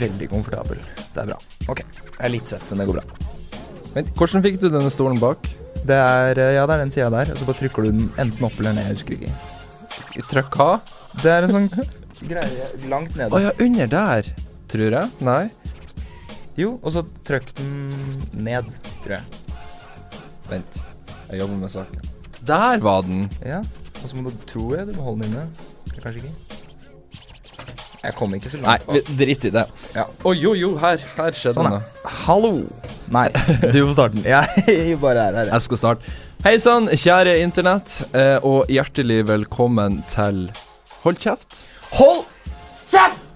veldig komfortabel. Det er bra. Ok, jeg er litt svett, men det går bra. Vent, hvordan fikk du denne stolen bak? Det er, eh, ja, det er den sida der, og så bare trykker du den enten opp eller ned. Jeg husker ikke. Trykk hva? Det er en sånn greie langt nede. Å ja, under der, tror jeg. Nei. Jo, og så trykk den ned, tror jeg. Vent, jeg jobber med saken. Der var den! Ja, og så må du, tror jeg, du må holde den inne. Kanskje ikke. Jeg kom ikke så langt Nei, drit i det. Ja. Oi, jo, jo, her, her skjedde Sånn, det. Hallo! Nei, du får starte den. Jeg bare er her. jeg. Jeg skal starte. Hei sann, kjære internett, eh, og hjertelig velkommen til Hold kjeft. Hold kjeft!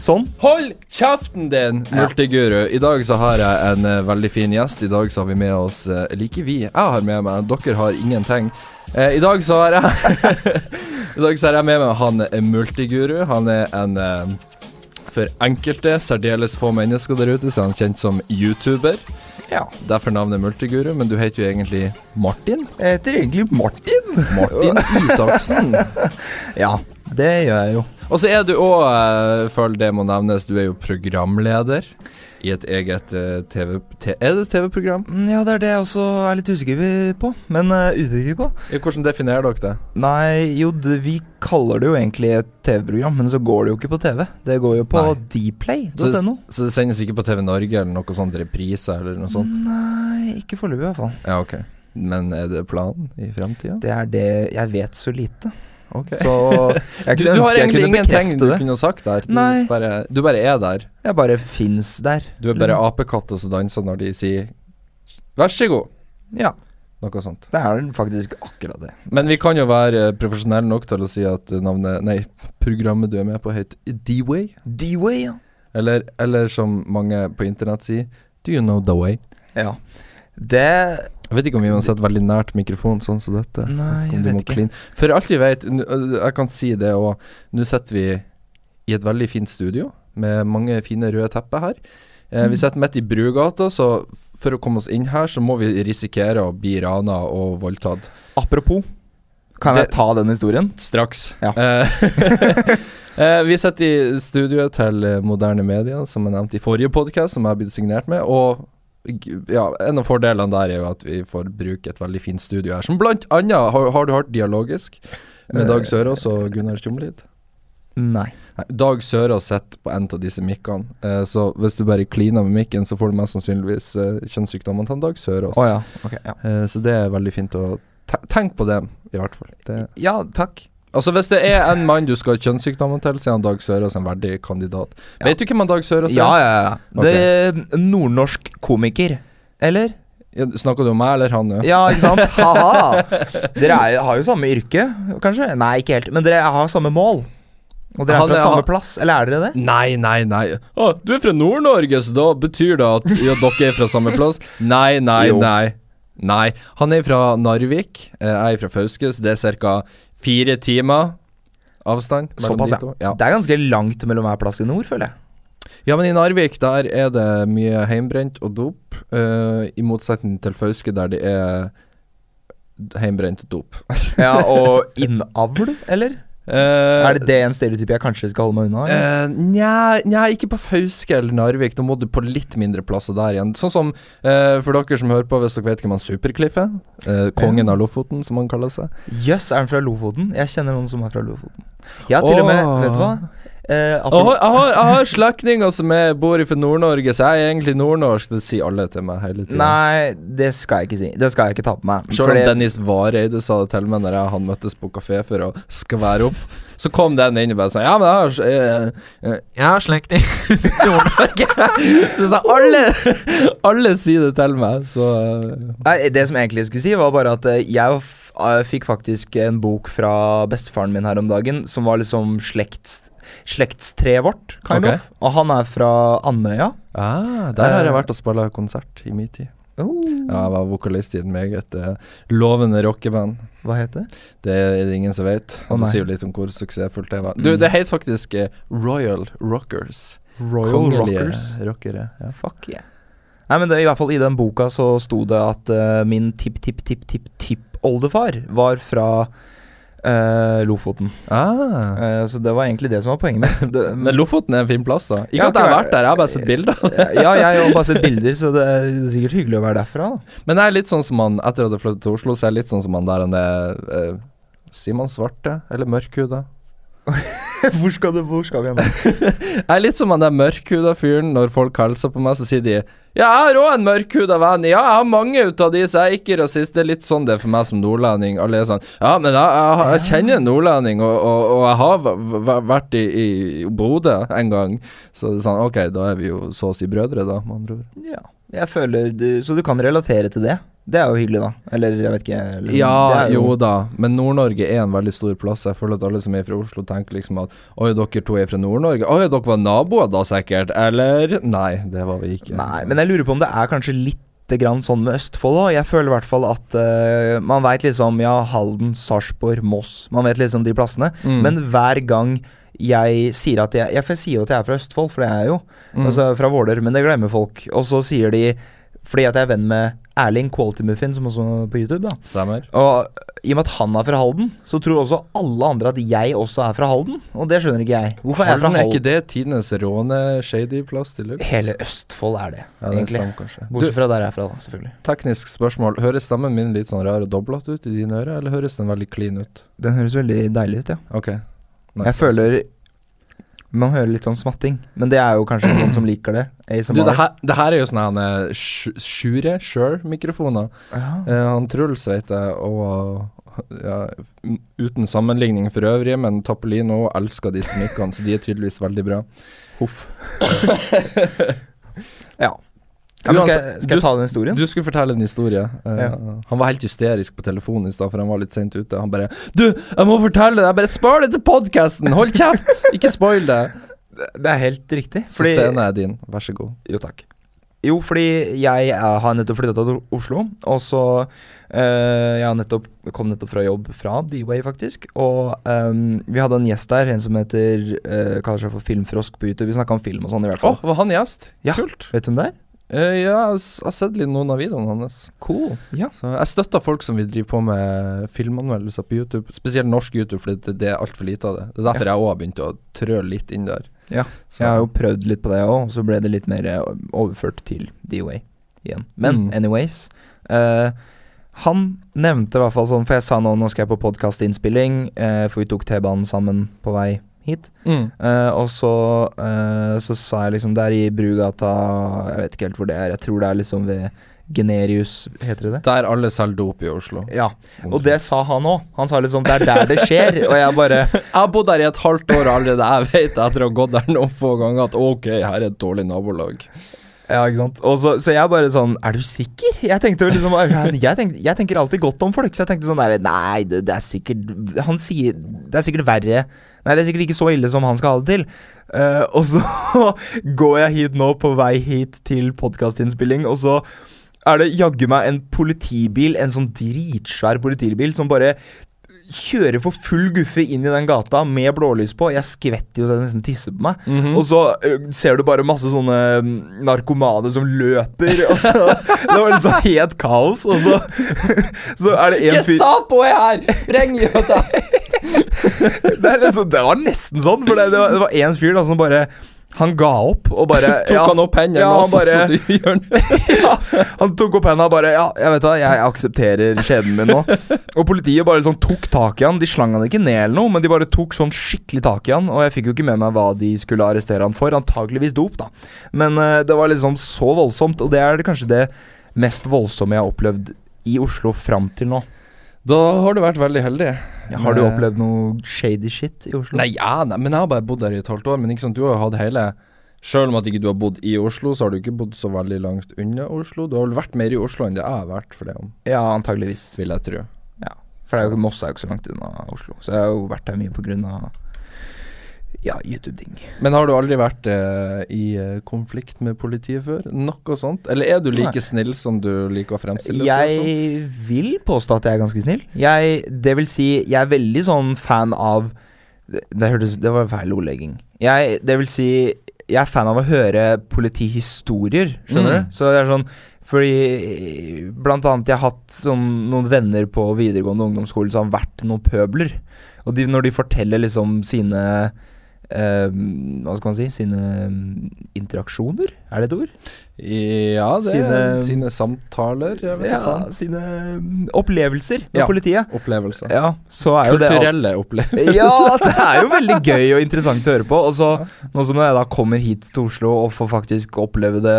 Sånn. Hold kjeften din, multiguru. I dag så har jeg en uh, veldig fin gjest. I dag så har vi med oss uh, Like vi. Jeg har med meg, dere har ingenting. Uh, I dag så har jeg I dag så er jeg med meg han er multiguru. Han er en eh, for enkelte, særdeles få mennesker der ute, så er han kjent som YouTuber. Ja. Derfor navnet Multiguru, men du heter jo egentlig Martin. Jeg heter egentlig Martin. Martin Isaksen. Ja, det gjør jeg jo. Og så er du òg, føler det må nevnes, du er jo programleder i et eget eh, TV... Er det TV-program? Mm, Ja, det er det jeg også er litt usikker på. Men uh, usikker på. Hvordan definerer dere det? Nei, jo, det, vi kaller det jo egentlig et TV-program, men så går det jo ikke på TV. Det går jo på dplay.no. Så, det- så det sendes ikke på TV Norge eller noe sånt reprise eller noe sånt? Nei, ikke foreløpig i hvert fall. Ja, ok. Men er det planen i framtida? Det er det Jeg vet så lite. Ok. Så jeg Du, kunne du har ønske jeg egentlig kunne ingenting du kunne sagt der. Du bare, du bare er der. Jeg bare fins der. Du er bare apekatter som danser når de sier 'vær så god'. Ja, Noe sånt. det er faktisk akkurat det. Men vi kan jo være profesjonelle nok til å si at navnet Nei, programmet du er med på, heter D-Way. D-Way, ja. Eller, eller som mange på internett sier, Do you know the way? Ja. Det Jeg vet ikke om vi må sette veldig nært mikrofonen sånn som dette. Nei, jeg vet ikke. Clean. For alt vi vet, jeg kan si det òg, nå sitter vi i et veldig fint studio med mange fine røde tepper her. Eh, Mm. Vi sitter midt i Brugata, så for å komme oss inn her, så må vi risikere å bli rana og voldtatt. Apropos, kan Det- jeg ta den historien? Straks. Ja. Eh, eh, vi sitter i studioet til Moderne Media, som jeg nevnte i forrige podkast, som jeg har blitt signert med. Og ja, en av fordelene der er jo at vi får bruke et veldig fint studio her. Som blant annet har, har du hørt Dialogisk med Dag Sørås og Gunnar Tjomlid? Nei. Nei, Dag Sørås sitter på en av disse mikkene, eh, så hvis du bare kliner med mikken, så får du mest sannsynligvis eh, kjønnssykdommene til Dag Sørås. Oh, ja. Ok, ja. Eh, så det er veldig fint å te Tenk på det, i hvert fall. Det Ja, takk. Altså Hvis det er en mann du skal ha kjønnssykdommen til, så er han Dag Sørås en verdig kandidat. Ja. Vet du hvem han Dag Sørås er? Ja, ja, ja. Ok. Det er nordnorsk komiker. Eller? Ja, Snakker du om meg eller han? Ja? Ja, ikke sant? Ha-ha! Dere er, har jo samme yrke, kanskje? Nei, ikke helt. Men dere har samme mål. Og dere er Han fra samme plass, eller er dere det? Nei, nei, nei. Å, du er fra Nord-Norge, så da betyr det at ja, dere er fra samme plass? Nei, nei, Jo. nei. Nei. Han er fra Narvik, eh, jeg er fra Fauske, så det er ca. fire timer avstand. Såpass, de ja. Det er ganske langt mellom hver plass i nord, føler jeg. Ja, men i Narvik der er det mye heimbrent og dop, uh, i motsetning til Fauske der det er heimbrent dop. Ja, Og innavl, eller? Eh, Er det det en stereotyp jeg kanskje skal holde meg unna? Eh, Nja, ikke på Fauske eller Narvik. Da må du på litt mindre plasser der igjen. Sånn som uh, for dere som hører på, hvis dere vet hvem han Supercliff er. Uh, kongen av Lofoten, som han kaller seg. Jøss, er han fra Lofoten? Jeg kjenner noen som er fra Lofoten. Ja, til og med Vet du hva? Eh, Jeg har, jeg har, jeg har slektninger som er, bor fra Nord-Norge, så jeg er egentlig nordnorsk. Det sier alle til meg hele tiden. Nei, det skal jeg ikke si. Det skal jeg ikke ta på meg. Selv om Dennis Vareide sa det til meg når jeg han møttes på kafé for å skvære opp. Så kom den inn og bare sa Ja, men jeg har, eh, jeg har slektning i Nord-Norge. Så sa alle Alle sier det til meg, så Nei, det som jeg egentlig skulle si, var bare at jeg fikk faktisk en bok fra bestefaren min her om dagen, som var liksom slekts slektstreet vårt, kind okay. of. Og han er fra Andøya. ah, Der har jeg Eh. vært og spilt konsert i min tid. Oh. Ja, jeg var vokalist i et meget uh, lovende rockeband. Hva het det? Det er det ingen som vet. Oh, det sier jo litt om hvor suksessfullt det var. Du, det het faktisk eh, Royal Rockers. Royal Kongelige Rockers. rockere. Ja. Fuck yeah. Nei, men det, i hvert fall i den boka så sto det at uh, min tipp-tipp-tipp-tipp-tippoldefar var fra Eh, Lofoten. Ah. Uh, så det var egentlig det som var poenget mitt. Det, Men Lofoten er en fin plass, da. Ikke Ja, at jeg har vært der, jeg har bare sett bilder. ja, jeg har bare sett bilder, så det er sikkert hyggelig å være derfra. Da. Men jeg er litt sånn som han Etter at jeg flyttet til Oslo, så er jeg litt sånn som han der han er uh, Sier man svarte? Eller mørkhuda? hvor, skal du, hvor skal vi hen? Jeg er litt som han der mørkhuda fyren. Når folk hilser på meg, så sier de Ja, jeg har òg en mørkhuda venn. Ja, jeg har mange ut av de, så jeg er ikke rasist. Det er litt sånn det er for meg som nordlending. Alle er sånn Ja, men jeg, jeg, jeg kjenner en nordlending, og, og, og jeg har vært i, i Bodø en gang. Så det er sånn Ok, da er vi jo så å si brødre, da, med andre ord. Ja, jeg føler du, Så du kan relatere til det? Det er jo hyggelig, da. Eller jeg vet ikke. Eller, Ja, jo... jo da, men Nord-Norge er en veldig stor plass. Jeg føler at alle som er fra Oslo, tenker liksom at Oi, dere to er fra Nord-Norge. Oi, dere var naboer da, sikkert? Eller? Nei, det var vi ikke. Nei, men jeg lurer på om det er kanskje litt grann sånn med Østfold òg. Jeg føler i hvert fall at uh, man veit liksom Ja, Halden, Sarpsborg, Moss. Man vet liksom de plassene. Mm. Men hver gang jeg sier at jeg jeg, jeg sier jo at jeg er fra Østfold, for det er jeg jo. Mm. Altså fra Våler, men det glemmer folk. Og så sier de fordi at jeg er venn med Erling Quality Muffin, som også er på YouTube, da. Stemmer. Og i og med at han er fra Halden, så tror også alle andre at jeg også er fra Halden. Og det skjønner ikke jeg. Hvorfor er jeg fra Halden er ikke det tidenes råne-shady plass til luxe? Hele Østfold er det, ja, det egentlig. Bortsett fra der jeg er fra, da, selvfølgelig. teknisk spørsmål. Høres stemmen min litt sånn rar og doblete ut i dine ører, eller høres den veldig clean ut? Den høres veldig deilig ut, ja. Ok. Nice, Jeg føler Man hører litt sånn smatting, men det er jo kanskje noen som liker det. ASMR. Du, det her, det her er jo sånne eh, Shure, Shure-mikrofoner. Ja. Eh, han Truls vet jeg, og ja, uten sammenligning for øvrig, men Tappelino elsker disse mikkene, så de er tydeligvis veldig bra. Huff. ja. Ja skal, jeg, skal jeg ta den historien? Du skulle fortelle en historie. Uh, Ja. Han var helt hysterisk på telefonen i stad, for han var litt sent ute. Han bare 'Du, jeg må fortelle det! Jeg bare spar det til podkasten! Hold kjeft! Ikke spoil det!' Det er helt riktig. Så scenen er din. Vær så god. Jo, takk. Jo, fordi jeg er, har nettopp flytta til Oslo, og så eh, Jeg har nettopp, kom nettopp fra jobb fra D-Way, faktisk. Og ehm, vi hadde en gjest der, en som heter eh, kaller seg for Filmfrosk på YouTube. Vi snakka om film og sånn, i hvert fall. Oh, var han gjest? Ja. Kult. Vet du hvem det er? Eh, ja, jeg har sett litt noen av videoene hans. Cool. Ja. Så jeg støtter folk som vil drive på med filmanmeldelser på YouTube. Spesielt norsk YouTube, for det, det er altfor lite av det. Det er derfor jeg òg har begynt å trø litt inn der. Ja, Så, Jeg har jo prøvd litt på det òg, og så ble det litt mer eh, overført til D-Way igjen. Men Mm. anyways uh, Han nevnte i hvert fall sånn, for jeg sa nå nå skal jeg på podkastinnspilling, uh, for vi tok T-banen sammen på vei hit. mm. Uh, og så, uh, så sa jeg liksom Det er i Brugata Jeg vet ikke helt hvor det er. Jeg tror det er liksom ved Generius, heter det det? Der alle selger dop i Oslo. Ja, og det sa han òg. Han sa liksom det er der det skjer. og jeg bare Jeg har bodd der i et halvt år allerede. Jeg vet etter å ha gått der noen få ganger at ok, her er et dårlig nabolag. Ja, ikke sant. Og så, så jeg bare sånn Er du sikker? Jeg tenkte jo liksom jeg, tenk, jeg tenker alltid godt om folk, så jeg tenkte sånn der Nei, det, det er sikkert Han sier Det er sikkert verre. Nei, det er sikkert ikke så ille som han skal ha det til. Uh, og så går jeg hit nå, på vei hit til podkastinnspilling, og så er det jaggu meg en politibil, en sånn dritsvær politibil, som bare kjører for full guffe inn i den gata med blålys på. Jeg skvetter jo så jeg nesten tisser på meg. Mhm. Og så ø, ser du bare masse sånne mm, narkomane som løper. Og så, det var litt sånn helt kaos. Og så, så er det en fyr Gestapo er her! Spreng jøda! det, er liksom, det var nesten sånn, for det, det var- det var en fyr da som bare Han ga opp og bare Tok ja, han opp hendene ja, også, bare- så du gjør ja, Han tok opp hendene og bare Ja, jeg vet hva, jeg aksepterer skjebnen min nå. Og politiet bare liksom tok tak i han. De slang han ikke ned eller noe, men de bare tok sånn skikkelig tak i han. Og jeg fikk jo ikke med meg hva de skulle arrestere han for. Antakeligvis dop, da. Men uh, det var liksom så voldsomt, og det er kanskje det mest voldsomme jeg har opplevd i Oslo fram til nå. Da har du vært veldig heldig. Har du Eh, opplevd noe shady shit i Oslo? Nei, ja, nei, men jeg har bare bodd der i et halvt år. Men ikke sant, du har jo hatt hele Selv om at ikke du har bodd i Oslo, så har du ikke bodd så veldig langt unna Oslo. Du har vel vært mer i Oslo enn det jeg har vært, for det om, Ja, antageligvis. vil jeg tro. Ja, For Moss er jo ikke så langt unna Oslo. Så jeg har jo vært der mye på grunn av ja, YouTube-ting. Men har du aldri vært eh, i eh, konflikt med politiet før? Noe sånt? Eller er du like Nei. snill som du liker å fremstille deg? Jeg vil påstå at jeg er ganske snill. Jeg, det vil si, jeg er veldig sånn fan av Det, det hørtes Det var feil ordlegging. Jeg, det vil si, jeg er fan av å høre politihistorier, skjønner Mm. du? Så det er sånn Fordi blant annet jeg har hatt sånn, noen venner på videregående ungdomsskole som har vært noen pøbler. Og de, når de forteller liksom sine Hva skal man si? Sine mm, interaksjoner? Er det et ord? Ja, det Sine- sine samtaler, jeg vet Ja, faen. sine mm, opplevelser med Ja. politiet. Opplevelser. Ja, så er jo det Kulturelle opplevelser. Ja, det er jo veldig gøy og interessant å høre på. Og så, nå som jeg da kommer hit til Oslo og får faktisk oppleve det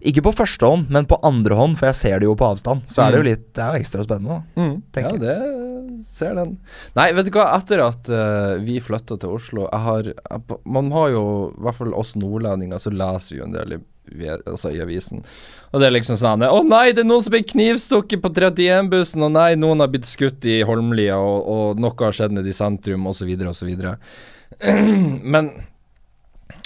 ikke på første hånd, men på andre hånd, for jeg ser det jo på avstand, så er det jo Mm. litt Det er jo ekstra spennende. da. Mm, ja, det ser den. Nei, vet du hva, etter at uh, vi flytta til Oslo jeg har, jeg, Man har jo, i hvert fall oss nordlendinger, så leser vi jo en del i, altså, i avisen. Og det er liksom sånn Å nei, det er noen som ble knivstukket på 31-bussen, og nei, noen har blitt skutt i Holmlia, og, og noe har skjedd nede i sentrum, osv., osv. Men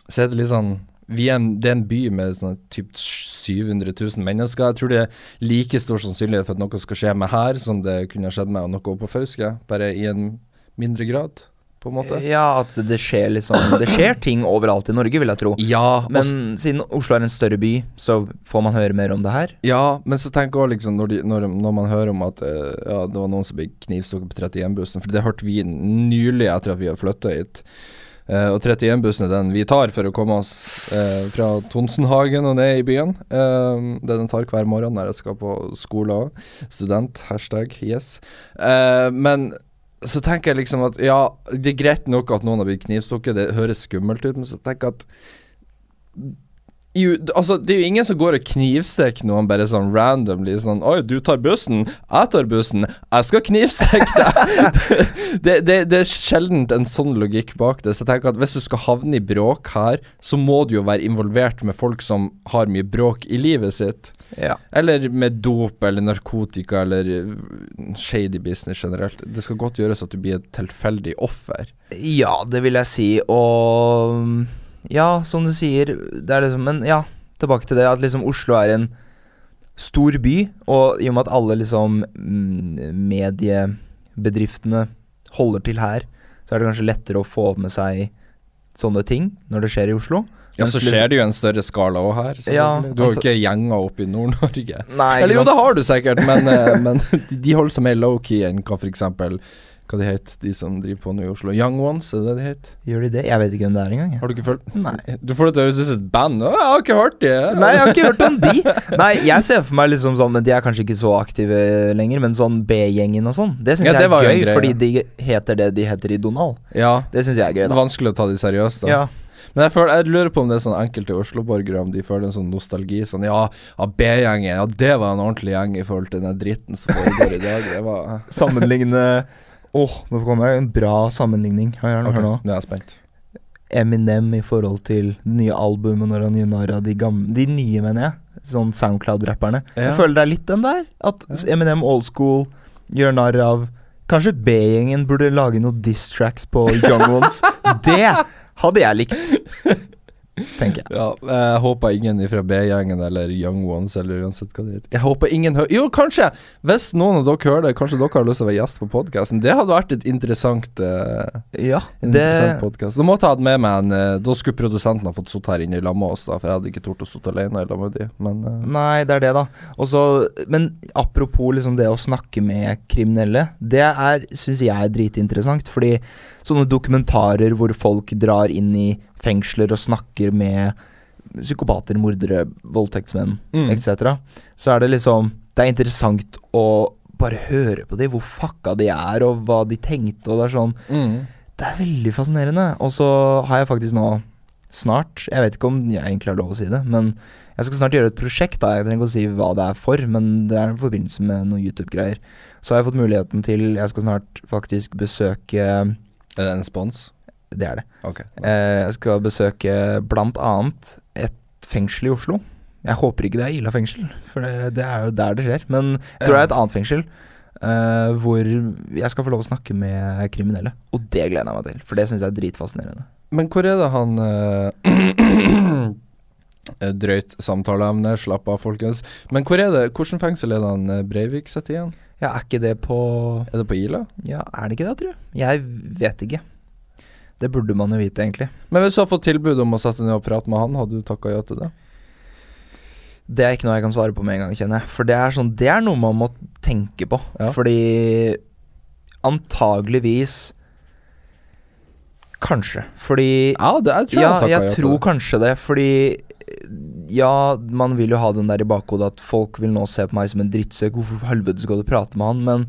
så er det litt sånn er en, Det er en by med sånn typ 700 000 mennesker. Jeg tror det er like stor sannsynlighet for at noe skal skje med her, som det kunne skjedd med noe på Fauske, bare i en mindre grad, på en måte. Ja, at det skjer liksom Det skjer ting overalt i Norge, vil jeg tro. Ja, Men også, siden Oslo er en større by, så får man høre mer om det her. ja, men så jeg også liksom når, de, når, når man hører om at eh, ja, det var noen som ble knivstukket på 31-bussen, for det hørte vi nylig etter at vi har flytta hit. Eh, og 31-bussen er den vi tar for å komme oss eh, fra Tonsenhagen og ned i byen. Eh, det den tar hver morgen når jeg skal på skole òg. Student, hashtag yes. Eh, men så tenker jeg liksom at ja, det er greit nok at noen har blitt knivstukket, det høres skummelt ut, men så tenker jeg at jo, altså, det er jo ingen som går og knivstikker noen bare sånn randomly. Sånn 'Oi, du tar bussen. Jeg tar bussen. Jeg skal knivstikke deg.' det, det, det er sjelden en sånn logikk bak det. Så jeg tenker at hvis du skal havne i bråk her, så må du jo være involvert med folk som har mye bråk i livet sitt. Ja. Eller med dop eller narkotika eller uh, shady business generelt. Det skal godt gjøres at du blir et tilfeldig offer. Ja, det vil jeg si, og Ja, som du sier, det er liksom Men ja, tilbake til det at liksom Oslo er en stor by, og i og med at alle liksom mm, mediebedriftene holder til her, så er det kanskje lettere å få med seg sånne ting når det skjer i Oslo. Ja, så liksom- skjer det jo en større skala òg her. Ja, du har jo altså- ikke gjenger oppe i Nord-Norge. Eller jo, det har du sikkert, men, eh, men de- de holder seg mer low-key enn hva eksempel Hva de heter de som driver på nå i Oslo? Young Ones, er det det de heter? Gjør de det? Jeg vet ikke hvem det er engang. Har du ikke følt Nei. Du får det til å høres ut som et band. Å, jeg har ikke hørt det. Nei, jeg har ikke hørt om de. Nei, jeg ser for meg liksom sånn de er kanskje ikke så aktive lenger, men sånn B-gjengen og sånn. Det syns Ja, jeg er gøy, greie. fordi de heter det de heter i Donald. Ja, Det syns jeg er gøy, da. vanskelig å ta de seriøst, da. Ja. Men jeg, føler, jeg lurer på om det er sånn enkelte Oslo-borgere Om de føler en sånn nostalgi. Sånn ja, ja B-gjengen, ja det var en ordentlig gjeng i forhold til den dritten som foregår i dag. Det var Sammenligne Åh, nå kommer jeg en bra sammenligning. Hør, Ok, hør nå. nå er jeg spent. Eminem i forhold til det nye albumet når han av de gamle De nye, mener jeg. Sånn Soundcloud-rapperne. Ja. Jeg føler det er litt den der. At Eminem old school gjør narr av Kanskje B-gjengen burde lage noen diss tracks på Young Ones. det hadde jeg likt. Tenker jeg. Ja, jeg håper ingen fra B-gjengen eller Young Ones eller uansett hva det heter. Jeg håper ingen hører Jo, kanskje! Hvis noen av dere hører det, kanskje dere har lyst til å være gjest på podkasten. Det hadde vært et interessant uh, Ja, det interessant podcast. Da måtte jeg hatt med meg en uh, Da skulle produsenten ha fått sitte her inne i lag med oss, da, for jeg hadde ikke tort å sitte alene i lag med de. Men eh, Nei, det er det, da. Også, men apropos liksom det å snakke med kriminelle, det er, syns jeg er dritinteressant. Fordi sånne dokumentarer hvor folk drar inn i fengsler og snakker med psykopater, mordere, voldtektsmenn Mm. etc., så er det liksom Det er interessant å bare høre på dem, hvor fucka de er, og hva de tenkte, og det er sånn mm. Det er veldig fascinerende. Og så har jeg faktisk nå snart Jeg vet ikke om jeg egentlig har lov å si det, men jeg skal snart gjøre et prosjekt. da Jeg trenger ikke å si hva det er for, men det er i forbindelse med noen YouTube-greier. Så har jeg fått muligheten til Jeg skal snart faktisk besøke Er det en spons? Det er det. Ok. Eh, jeg skal besøke annet et fengsel i Oslo. Jeg håper ikke det er Ila fengsel, for det, det er jo der det skjer. Men jeg tror det er et annet fengsel. eh, hvor jeg skal få lov å snakke med kriminelle. Og det gleder jeg meg til, for det syns jeg er dritfascinerende. Men hvor er det han eh, Drøyt samtaleemne, slapp av, folkens. Men hvor er det, hvordan fengsel er det han eh, Breivik sitter igjen? Ja, er ikke det på Er det på Ila? Ja, er det ikke det, tror jeg? Jeg vet ikke. Det burde man jo vite, egentlig. Men hvis du har fått tilbud om å sette ned og prate med han, hadde du takka ja til det? Det er ikke noe jeg kan svare på med en gang, kjenner jeg. For det er, sånn, det er noe man må tenke på. Ja. Fordi antageligvis Kanskje. Fordi Ja, det, er, tror Ja, jeg, jeg tror kanskje det, fordi Ja, man vil jo ha den der i bakhodet at folk vil nå se på meg som en drittsekk. Hvorfor helvete skal du prate med han? Men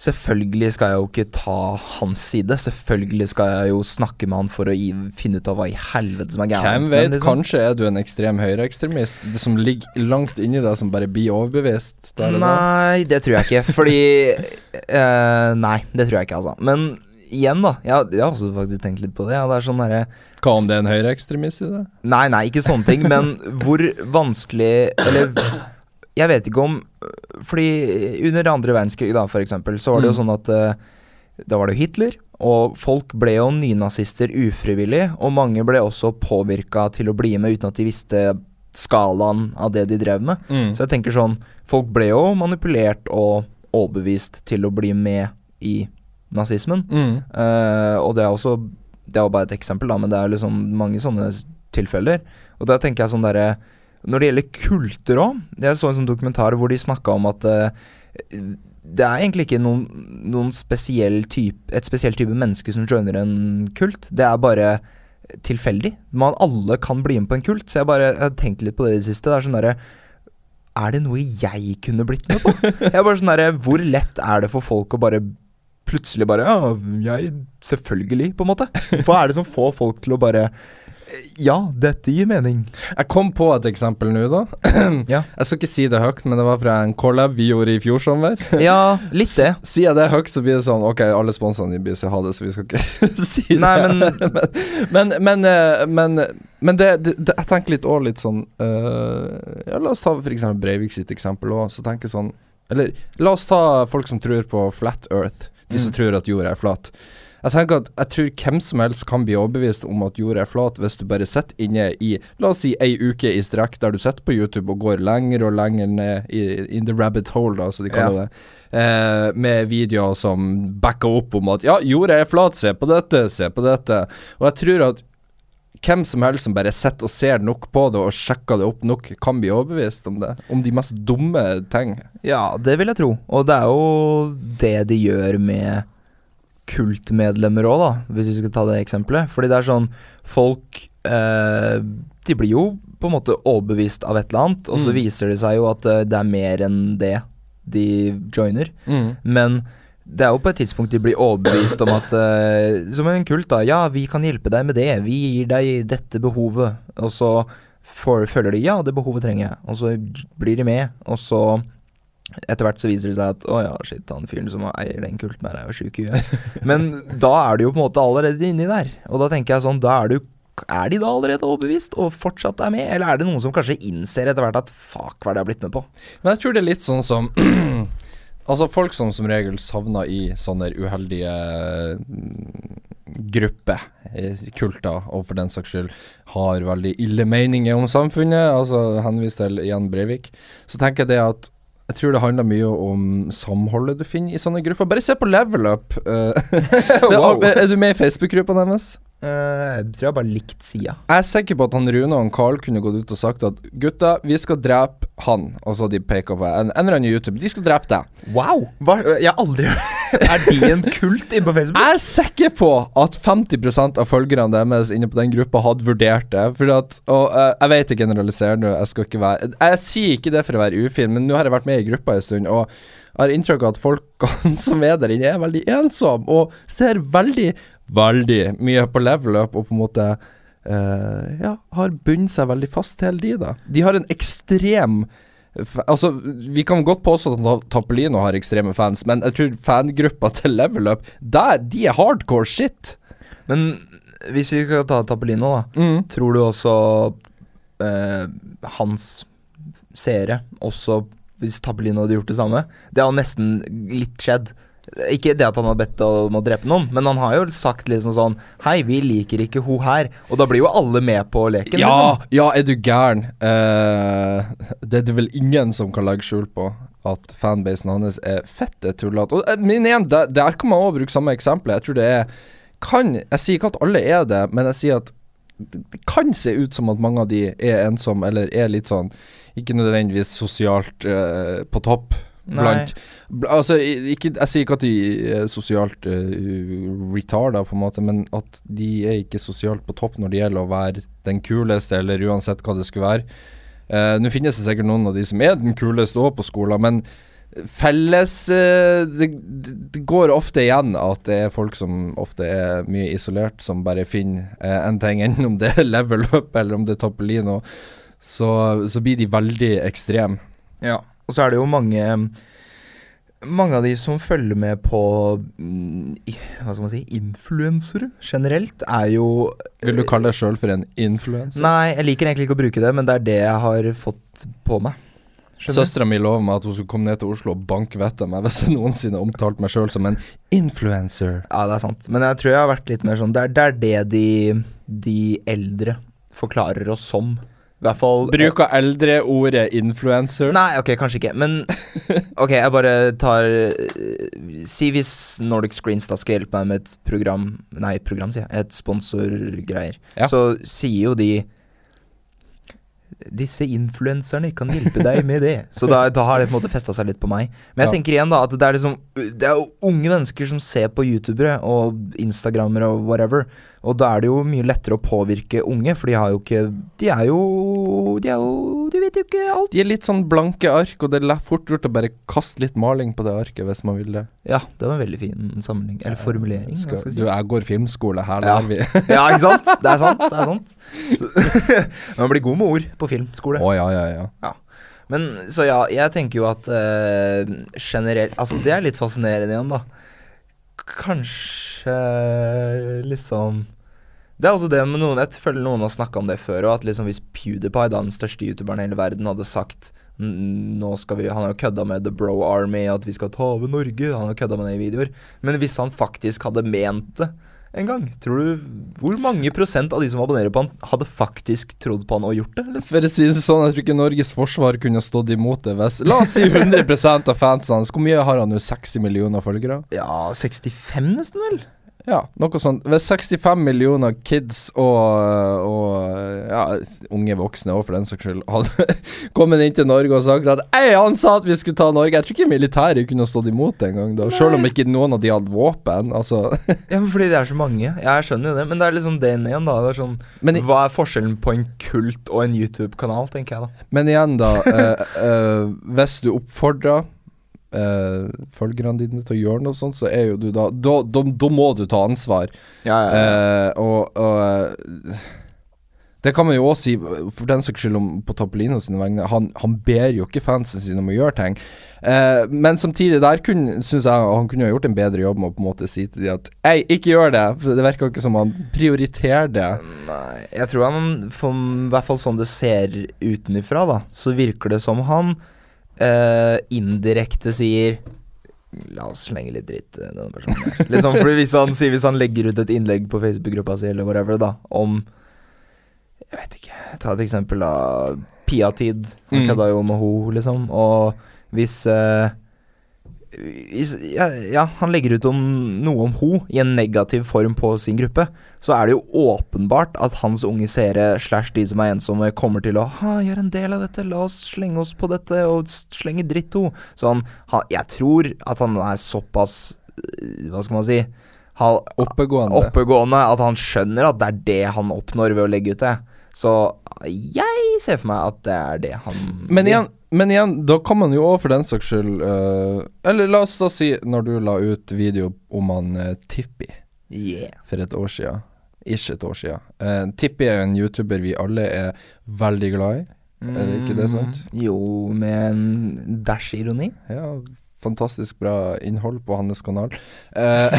selvfølgelig skal jeg jo ikke ta hans side. Selvfølgelig skal jeg jo snakke med han for å finne ut av hva i helvete som er gærent. Hvem vet, liksom- kanskje er du en ekstrem høyreekstremist Det som ligger langt inni deg, som bare blir overbevist. Der. Nei, det tror jeg ikke, fordi uh, Nei, det tror jeg ikke, altså. Men igjen, da. Jeg, jeg har også faktisk tenkt litt på det. Ja, det er sånn derre Hva om det er en høyreekstremist i det? Nei, nei, ikke sånne ting, men hvor vanskelig Eller jeg vet ikke om Fordi under andre verdenskrig, da, for eksempel, så var det jo Mm. sånn at eh, Da var det jo Hitler, og folk ble jo nynazister ufrivillig, og mange ble også påvirka til å bli med uten at de visste skalaen av det de drev med. Mm. Så jeg tenker sånn Folk ble jo manipulert og overbevist til å bli med i nazismen. Mm. Uh, og det er også Det er jo bare et eksempel, da, men det er liksom mange sånne tilfeller. Og da tenker jeg sånn derre Når det gjelder kulter òg Jeg så en sånn dokumentar hvor de snakka om at eh, det er egentlig ikke noen, noen spesiell type et spesiell type menneske som joiner en kult. Det er bare tilfeldig. Man alle kan bli med på en kult. Så jeg bare jeg har tenkt litt på det i det siste. Det er sånn derre Er det noe jeg kunne blitt med på? Jeg er bare sånn derre Hvor lett er det for folk å bare plutselig bare Ja, jeg Selvfølgelig, på en måte. Hva er det som får folk til å bare Ja, dette gir mening. Jeg kom på et eksempel nå, da. Ja. Jeg skal ikke si det høyt, men det var fra en collab vi gjorde i fjor sommer. Ja, litt det. S- Sier jeg det høyt, så blir det sånn Ok, alle sponsorene de blir så ha det, så vi skal ikke si det. Nei, men Men, men, eh, men, men det, det, det, jeg tenker litt også litt sånn uh, Ja, la oss ta for eksempel Breivik sitt eksempel òg. Så tenker jeg sånn Eller la oss ta folk som tror på flat earth. De som Mm. tror at jorda er flat. Jeg tenker at jeg tror hvem som helst kan bli overbevist om at jorda er flat hvis du bare sitter inne i La oss si ei uke i strekk der du sitter på YouTube og går lenger og lenger ned i in the rabbit hole, da, som de kaller det. Eh, med videoer som backer opp om at ja, jorda er flat, se på dette, se på dette. Og jeg tror at hvem som helst som bare sitter og ser nok på det og sjekker det opp nok, kan bli overbevist om det. Om de mest dumme ting. Ja, det vil jeg tro. Og det er jo det de gjør med kultmedlemmer òg, da, hvis vi skal ta det eksempelet. Fordi det er sånn Folk eh, De blir jo på en måte overbevist av et eller annet, og så Mm. viser det seg jo at eh, det er mer enn det de joiner. Mm. Men det er jo på et tidspunkt de blir overbevist om at eh, Som en kult, da. Ja, vi kan hjelpe deg med det. Vi gir deg dette behovet. Og så for, føler de ja, det behovet trenger jeg. Og så blir de med, og så etter hvert så viser det seg at å ja, shit, han fyren som eier den kulten her, er jo sjuk i huet. Men da er du jo på en måte allerede inni der. Og da tenker jeg sånn, da er du er de da allerede overbevist og fortsatt er med, eller er det noen som kanskje innser etter hvert at fuck, hva er det jeg har blitt med på? Men jeg tror det er litt sånn som Altså folk som som regel savner i sånne uheldige mm, grupper, kulter, og for den saks skyld har veldig ille meninger om samfunnet, altså henvist til Jan Breivik, så tenker jeg det at jeg tror det handler mye om samholdet du finner i sånne grupper. Bare se på Level Up. eh. Wow. Er du med i Facebook-gruppa deres? Uh, jeg tror jeg bare likte sida. Jeg er sikker på at han Rune og han Carl kunne gått ut og sagt at gutta, vi skal drepe han. Og så de peker på en, en eller annen YouTube. De skal drepe deg. Wow! Hva, jeg har aldri Er de en kult inne på Facebook? Jeg er sikker på at 50 av følgerne deres inne på den gruppa hadde vurdert det. Fordi at, og uh, Jeg vet jeg generaliserer nå, jeg skal ikke være Jeg sier ikke det for å være ufin, men nå har jeg vært med i gruppa en stund, og jeg har inntrykk av at folkene som er der inne, er veldig ensomme og ser veldig, veldig mye på level up og på en måte uh, Ja, har bundet seg veldig fast hele tida. De har en ekstrem f- Altså, Vi kan godt påstå at Ta- Tappelino har ekstreme fans, men jeg tror fangruppa til Level Up Der, de er hardcore shit. Men hvis vi skal ta Tappelino, da. Mm. Tror du også eh, hans seere også Hvis Tappelino hadde gjort det samme? Det har nesten litt skjedd. Ikke det at han har bedt om å drepe noen, men han har jo sagt liksom sånn Hei, vi liker ikke ho her. Og da blir jo alle med på leken. Ja, liksom. ja, er du gæren? Uh, det er det vel ingen som kan legge skjul på at fanbasen hans er fette tullete. Eh, Men igjen, der, der kan man òg bruke samme eksempel. Jeg tror det er Kan Jeg sier ikke at alle er det, men jeg sier at det det kan se ut som at mange av de er ensomme, eller er litt sånn ikke nødvendigvis sosialt uh, på topp. Blant bl Altså, ikke, jeg sier ikke at de er sosialt uh, retarda, på en måte, men at de er ikke sosialt på topp når det gjelder å være den kuleste, eller uansett hva det skulle være. Uh, Nå finnes det sikkert noen av de som er den kuleste òg på skolen, men felles uh, det, det, det går ofte igjen at det er folk som ofte er mye isolert, som bare finner uh, en ting, enten om det er level up eller om det er Toppelino. så, så blir de veldig ekstreme. Ja. Og så er det jo mange mange av de som følger med på hva skal man si, influensere generelt, er jo Vil du kalle deg sjøl for en influenser? Nei, jeg liker egentlig ikke å bruke det, men det er det jeg har fått på meg. Søstera mi lover meg at hun skulle komme ned til Oslo og banke vettet av meg hvis jeg noensinne omtalte meg sjøl som en influencer. Ja, det er sant. Men jeg tror jeg har vært litt mer sånn Det er, det, er det de, de eldre forklarer oss som. Hvert fall Bruker eldre ordet influencer? Nei, ok, kanskje ikke. Men ok, jeg bare tar eh, Si hvis Nordic Screens da skal hjelpe meg med et program Nei, program, sier jeg. Et sponsorgreier. Ja. Så sier jo de disse influenserne kan hjelpe deg med det. Så da, da har det på en måte festa seg litt på meg. Men jeg Ja. tenker igjen da at det er liksom Det er jo unge mennesker som ser på youtubere og instagrammere og whatever. Og da er det jo mye lettere å påvirke unge, for de har jo ikke De er jo De er jo De vet jo ikke alt. De er litt sånn blanke ark, og det er fort gjort å bare kaste litt maling på det arket hvis man vil det. Ja, det var en veldig fin sammenligning. Eller formulering. hva Skal, si. du, jeg går filmskole, her Ja. lærer vi. Ja, ikke sant? Det er sant. det er sant Så, Man blir god med ord på filmskole. Å ja, ja, ja. Men så ja, jeg tenker jo at uh, generelt Altså, det er litt fascinerende igjen, da. Kanskje liksom Det er også det med noen Jeg føler noen har snakka om det før, at liksom hvis PewDiePie, da den største youtuberen i hele verden, hadde sagt nå skal vi, Han har jo kødda med The Bro Army, at vi skal ta over Norge. Han har kødda med det i videoer. Men hvis han faktisk hadde ment det en gang, tror du Hvor mange prosent av de som abonnerer på han, hadde faktisk trodd på han og gjort det? Eller? For å si det sånn, jeg tror ikke Norges forsvar kunne stått imot det hvis La oss si 100% av fansene hans. Hvor mye har han nå? 60 millioner følgere? Ja, 65 nesten, vel? Ja, noe sånt. Ved 65 millioner kids og, og ja, unge voksne òg, for den saks skyld, hadde kommet inn til Norge og sagt at Ei, han sa at vi skulle ta Norge. Jeg tror ikke militæret kunne stått imot det engang. Selv om ikke noen av de hadde våpen. Altså. Ja, men fordi det er så mange. Jeg skjønner jo det. Men det er liksom den igjen, da. Det er sånn i- Hva er forskjellen på en kult og en YouTube-kanal, tenker jeg da. men igjen, da. eh, eh, hvis du oppfordrer eh, følgerne dine til å gjøre noe sånt, så er jo du da Da, da, da må du ta ansvar. Ja, Eh, og og det kan man jo også si, for den saks skyld om på Topolino sine vegne. Han, han ber jo ikke fansen sine om å gjøre ting. Eh, men samtidig, der syns jeg han kunne ha gjort en bedre jobb med å på en måte si til de at Ei, ikke gjør det! For det virker ikke som han prioriterer det. Nei, jeg tror han, for, i hvert fall sånn det ser utenifra, da, så virker det som han eh, indirekte sier La oss slenge litt dritt denne personen her. Liksom, fordi hvis han sier Hvis han legger ut et innlegg på Facebook-gruppa si eller whatever, da, om Jeg vet ikke, ta et eksempel da. Pia-tid. Han Mm. kødda jo med ho, liksom. Og hvis uh, ja, ja, han legger ut om noe om ho i en negativ form på sin gruppe, så er det jo åpenbart at hans unge seere slash de som er ensomme, kommer til å ha, gjøre en del av dette, la oss slenge oss på dette og slenge dritt ho. Så han, han Jeg tror at han er såpass øh, Hva skal man si ha, Oppegående. oppegående at han skjønner at det er det han oppnår ved å legge ut det. Så jeg ser for meg at det er det han Men igjen, men igjen, da kan man jo òg for den saks skyld uh, Eller la oss da si, når du la ut video om han uh, Tippi Yeah. for et år siden. Ikke et år siden. Uh, Tippi er jo en YouTuber vi alle er veldig glad i. Er det ikke det sant? Mm, Jo, med en dash ironi. Ja, fantastisk bra innhold på hans kanal. Eh,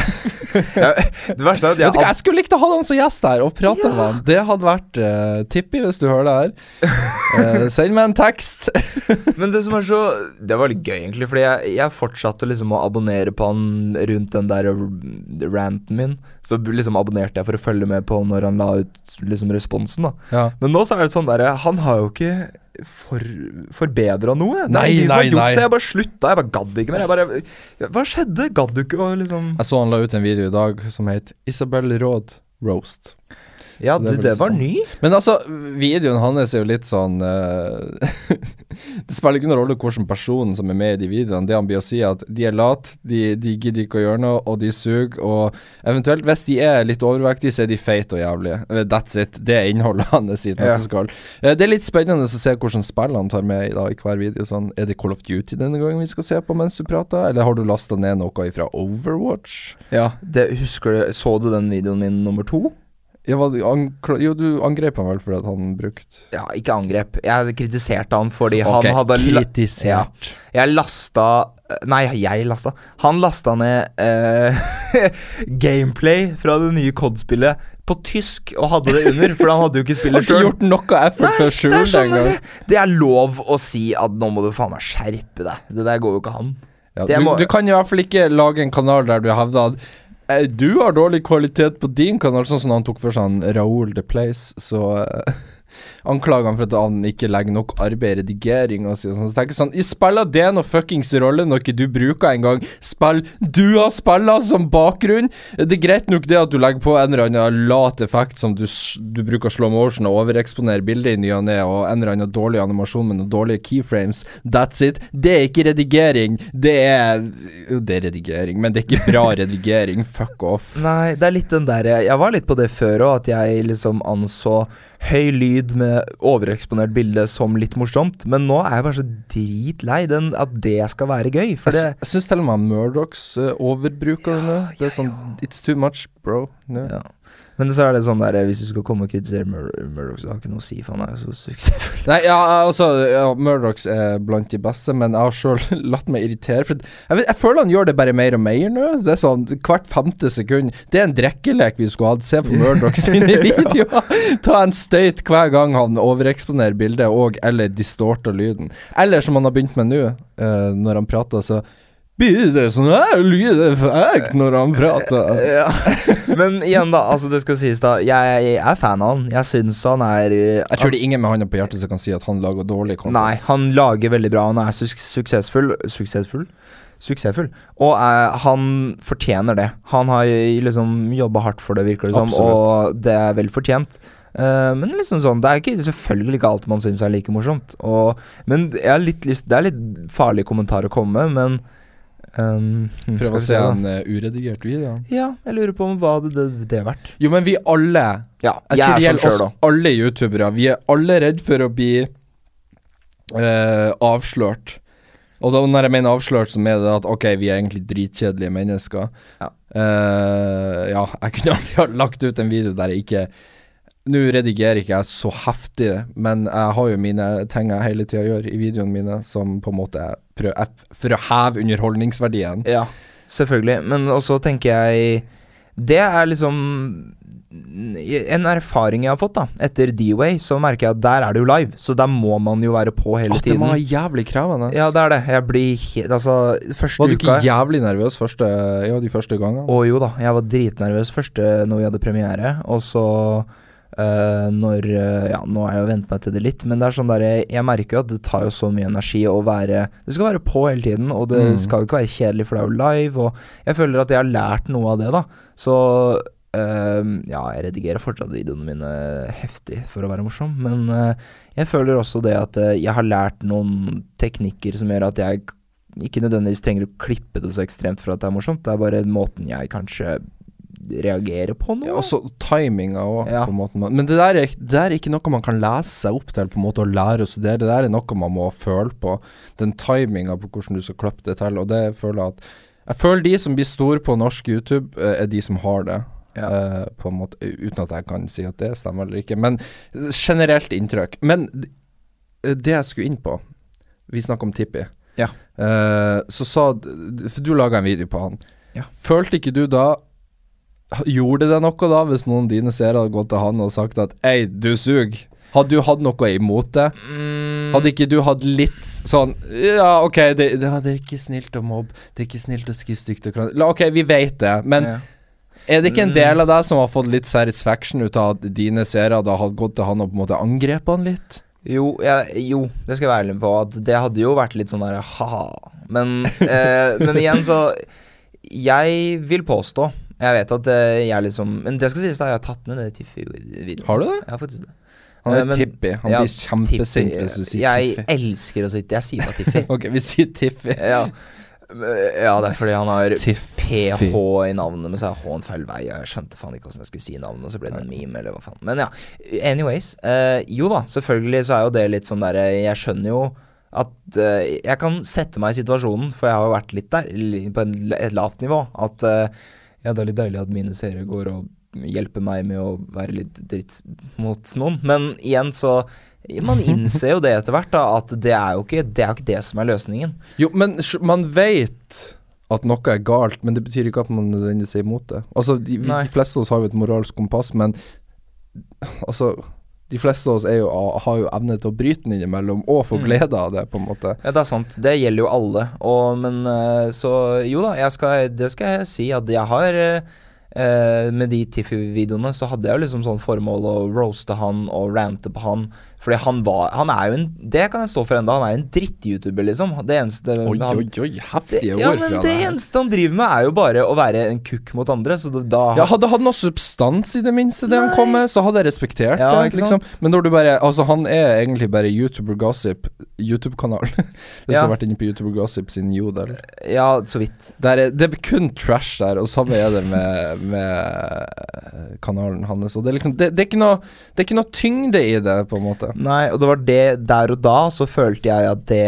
Det verste er at vet du hva, jeg skulle likt å ha han som gjest her og prate med han. Det hadde vært uh, Tippi, hvis du hører det her. Uh, send meg en tekst. Men det som er så Det var litt gøy, egentlig. Fordi jeg, jeg fortsatte liksom å abonnere på han rundt den der ranten min. Så liksom abonnerte jeg for å følge med på når han la ut liksom responsen, da. Ja. Men nå så er det sånn derre Han har jo ikke for, forbedra noe. Det er Nei, som nei, har gjort, nei. Så jeg bare slutta. Jeg bare gadd ikke mer. Jeg bare Hva skjedde? Gadd du ikke å liksom Jeg så han la ut en video i dag som het Isabel Råd roast. Ja, du, det var sånn. ny. Men altså, videoen hans er jo litt sånn uh, Det spiller ikke noen rolle hvilken person som er med i de videoene. Det han blir å si, er at de er late, de, de gidder ikke å gjøre noe, og de suger. Og eventuelt, hvis de er litt overvektige, så er de feite og jævlige. Eh, That's it. Det er innholdet hans Ja. Eh, Det er litt spennende å se hvordan spill han tar med i, da, i hver video. Sånn, er det Call of Duty denne gangen vi skal se på mens du prater, eller har du lasta ned noe fra Overwatch? Ja, det husker du Så du den videoen min nummer to? Hva, du jo, du angrep han vel fordi at han brukte Ja, ikke angrep. Jeg kritiserte han fordi okay, han hadde Kritisert. Ja, Jeg lasta Nei, jeg lasta. Han lasta ned eh, gameplay fra det nye COD-spillet på tysk og hadde det under, for han hadde jo ikke spillet sjøl. gjort noe effort for sjøl det skjule er det sånn er lov å si at nå må du faen meg skjerpe deg. Det der går jo ikke an. Ja, du, må- du kan i hvert fall ikke lage en kanal der du hevder at eh, du har dårlig kvalitet på din kanal, sånn som han tok for seg Raoul The Place, så anklager han for at han ikke legger nok arbeid i redigeringa si. Så tenker jeg sånn spiller det noe fuckings rolle når ikke du bruker engang spill du har spilla som bakgrunn? Det er greit nok det at du legger på en eller annen lat effekt som du, du bruker slow motion og overeksponere bildet i ny og ne, og en eller annen dårlig animasjon med noen dårlige keyframes. That's it. Det er ikke redigering. Det er Jo, det er redigering, men det er ikke bra redigering. Fuck off. Nei, det er litt den der Jeg var litt på det før òg, at jeg liksom anså høy lyd med overeksponert bilde som litt morsomt. Men nå er jeg bare så dritlei den at det skal være gøy. For det Jeg syns til og med Murdochs uh, overbruker det. Det er sånn It's too much, bro. No. ja. Men så er det sånn der Hvis du skal komme og kritisere Mur- Murdoch, så har ikke noe å si, for han er jo så suksessfull. Nei, ja, altså ja, Murdoch er blant de beste, men jeg har sjøl latt meg irritere. For jeg, vet, jeg føler han gjør det bare mer og mer nå. Det er sånn hvert femte sekund. Det er en drikkelek vi skulle hatt. Se på Murdoch sine videoer. Ta en støyt hver gang han overeksponerer bildet og eller distorter lyden. Eller som han har begynt med nå, uh, når han prater, så blir det sånn her lydeffekt når han prater. Ja. Men igjen, da. Altså Det skal sies, da. Jeg, jeg er fan av han. Jeg syns han er Jeg tror det er ingen med hånda på hjertet som kan si at han lager dårlig content. Nei, han lager veldig bra. Han er su suksessfull. Suksessfull? Suksessfull. Og eh, han fortjener det. Han har liksom jobba hardt for det, virker det som, Absolutt. og det er vel fortjent. Uh, men liksom sånn Det er ikke selvfølgelig ikke alt man syns er like morsomt. Og, men litt lyst Det er litt farlig kommentar å komme med, men ehm, hmm, Prøv å se en uh, uredigert video. Ja, jeg lurer på om hva det, det, det verdt. Jo, men vi alle Ja, Jeg, jeg, tror det gjelder oss da. alle youtubere. Vi er alle redd for å bli uh, avslørt. Og da når jeg mener avslørt, så mener det at ok, vi er egentlig dritkjedelige mennesker. Ja. Uh, ja, jeg kunne aldri ha lagt ut en video der jeg ikke Nå redigerer ikke jeg så heftig, men jeg har jo mine ting jeg hele tida gjør i videoene mine, som på en måte er prøv, for å heve underholdningsverdien. Ja, selvfølgelig. Men også tenker jeg Det er liksom en erfaring jeg har fått, da. Etter D-Way, så merker jeg at der er det jo live. Så der må man jo være på hele det tiden. var jævlig krevende. Ja, det er det. Jeg blir helt Altså, første uka Var du ikke uka jævlig nervøs første, ja, de første gangene? Å jo da, jeg var dritnervøs første når vi hadde premiere, og så eh, når uh, Ja, nå har jeg jo vent meg til det litt, men det er sånn der Jeg, jeg merker at det tar jo så mye energi å være Du skal være på hele tiden, og det Mm. skal jo ikke være kjedelig, for det er jo live, og jeg føler at jeg har lært noe av det, da. Så uh, ja, jeg redigerer fortsatt videoene mine heftig for å være morsom, men jeg føler også det at jeg har lært noen teknikker som gjør at jeg ikke nødvendigvis trenger å klippe det så ekstremt for at det er morsomt. Det er bare måten jeg kanskje reagerer på noe. Ja, også timinga òg, Ja. på en måte. Men det der, er, det der er ikke noe man kan lese seg opp til på en måte og lære å studere. Det der er noe man må føle på. Den timinga på hvordan du skal klippe det til. Og det føler jeg at Jeg føler de som blir store på norsk YouTube, eh, er de som har det. Ja. Uh, på en måte Uten at jeg kan si at det stemmer eller ikke. Men generelt inntrykk. Men det jeg skulle inn på Vi snakker om Tippi. Ja. Uh, så sa For du laga en video på han. Ja. Følte ikke du da Gjorde det noe da, hvis noen av dine seere hadde gått til han og sagt at Ei, du suger? Hadde du hatt noe imot det? Mm, Hadde ikke du hatt litt sånn Ja, OK, det, det, det er ikke snilt å mobbe, det er ikke snilt å skrive stygt og krangle. OK, vi vet det, men ja. er det ikke en Mm. del av deg som har fått litt satisfaction ut av at dine seere da hadde gått til han og på en måte angrepet han litt? Jo, ja, jo, det skal jeg være ærlig på. At det hadde jo vært litt sånn der ha-ha. Men, eh, men igjen, så Jeg vil påstå Jeg vet at eh, jeg liksom Men det skal sies, da. Jeg har tatt ned det Tiffy-videoen. Har du det? Jeg har faktisk det. Han Eh, er men- Tippi. Han ja, blir kjempesint Tiffy. hvis du sier Jeg Tippi. elsker å si Jeg sier bare Tiffy. Ok, vi sier Tippi. ja. ja, det er fordi han har Tiffy. PH i navnet, men så er H en feil vei. Jeg skjønte faen ikke hvordan jeg skulle si navnet, og så ble det en meme, eller hva faen. Men ja, anyways. eh, jo da, selvfølgelig så er jo det litt sånn derre Jeg skjønner jo at eh, Jeg kan sette meg i situasjonen, for jeg har jo vært litt der, li- på en, et lavt nivå. At eh, ja, det er litt deilig at mine seere går og hjelper meg med å være litt dritt mot noen. Men igjen så Man innser jo det etter hvert, da, at det er jo ikke det, er ikke det som er løsningen. Jo, men man vet at noe er galt, men det betyr ikke at man nødvendigvis er imot det. Altså, de, de fleste av oss har jo et moralsk kompass, men altså De fleste av oss er jo, har jo evne til å bryte den innimellom, og få Mm. glede av det, på en måte. Ja, det er sant. Det gjelder jo alle. Og, men eh, så jo da, jeg skal, det skal jeg si at jeg har eh, Med de Tiffy-videoene så hadde jeg jo liksom sånn formål å roaste han og rante på han. Fordi han var Han er jo en Det kan jeg stå for enda. Han er en dritt-youtuber, liksom. Det eneste Oi, han, oi, oi, heftige ord ja, men fra det deg. eneste han driver med, er jo bare å være en kukk mot andre. Så da, Ja, hadde han noe substans i det minste, det han kom med, så hadde jeg respektert Ja, det. Liksom. Men når du bare Altså, han er egentlig bare YouTuber Gossip, YouTube-kanal. Hvis du Ja. har vært inne på YouTuber Gossip sin Jo der. Ja, så vidt. Er, det er kun trash der, og samme er det med, med kanalen hans. Og det er liksom det, det, er noe, det er ikke noe tyngde i det, på en måte. Nei, og det var det Der og da så følte jeg at det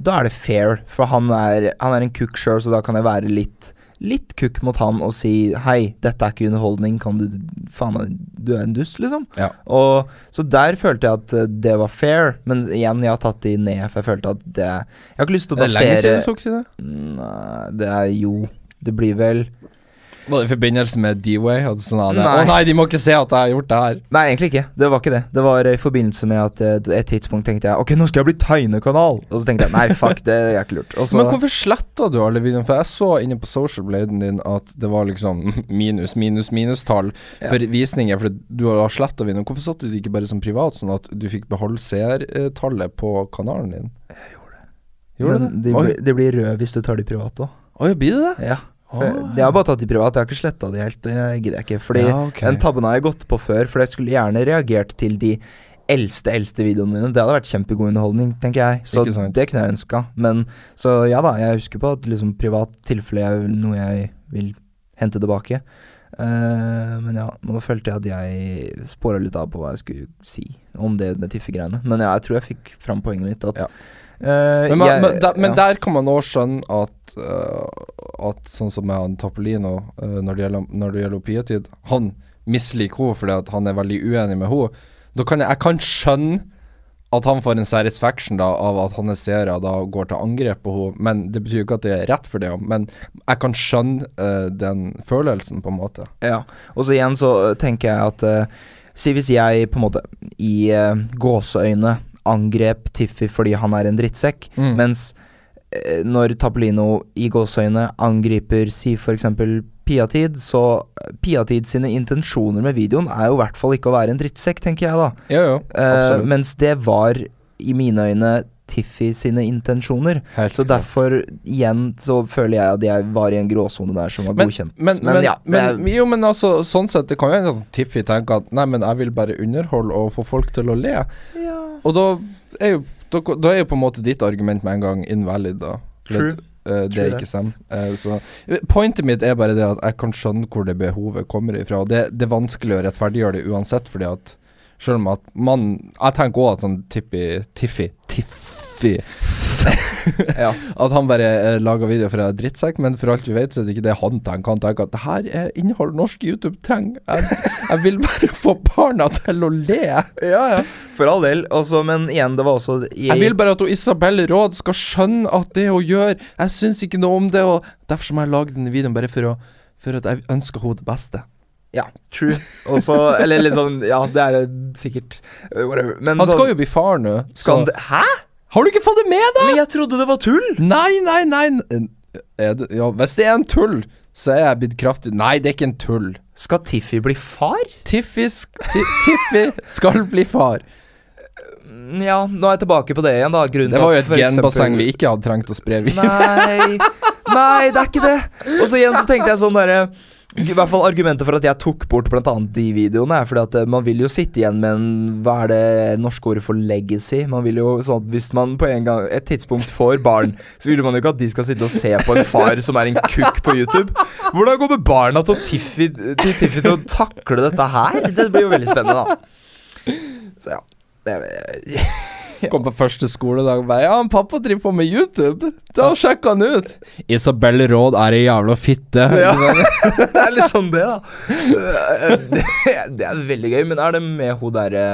Da er det fair, for han er, han er en kukk sjøl, så da kan jeg være litt Litt kukk mot han og si Hei, dette er ikke underholdning, kan du Faen du er en dust, liksom. Ja. Og Så der følte jeg at eh, det var fair, men igjen, jeg har tatt de ned, for jeg følte at det Jeg har ikke lyst til å Er det lenge siden du tok til det? Nei, det er jo Det blir vel Var det i forbindelse med D-Way? Sånn, Nei. Å nei, de må ikke se at jeg har gjort det her. Nei, egentlig ikke. Det var ikke det. Det var i forbindelse med at eh, et tidspunkt tenkte jeg Ok, nå skal jeg bli tegnekanal. Og så tenkte jeg nei, fuck, det er ikke lurt. Også, Men hvorfor sletta du alle videoene? For jeg så inne på social bladen din at det var liksom minus, minus, minus-tall for visninger, for du har sletta videoen. Hvorfor satte du det ikke bare som privat, sånn at du fikk beholde seertallet på kanalen din? Jeg gjorde det. Gjorde Men det? de, blir- de blir røde hvis du tar de private òg. Oi, blir det det? Ja. For Ah. Jeg har bare tatt de privat, jeg har ikke sletta de helt. Det gidder jeg ikke. Fordi Ja, okay. den tabben har jeg gått på før, for jeg skulle gjerne reagert til de eldste, eldste videoene mine. Det hadde vært kjempegod underholdning, tenker jeg. Så det kunne jeg ønska. Men så ja da, jeg husker på at liksom privat tilfelle er noe jeg vil hente tilbake. Uh, men ja, nå følte jeg at jeg spora litt av på hva jeg skulle si om det med Tiffi-greiene. Men ja, jeg tror jeg fikk fram poenget mitt. At Ja. Eh, Men, jeg- men, der, men ja. der kan man òg skjønne at uh, At sånn som med han Tapolino uh, når, det gjelder, når det gjelder Piatid Han misliker henne fordi han er veldig uenig med henne. Da kan jeg, jeg kan skjønne at han får en satisfaction da av at hans seere da går til angrep på henne, men det betyr jo ikke at det er rett for det. Men jeg kan skjønne uh, den følelsen, på en måte. Ja, og så igjen så tenker jeg at uh, Si hvis jeg på en måte i uh, gåseøyne angrep Tiffy fordi han er en drittsekk, Mm. mens eh, når Tapolino i gåsøyne angriper si eksempel Piatid, så Piatid sine intensjoner med videoen er jo i hvert fall ikke å være en drittsekk, tenker jeg da. Jo, jo, Eh, mens det var i mine øyne Tiffi sine intensjoner. Så derfor, igjen, så føler jeg at jeg var i en gråsone der som var Men- godkjent. Men, men, ja, det er- jo, men altså, sånn sett, det kan jo hende at Tiffy tenker at nei, men jeg vil bare underholde og få folk til å le. Og da er jo da, da er jo på en måte ditt argument med en gang invalid, da. True. at, eh, det er ikke sant. Uh, Pointet mitt er bare det at jeg kan skjønne hvor det behovet kommer ifra. Og det, det er vanskelig å rettferdiggjøre det uansett, fordi at selv om at man Jeg tenker òg at sånn Tippi Tiffi Tiffi ja. At han bare eh, lager video for å være drittsekk, men for alt vi vet, så er det ikke det han tenker. Han tenker at det her er innhold norsk YouTube trenger. Jeg, jeg vil bare få barna til å le. Ja, ja. For all del. Også, men igjen, det var også i, Jeg vil bare at Isabel Råd skal skjønne at det hun gjør Jeg syns ikke noe om det, og derfor må jeg lage denne videoen bare for, å, for at jeg ønsker henne det beste. Ja, true. Også, eller litt sånn Ja, det er sikkert. Whatever. Men Han skal sånn, jo bli far nå. Så Hæ?! Har du ikke fått det med deg?! Men jeg trodde det var tull! Nei, nei, nei. Det, ja, hvis det er en tull, så er jeg blitt kraftig Nei, det er ikke en tull. Skal Tiffy bli far? Tiffy, sk ti, Tiffy skal bli far. Mm, Ja, nå er jeg tilbake på det igjen, da. Grunnen Det var jo et eksempel- genbasseng vi ikke hadde trengt å spre videre. Nei, nei, det er ikke det. Og så igjen så tenkte jeg sånn derre I hvert fall Argumentet for at jeg tok bort annet de videoene, er fordi at eh, man vil jo sitte igjen med en Hva er det norske ordet for legacy? Man vil jo sånn at Hvis man på en gang et tidspunkt får barn, så vil man jo ikke at de skal sitte og se på en far som er en kukk på YouTube. Hvordan med barna til Tiffy til, Tiffy til å takle dette her? Det blir jo veldig spennende, da. Så ja. Det, Kom på første skoledag og bare Ja, pappa driver på med YouTube. Da sjekk han ut. Isabel Råd er ei jævla fitte. Ja. det er litt sånn det, da. Det, det er veldig gøy. Men er det med hun derre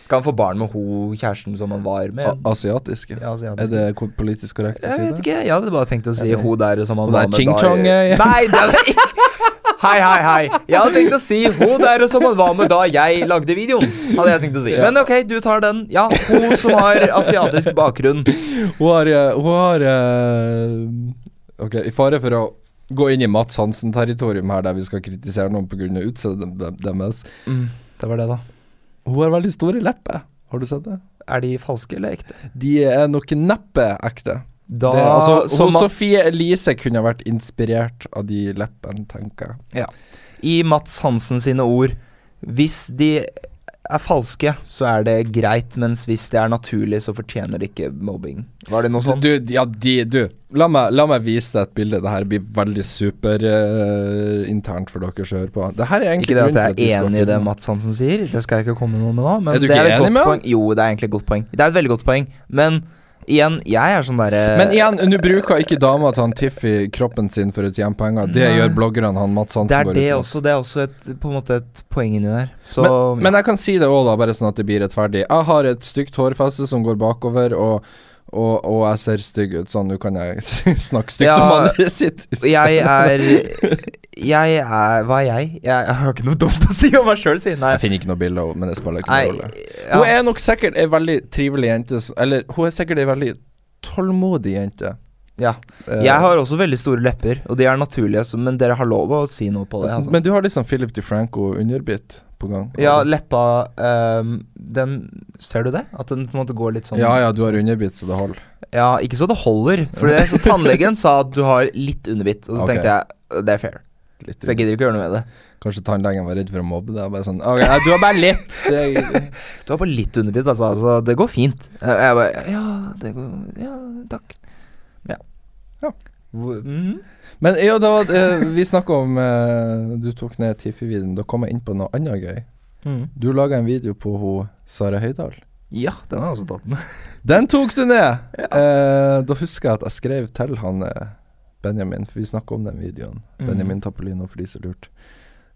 Skal han få barn med hun kjæresten som han var med? A asiatiske. Ja, asiatiske. Er det politisk korrekt å si det? Jeg vet ikke. Jeg hadde bare tenkt å si hun der som han var med Ching da Chong, eh? Nei, det er ikke Hei, hei, hei. Jeg hadde tenkt å si hun der som han var med da jeg lagde videoen. Hadde jeg tenkt å si. Men ok, du tar den. Ja, hun som har asiatisk bakgrunn. Hun har, eh, hun har uh, Ok, i fare for å gå inn i Mats Hansen-territorium her, der vi skal kritisere noen pga. utseendet deres. Mm, det var det, da. Hun har veldig store lepper. Har du sett det? Er de falske eller ekte? De er nok neppe ekte. Da det, altså, hun Sofie Elise kunne vært inspirert av de leppene, tenker jeg. Ja. I Mats Hansen sine ord Hvis de er falske, så er det greit, mens hvis det er naturlig, så fortjener de ikke mobbing. Var det noe sånt? Du, ja, de, du. La meg, la meg vise deg et bilde. Det her blir veldig superinternt for dere som hører på. Det her er egentlig Ikke det at jeg er enig i det. Mats Hansen sier, det skal jeg ikke komme noe med nå. Men Er du det ikke er enig med ham? Jo, det er egentlig et godt poeng. Det er et veldig godt poeng, men igjen, jeg er sånn derre Men igjen, nå bruker ikke dama til han Tiffy kroppen sin for å tjene penger. Det Nei. gjør bloggerne han Mats Hansen det er går det også. Det er også et, på en måte et poeng inni der. Så Men, men jeg kan si det òg, da, bare sånn at det blir rettferdig. Jeg har et stygt hårfeste som går bakover, og, og, og jeg ser stygg ut. Sånn, nå kan jeg snakke stygt Ja, om andre sitt. jeg er Jeg er Hva er jeg? Jeg, jeg har ikke noe dumt å si om meg sjøl, siden Jeg finner ikke noe bilde av henne, men det spiller ikke noen rolle. ja. Hun er nok sikkert ei veldig trivelig jente, eller hun er sikkert ei veldig tålmodig jente. ja. Eh, Jeg har også veldig store lepper, og de er naturlige, men dere har lov å si noe på det. Altså. Men du har liksom Philip DeFranco underbitt på gang. ja, leppa um, Den Ser du det? At den på en måte går litt sånn ja, ja, du har underbitt, så det holder. Ja, ikke så det holder. For det, så tannlegen sa at du har litt underbitt, og så okay. tenkte jeg det er fair. Litt Så jeg gidder ikke å gjøre noe med det. Kanskje tannlegen var redd for å mobbe deg. Bare sånn Ok, nei, du har bare litt. Du har bare litt underbitt, altså. altså det går fint. Jeg bare Ja, det går Ja, takk. Ja. Ja. Mhm. men ja, var, eh, Vi snakka om eh, Du tok ned Tiffy-videoen. Da kom jeg inn på noe annet gøy. Mm. Du laga en video på ho Sara Høydahl. Ja, den har jeg også tatt med. Den tok du ned! Eh, da husker jeg at jeg skrev til han eh, Benjamin, for vi snakka om den videoen. Mm. Benjamin Tapolino, for de som lurte.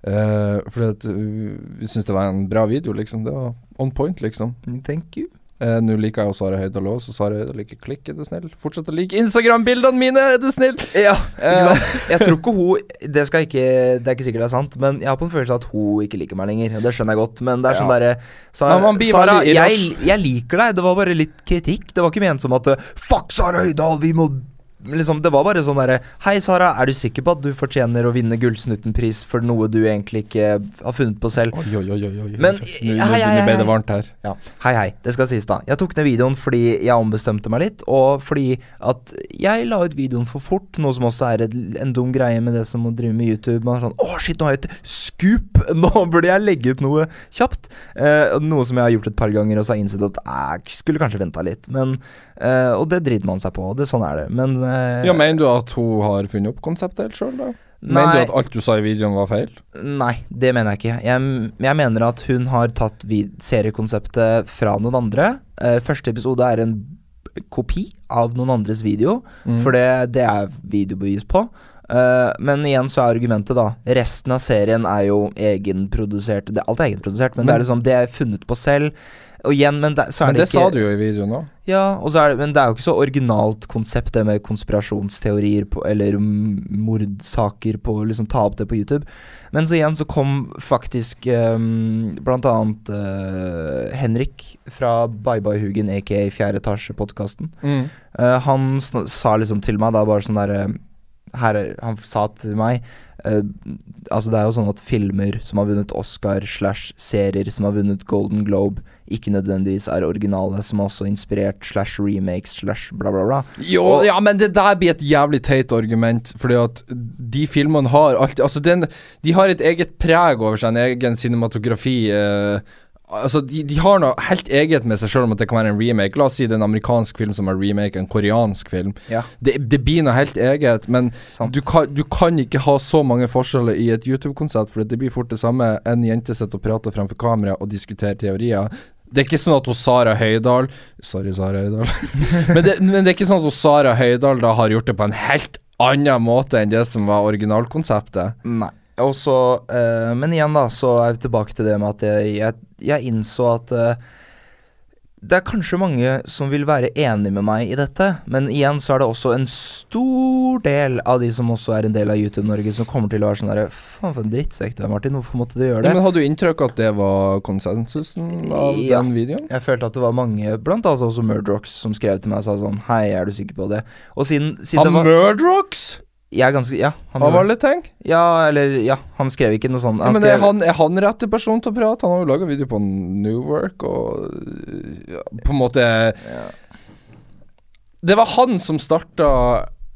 Uh, fordi at uh, vi syntes det var en bra video, liksom. Det var on point, liksom. Thank you. Eh, Nå liker jeg jo Sara Høydahl òg, så Sara Høydahl liker klikk, er du snill. Fortsett å like Instagram-bildene mine, er du snill! Ja, Eh, ikke sant? Jeg tror ikke hun Det skal ikke Det er ikke sikkert det er sant, men jeg har på en følelse at hun ikke liker meg lenger. Og det skjønner jeg godt, men det er sånn Ja. derre Sara, jeg, jeg liker deg. Det var bare litt kritikk. Det var ikke ment som at Fuck Sara Høydahl, vi må Liksom, det var bare sånn derre Hei, Sara, er du sikker på at du fortjener å vinne Gullsnutten-pris for noe du egentlig ikke har funnet på selv? Oi, oi, oi, oi, oi. Men- Nå- hei, hei, ble hei. det varmt her. Ja. Hei, hei. Det skal sies, da. Jeg tok ned videoen fordi jeg ombestemte meg litt, og fordi at jeg la ut videoen for fort, noe som også er en dum greie med det som å drive med YouTube. Man er sånn Å, shit, nå har jeg et scoop! Nå burde jeg legge ut noe kjapt. Eh, noe som jeg har gjort et par ganger, og så har jeg innsett at jeg skulle kanskje venta litt. Men eh, Og det driter man seg på. Det, sånn er det. Men uh, Ja, Mener du at hun har funnet opp konseptet helt sjøl, da? Mener du at alt du sa i videoen var feil? Nei, det mener jeg ikke. Jeg, jeg mener at hun har tatt seriekonseptet fra noen andre. Uh, første episode er en kopi av noen andres video, Mm. for det, det er videobevis på. Uh, men igjen så er argumentet, da Resten av serien er jo egenprodusert. Det, alt er egenprodusert, men, det er liksom Det er funnet på selv. Og igjen, men det, så er Men det, det ikke sa du jo i videoen òg. Ja, det, men det er jo ikke så originalt konsept, det med konspirasjonsteorier på, eller mordsaker på Liksom ta opp det på YouTube. Men så igjen så kom faktisk um, blant annet uh, Henrik fra Bye Bye Hugen, aka Fjerde etasje-podkasten. Mm. han sa liksom til meg da bare sånn derre er- Han sa til meg eh, Altså Det er jo sånn at filmer som har vunnet Oscar, slash serier som har vunnet Golden Globe, ikke nødvendigvis er originale, som har også inspirert slash remakes slash bla, bla, bla. Jo, Og- ja, men det der blir et jævlig teit argument, fordi at de filmene har alltid Altså, den, de har et eget preg over seg, en egen cinematografi. Eh, altså, de, de har noe helt eget med seg sjøl om at det kan være en remake. La oss si det er en amerikansk film som er remake, en koreansk film. Ja, Det, det blir noe helt eget, men du kan, du kan ikke ha så mange forskjeller i et YouTube-konsept, for det blir fort det samme. En jente sitter og prater fremfor kamera og diskuterer teorier. Det er ikke sånn at hun Sara Høydahl Sorry, Sara Høydahl. men, det, men det er ikke sånn at hun Sara Høydahl da har gjort det på en helt annen måte enn det som var originalkonseptet. Nei. Og så, eh, men igjen, da, så er vi tilbake til det med at jeg, jeg, jeg innså at eh, det er kanskje mange som vil være enig med meg i dette, men igjen så er det også en stor del av de som også er en del av YouTube-Norge, som kommer til å være sånn derre Faen, for en drittsekk du er, Martin. Hvorfor måtte du gjøre Ja, det? men Hadde du inntrykk at det var konsensusen av Ja. den videoen? Jeg følte at det var mange, blant annet også Murdrocks, som skrev til meg og sa sånn Hei, er du sikker på det? Og siden, siden Han det var Murdrocks? Jeg er ganske Ja, han, han var litt ting? ja, eller Ja, han skrev ikke noe sånn. Ja, men er han, er han rette person til å prate? Han har jo laga video på New Work og ja, På en måte Det var han som starta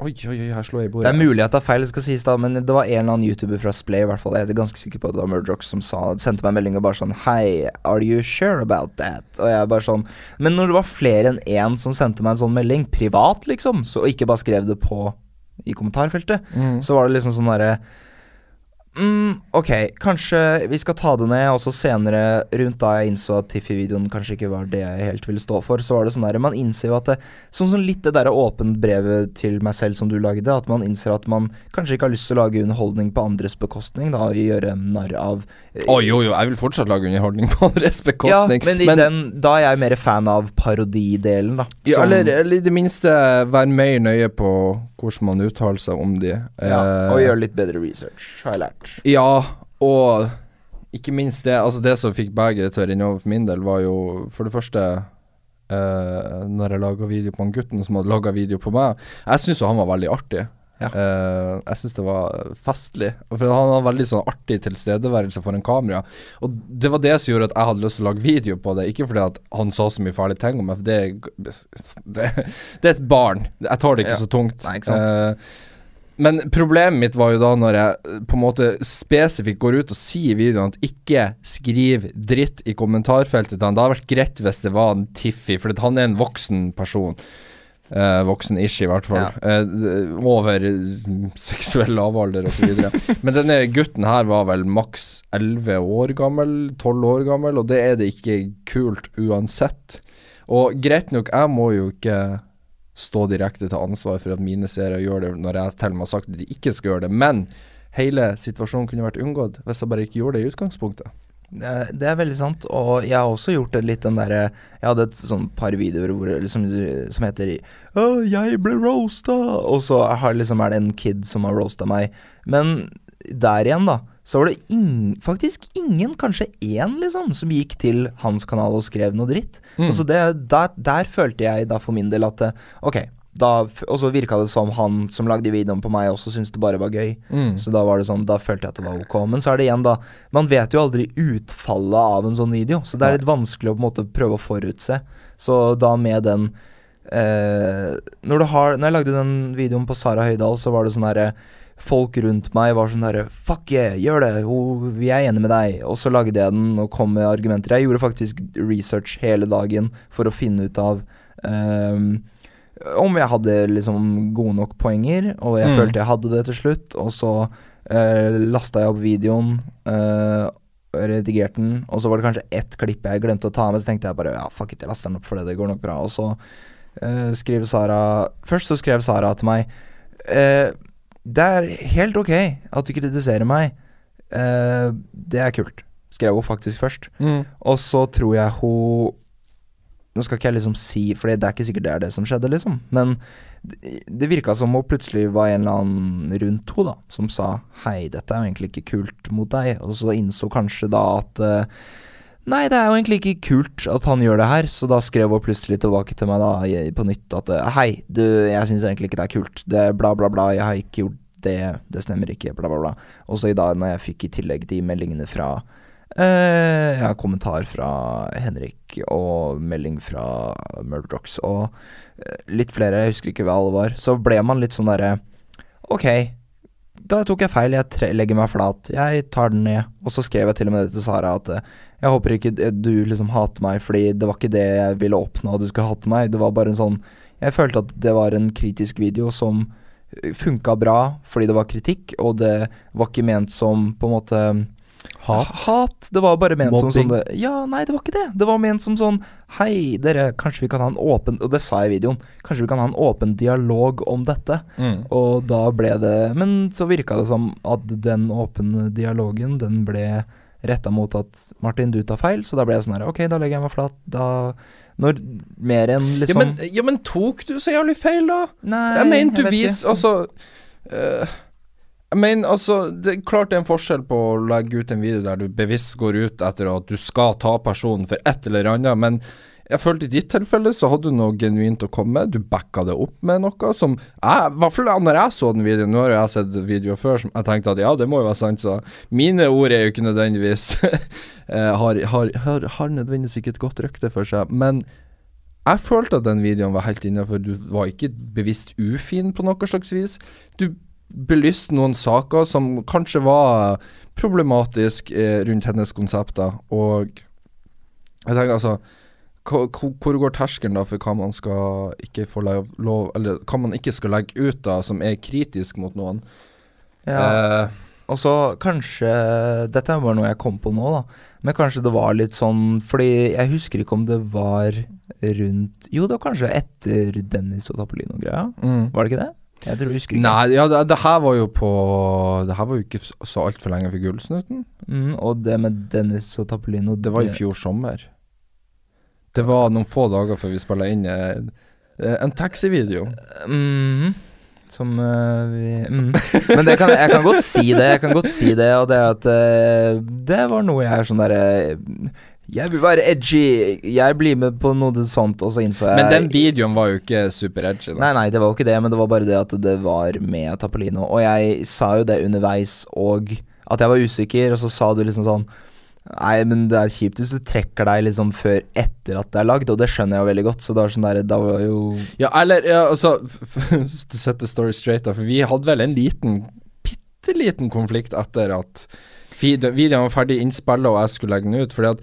Oi, oi, oi, her slår jeg i bordet. Det er mulig at det er feil, skal sies da men det var en eller annen YouTuber fra Splay i hvert fall. Jeg er ganske sikker på at det var Murdrox som sa, sendte meg en melding og bare sånn Hei, are you sure about that? Og jeg bare sånn Men når det var flere enn én som sendte meg en sånn melding, privat liksom, så og ikke bare skrev det på i kommentarfeltet, Mm. så var det liksom sånn derre Mm, ok, kanskje vi skal ta det ned, og så senere, rundt da jeg innså at Tiffy-videoen kanskje ikke var det jeg helt ville stå for, så var det sånn der Man innser jo at det Sånn som litt det derre åpent brevet til meg selv som du lagde, at man innser at man kanskje ikke har lyst til å lage underholdning på andres bekostning, da, og gjøre narr av Å jo, jo, jeg vil fortsatt lage underholdning på andres bekostning. Ja, men, i den, da er jeg mer fan av parodidelen, da. ja, som- eller, eller i det minste være mer nøye på hvordan man uttaler seg om de. ja, Eh, og gjøre litt bedre research, har jeg lært. Ja, og ikke minst det Altså det som fikk begeret til å renne over for min del, var jo for det første eh, Når jeg laga video på han gutten som hadde laga video på meg. Jeg syns jo han var veldig artig. Ja. Uh, jeg syns det var festlig. For han har veldig sånn artig tilstedeværelse foran kamera. Og det var det som gjorde at jeg hadde lyst til å lage video på det. Ikke fordi at han sa så mye fæle ting om meg, for det, det, det er et barn. Jeg tar det ikke Ja. så tungt. Nei, ikke sant. Uh, men problemet mitt var jo da når jeg eh, på en måte spesifikt går ut og sier i videoen at ikke skriv dritt i kommentarfeltet til han. Det hadde vært greit hvis det var en Tiffy, for han er en voksen person. Eh, voksen-ish, i hvert fall. Ja. Uh, over seksuell lavalder osv. Men denne gutten her var vel maks 11 år gammel, 12 år gammel, og det er det ikke kult uansett. Og greit nok, jeg må jo ikke stå direkte til ansvar for at mine seere gjør det når jeg til og med har sagt at de ikke skal gjøre det, men hele situasjonen kunne vært unngått hvis jeg bare ikke gjorde det i utgangspunktet. Det er- veldig sant, og jeg har også gjort det litt den derre Jeg hadde et sånn par videoer hvor, liksom, som heter Å, jeg ble roasta, og så har, liksom, er det en kid som har roasta meg. Men der igjen, da, så var det ing, faktisk ingen, kanskje én, liksom, som gikk til hans kanal og skrev noe dritt. Mm. Og så det, der, der følte jeg da for min del at Ok, da, og så virka det som han som lagde videoen på meg, også syntes det bare var gøy. Mm. Så da var det sånn, da følte jeg at det var ok. Men så er det igjen, da Man vet jo aldri utfallet av en sånn video, så det er litt vanskelig å på en måte prøve å forutse. Så da med den eh, Når du har Når jeg lagde den videoen på Sara Høydahl, så var det sånn herre Folk rundt meg var sånn herre Fuck yeah, gjør det! Vi er enige med deg. Og så lagde jeg den og kom med argumenter. Jeg gjorde faktisk research hele dagen for å finne ut av ehm, om jeg hadde liksom gode nok poenger, og jeg Mm. følte jeg hadde det til slutt. Og så uh, lasta jeg opp videoen, uh, redigerte den, og så var det kanskje ett klipp jeg glemte å ta med, så tenkte jeg bare ja, fuck it, jeg laster den opp for det, det går nok bra. Og så uh, skriver Sara Først så skrev Sara til meg eh, Det er helt ok at du kritiserer meg. Eh, det er kult, skrev hun faktisk først. Mm. Og så tror jeg hun Nå skal ikke jeg liksom si For det er ikke sikkert det er det som skjedde, liksom. Men det, det virka som hun plutselig var en eller annen rundt henne da som sa Hei, dette er jo egentlig ikke kult mot deg. Og så innså kanskje da at eh, Nei, det er jo egentlig ikke kult at han gjør det her. Så da skrev hun plutselig tilbake til meg da på nytt at Hei, du, jeg syns egentlig ikke det er kult. Det er bla, bla, bla. Jeg har ikke gjort det, det stemmer ikke, bla, bla, bla. Og så i dag, når jeg fikk i tillegg de meldingene fra eh, Ja, kommentar fra Henrik og melding fra Murdochs og eh, litt flere, jeg husker ikke hva alle var, så ble man litt sånn derre Ok, da tok jeg feil, jeg legger meg flat, jeg tar den ned. Og så skrev jeg til og med det til Sara at eh, jeg håper ikke du liksom hater meg, fordi det var ikke det jeg ville oppnå, at du skulle hate meg. Det var bare en sånn Jeg følte at det var en kritisk video som funka bra fordi det var kritikk, og det var ikke ment som på en måte Hat. Hat. Det var bare ment som sånn Ja, nei, det var ikke det. Det var ment som sånn Hei, dere, kanskje vi kan ha en åpen Og det sa jeg i videoen. Kanskje vi kan ha en åpen dialog om dette. Mm. Og da ble det Men så virka det som at den åpne dialogen, den ble retta mot at Martin, du tar feil. Så da ble jeg sånn her Ok, da legger jeg meg flat. Da Når mer enn Ja, liksom men, ja, men tok du så jævlig feil, da? Nei, Jeg mener du vis Altså eh, Mener altså Det er klart det er en forskjell på å legge ut en video der du bevisst går ut etter at du skal ta personen for et eller annet, men jeg følte i ditt tilfelle så hadde du noe genuint å komme med. Du backa det opp med noe som jeg, I hvert fall når jeg så den videoen, nå har jeg sett videoer før som jeg tenkte at ja, det må jo være sant, så mine ord er jo ikke nødvendigvis eh, har, har, har, har nødvendigvis ikke et godt rykte for seg, men jeg følte at den videoen var helt innafor. Du var ikke bevisst ufin på noe slags vis. Du belyste noen saker som kanskje var problematisk eh, rundt hennes konsepter, og jeg tenker altså hvor hvor går terskelen da for hva man skal ikke få lov, lov Eller hva man ikke skal legge ut da, som er kritisk mot noen? ja. Eh, Og så kanskje Dette er bare noe jeg kom på nå, da. Men kanskje det var litt sånn Fordi jeg husker ikke om det var rundt Jo, det var kanskje etter Dennis og Tapolino-greia. mm. Var det ikke det? Jeg tror jeg husker ikke. Nei, ja, det, det her var jo på Det her var jo ikke så altfor lenge for Gullsnuten. Mm, og det med Dennis og Tapolino Det var i fjor sommer. Det var noen få dager før vi spilla inn eh, eh, en taxivideo. Mm, som uh, vi mm. Men det kan, jeg kan godt si det, jeg kan godt si det, og det er at uh, det var noe jeg er sånn derre Jeg vil være edgy, jeg blir med på noe sånt, og så innså jeg Men den videoen var jo ikke super edgy. Da. Nei, nei, det var jo ikke det, men det var bare det at det var med Tapolino. Og jeg sa jo det underveis, og at jeg var usikker, og så sa du liksom sånn Nei, men det er kjipt hvis du trekker deg liksom før etter at det er lagd, og det skjønner jeg jo veldig godt, så det var sånn der Da var jo Ja, eller ja, altså To sette story straight, da, for vi hadde vel en liten, bitte liten konflikt etter at videoen var ferdig innspillet og jeg skulle legge den ut. Fordi at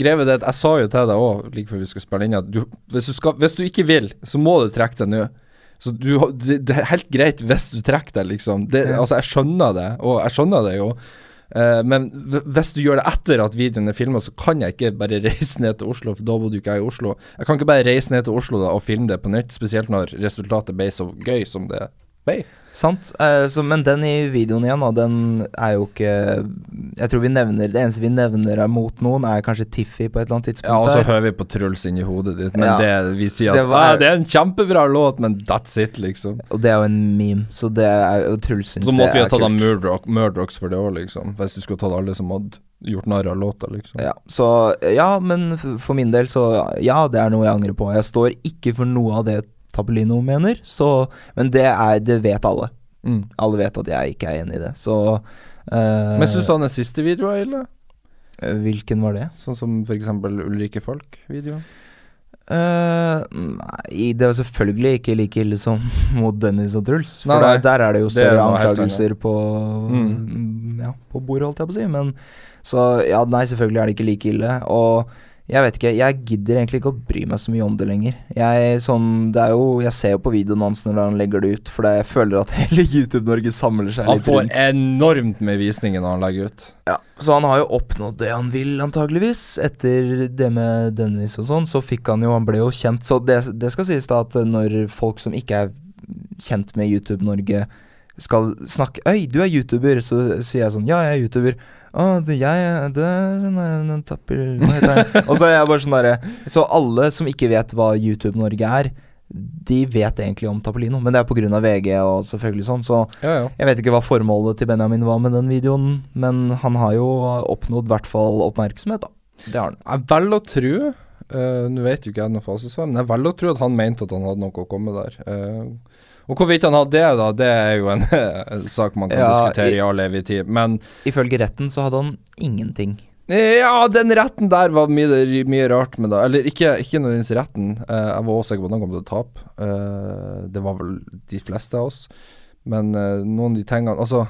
Grevet det at Jeg sa jo til deg òg, like før vi skulle spille inn, at du, hvis, du skal, hvis du ikke vil, så må du trekke deg nå. Så du, det, det er helt greit hvis du trekker deg, liksom. Det. Altså, jeg skjønner det, og jeg skjønner det jo. Uh, men hvis du gjør det etter at videoen er filma, så kan jeg ikke bare reise ned til Oslo, for da bodde ikke jeg i Oslo. Jeg kan ikke bare reise ned til Oslo da og filme det på nytt, spesielt når resultatet ble så gøy som det ble. Sant. Eh, så, men den i videoen igjen, da, den er jo ikke Jeg tror vi nevner Det eneste vi nevner er mot noen, er kanskje Tiffy på et eller annet tidspunkt. Ja, og så hører vi på Truls inni hodet ditt, men Ja. det vi sier at Det var- «Ah, det er en kjempebra låt, men that's it, liksom. Og det er jo en meme, så det er jo Truls syns Så måtte vi ha er tatt av kult. Murdrock, Murdrocks for det òg, liksom. Hvis vi skulle tatt alle som hadde gjort narr av låta, liksom. Ja, så ja, men for min del så ja, det er noe jeg angrer på. Jeg står ikke for noe av det Tapolino mener, så Men det er Det vet alle. Mm. Alle vet at jeg ikke er enig i det, så uh, Men syns du han den siste videoen er ille? Hvilken var det? Sånn som eksempel Ulrikke Falk-videoen? Uh, nei, det var selvfølgelig ikke like ille som mot Dennis og Truls. For Nei, nei. Der, der er det jo er større det anklagelser på mm, Ja, på bordet, holdt jeg på å si. Men så ja, nei, selvfølgelig er det ikke like ille. Og jeg vet ikke, jeg gidder egentlig ikke å bry meg så mye om det lenger. Jeg sånn, det jo Jeg ser jo på videoen hans når han legger det ut, for jeg føler at hele YouTube-Norge samler seg Han litt får enormt med visninger når han legger ut. Ja, så han har jo oppnådd det han vil, antageligvis. Etter det med Dennis og sånn, så fikk han jo Han ble jo kjent. Så det, det skal sies da at når folk som ikke er kjent med YouTube-Norge, skal snakke Øy, du er YouTuber, så sier jeg sånn Ja, jeg er YouTuber. Å, det jeg Det er en, en tapper Hva heter han? og så er jeg bare sånn derre Så alle som ikke vet hva YouTube-Norge er, de vet egentlig om Tappelino, men det er pga. VG og selvfølgelig sånn, så Ja, ja. jeg vet ikke hva formålet til Benjamin var med den videoen, men han har jo oppnådd i hvert fall oppmerksomhet, da. Det har han. Jeg velger å tro uh, Nå vet jo ikke jeg noe fasesvar, men jeg velger å tro at han mente at han hadde noe å komme der. Eh, Og hvorvidt han hadde det, da, det er jo en, sak man kan Ja, diskutere i- i all evig tid. Men Ifølge retten så hadde han ingenting. ja, den retten der var mye, mye rart med det. Eller ikke, ikke nødvendigvis retten. Eh, jeg var også sikker på at han kom til å tape. Eh, det var vel de fleste av oss. Men eh, noen av de tingene Altså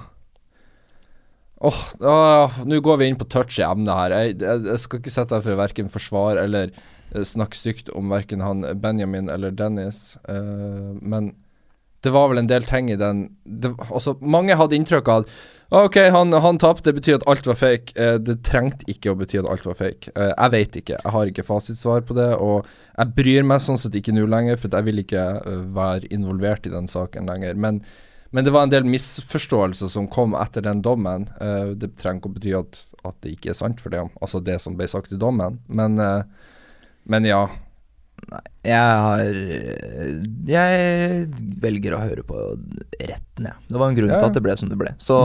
Åh, ah, Nå går vi inn på touchy emne her. Jeg, jeg, jeg skal ikke sette her for verken forsvar eller snakke stygt om verken han Benjamin eller Dennis. uh, men det var vel en del ting i den det, altså, Mange hadde inntrykk av at OK, han, han tapte, det betyr at alt var fake. Eh, det trengte ikke å bety at alt var fake. Eh, jeg vet ikke, jeg har ikke fasitsvar på det. Og jeg bryr meg sånn sett ikke nå lenger, for jeg vil ikke eh, være involvert i den saken lenger. Men, men det var en del misforståelser som kom etter den dommen. Eh, det trenger ikke å bety at, at det ikke er sant for det, altså det som ble sagt i dommen. Men, eh, men ja. Jeg har Jeg velger å høre på retten, jeg. Det var en grunn Ja, til at det ble som det ble. Så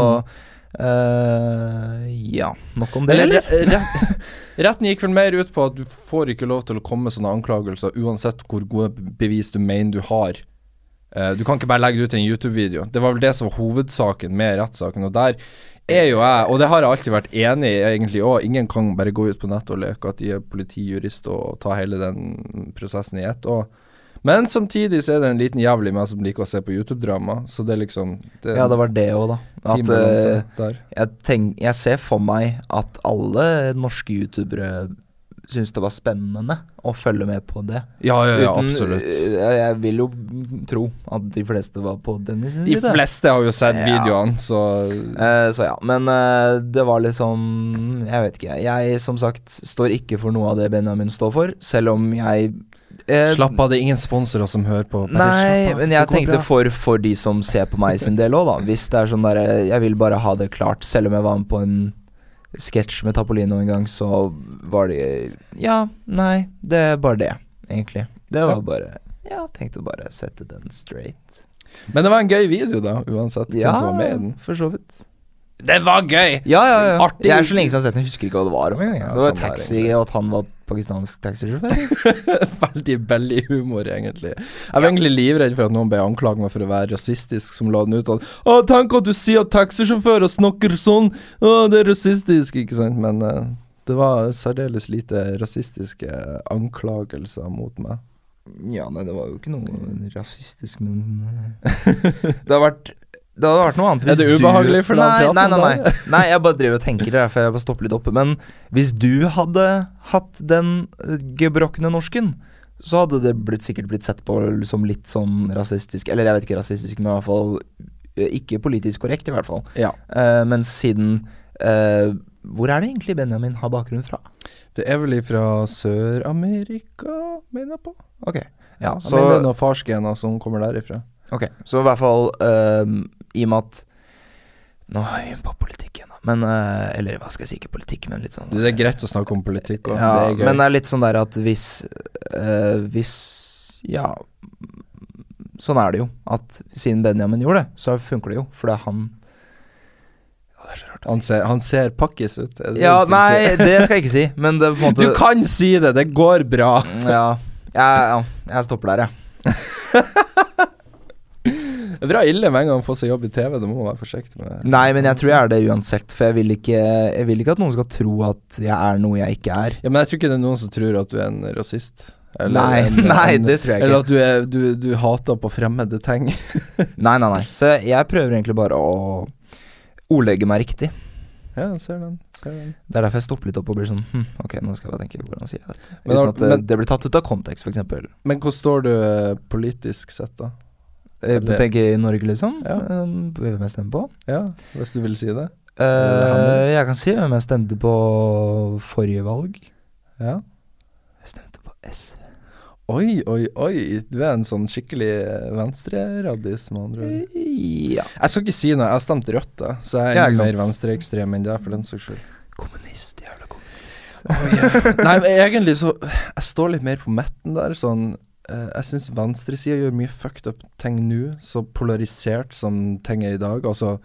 eh, ja, nok om det. Eller, Eller? re- retten gikk vel mer ut på at du får ikke lov til å komme med sånne anklagelser uansett hvor gode bevis du mener du har. Uh, du kan ikke bare legge det ut i en YouTube-video. Det var vel det som var hovedsaken med rettssaken. Og der er jo jeg, og det har jeg alltid vært enig i egentlig òg, ingen kan bare gå ut på nettet og leke at de er politijurist og ta hele den prosessen i ett. Og, men samtidig så er det en liten jævel i meg som liker å se på YouTube-drama, så det er liksom det er Ja, det var det òg, da. At eh, jeg, tenk, jeg ser for meg at alle norske youtubere syns det var spennende å følge med på det. Ja, ja, ja, Uten- absolutt. eh, Jeg vil jo tro at de fleste var på Dennis side. De fleste har jo sett Ja. videoene, så Eh, så ja, men eh, det var liksom Jeg vet ikke. Jeg som sagt står ikke for noe av det Benjamin står for, selv om jeg eh, Slapp av, det er ingen sponsorer som hører på. Bare Nei, av, men jeg tenkte for, for de som ser på meg sin del òg, da. Hvis det er sånn derre Jeg vil bare ha det klart. Selv om jeg var med på en sketsj med Tapolino en gang, så var det Ja, nei, det er bare det, egentlig. Det var bare Ja, tenkte bare sette den straight. Men det var en gøy video, da, uansett Ja, hvem som var med i den. for så vidt. Det var gøy! Ja, ja, ja. Artig. Jeg er så lenge siden jeg har sett den, jeg husker ikke hva det var om engang. Ja, det var taxi, og at han var pakistansk taxisjåfør. Veldig veldig humor, egentlig. Jeg var egentlig livredd for at noen ble anklaget meg for å være rasistisk, som la den ut at Å, tenk at du sier at taxisjåfører snakker sånn! Å, det er rasistisk, ikke sant? Men uh, det var særdeles lite rasistiske anklagelser mot meg. Ja, nei, det var jo ikke noe rasistisk, men Det har vært det hadde vært noe annet Er det ubehagelig for deg å nei, prate nei, om nei, det? nei. nei, jeg bare driver og tenker, det er derfor jeg bare stopper litt oppe. Men hvis du hadde hatt den gebrokne norsken, så hadde det blitt, sikkert blitt sett på som litt sånn rasistisk Eller jeg vet ikke rasistisk, men i hvert fall eh, ikke politisk korrekt, i hvert fall. Ja. Uh, men siden uh, Hvor er det egentlig Benjamin har bakgrunn fra? Det er vel ifra Sør-Amerika, mener jeg på. Ok, ja, Jeg så, mener det er noen farsgener som kommer derifra. ok, så i hvert fall eh, i og med at Nå er vi på politikk igjen, da. Men eh, Eller hva skal jeg si, ikke politikk, men litt sånn Det er greit å snakke om politikk òg. Ja, det er gøy. men det er litt sånn der at hvis eh, Hvis Ja. Sånn er det jo. At siden Benjamin gjorde det, så funker det jo. For det er han han, ser, han ser pakkis ut. det Ja, det nei, si? det skal jeg ikke si, men det er på en Du kan si det! Det går bra. Ja. Ja, jeg stopper der, jeg. Det er bra ille med en gang å få seg jobb i TV. Det må man være forsiktig med. Nei, men jeg tror jeg er det uansett, for jeg vil ikke Jeg vil ikke at noen skal tro at jeg er noe jeg ikke er. Ja, Men jeg tror ikke det er noen som tror at du er en rasist. Nei, en, nei, det tror jeg ikke. Eller at du, er, du, du hater på fremmede ting. Nei, nei, nei. Så jeg, jeg prøver egentlig bare å ordlegge meg riktig. ja, ser den. Ser den. Det er derfor jeg stopper litt opp og blir sånn hm, Ok, nå skal jeg bare tenke hvordan sier jeg dette. Uten at det, men- det blir tatt ut av kontekst, f.eks. Men hvor står du eh, politisk sett, da? Eller- tenker i Norge, liksom. Ja. Um, Hvem jeg stemmer på. Ja, hvis du vil si det? Uh, jeg kan si hvem jeg stemte på forrige valg. Ja. Jeg stemte på SV. Oi, oi, oi. Du er en sånn skikkelig eh, venstreraddis, med andre ord. Ja. Jeg skal ikke si noe, jeg stemte Rødt, da, så jeg er Ja, enda mer venstreekstrem enn deg, for den saks skyld. Kommunist, jævla kommunist. Nei, men egentlig så Jeg står litt mer på midten der, sånn eh, Jeg syns venstresida gjør mye fucked up ting nå, så polarisert som ting er i dag. Altså,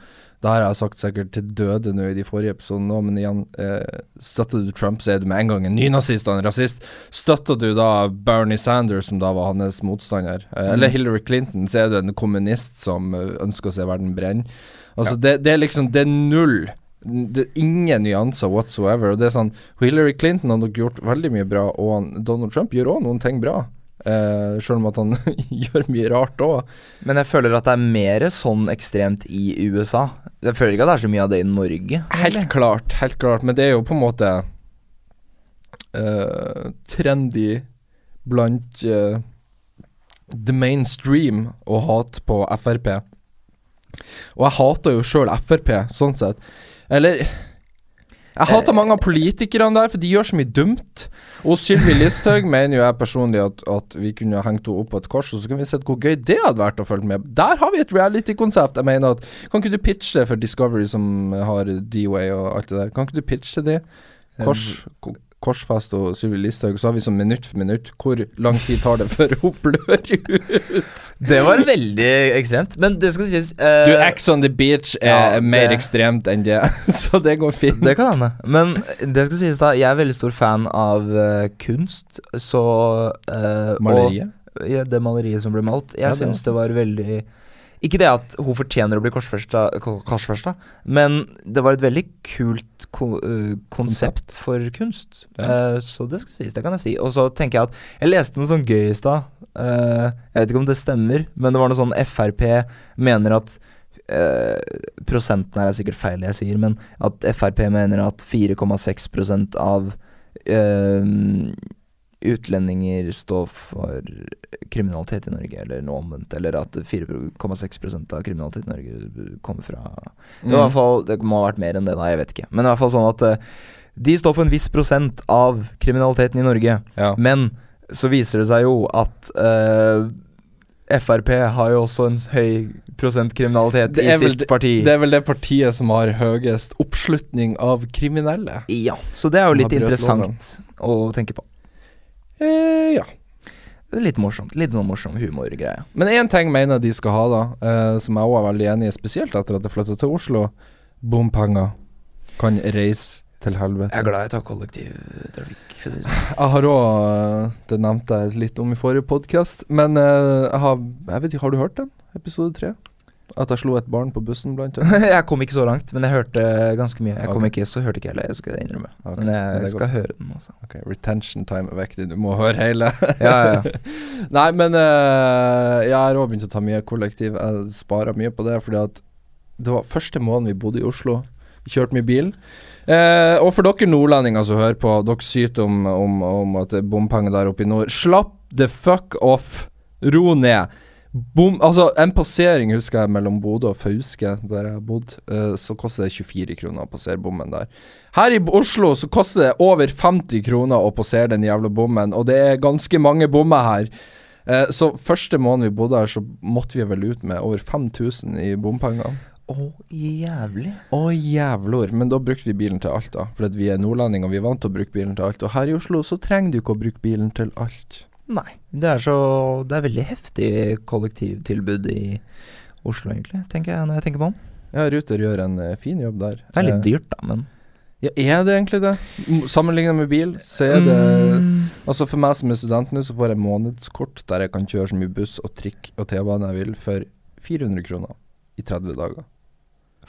det har jeg sagt sikkert til døde nå i de forrige episodene òg, men igjen, eh, støtter du Trump, så er du med en gang en nynazist og en rasist. Støtter du da Bernie Sanders, som da var hans motstander, eh, eller Hillary Clinton, så er du en kommunist som eh, ønsker å se verden brenne. Altså, det, det er liksom Det er null. Det er ingen nyanser whatsoever. Og det er sånn Hillary Clinton har nok gjort veldig mye bra, og Donald Trump gjør òg noen ting bra. Eh, Selv om at han gjør mye rart òg. Men jeg føler at det er mer sånn ekstremt i USA. Jeg føler ikke at det er så mye av det i Norge. Helt klart, helt klart. Men det er jo på en måte uh, trendy blant uh, the mainstream å hate på Frp. Og jeg hater jo sjøl Frp, sånn sett. Eller jeg hater mange av politikerne der, for de gjør så mye dumt. Og Sylvi Listhaug mener jo jeg personlig at, at vi kunne hengt henne opp på et kors, og så kunne vi sett hvor gøy det hadde vært å følge med. Der har vi et reality-konsept. Jeg mener at Kan ikke du pitche det for Discovery, som har D-Way og alt det der? Kan ikke du pitche det? Kors, ko- korsfest og Sylvi Listhaug, så har vi sånn minutt for minutt. Hvor lang tid tar det før hun blør ut? Det var veldig ekstremt. Men det skal sies uh, Du, X on the beach er ja, mer det- ekstremt enn det, så det går fint. Det kan hende. Men det skal sies da, jeg er veldig stor fan av uh, kunst, så og- Maleriet? Ja, det maleriet som ble malt. Jeg Ja, syns det var veldig Ikke det at hun fortjener å bli korsfesta, korsfesta men det var et veldig kult ko øh, konsept for kunst. Eh, så det skal sies, det kan jeg si. Og så tenker jeg at Jeg leste noe sånn gøy i stad. Uh, jeg vet ikke om det stemmer, men det var noe sånn Frp mener at Uh, Prosenten her er sikkert feil jeg sier, men at Frp mener at 4,6% av eh, utlendinger står for kriminalitet i Norge, eller noe omvendt. Eller at 4,6% av kriminalitet i Norge kommer fra Det, var Mm. fall, det må ha vært mer enn det, da, jeg vet ikke. Men i hvert fall sånn at eh, de står for en viss prosent av kriminaliteten i Norge. Ja. Men så viser det seg jo at uh, Frp har jo også en høy prosent kriminalitet i sitt parti. Det er vel det partiet som har høyest oppslutning av kriminelle. ja, så det er jo litt interessant å tenke på. Eh, ja. Litt morsomt. Litt sånn morsom humorgreie. Men én ting mener de skal ha, da, eh, som jeg òg er veldig enig i, spesielt etter at jeg flytta til Oslo. Bompenger. Kan reise til helvete. Jeg er glad jeg tar kollektivtrafikk. Sånn. Jeg har òg Det nevnte jeg litt om i forrige podkast, men eh, jeg har Jeg vet Har du hørt den? Episode tre? At jeg slo et barn på bussen, blant annet? jeg kom ikke så langt, men jeg hørte ganske mye. Jeg kom okay. ikke, så hørte ikke heller, jeg skal innrømme. Okay. Men jeg, jeg skal høre den, altså. Ok, Retention time er viktig. Du må høre hele. Ja, ja. Nei, men uh, jeg har òg begynt å ta mye kollektiv. Jeg sparer mye på det, fordi at det var første måneden vi bodde i Oslo. Vi kjørte mye bil. Eh, og for dere nordlendinger som hører på, dere syter om, om, om at det er bompenger der oppe i nord. Slapp the fuck off. Ro ned. Bom, altså En passering husker jeg mellom Bodø og Fauske, der jeg har bodd, Uh, så koster det 24 kroner å passere bommen der. Her i Oslo så koster det over 50 kroner å passere den jævla bommen, og det er ganske mange bommer her. Uh, så første måned vi bodde her, så måtte vi vel ut med over 5000 i bompenger. Å, jævlig. Å jævlor. Men da brukte vi bilen til alt, da. For vi er nordlendinger, vi er vant til å bruke bilen til alt. Og her i Oslo så trenger du ikke å bruke bilen til alt. Nei. Det er så Det er veldig heftig kollektivtilbud i Oslo, egentlig, tenker jeg, når jeg tenker på om. Ja, Ruter gjør en eh, fin jobb der. Det er litt Eh, dyrt, da, men Ja, er det egentlig det? Sammenlignet med bil, så er det Mm, Altså For meg som er student nå, så får jeg månedskort der jeg kan kjøre så mye buss og trikk og T-bane jeg vil, for 400 kroner i 30 dager.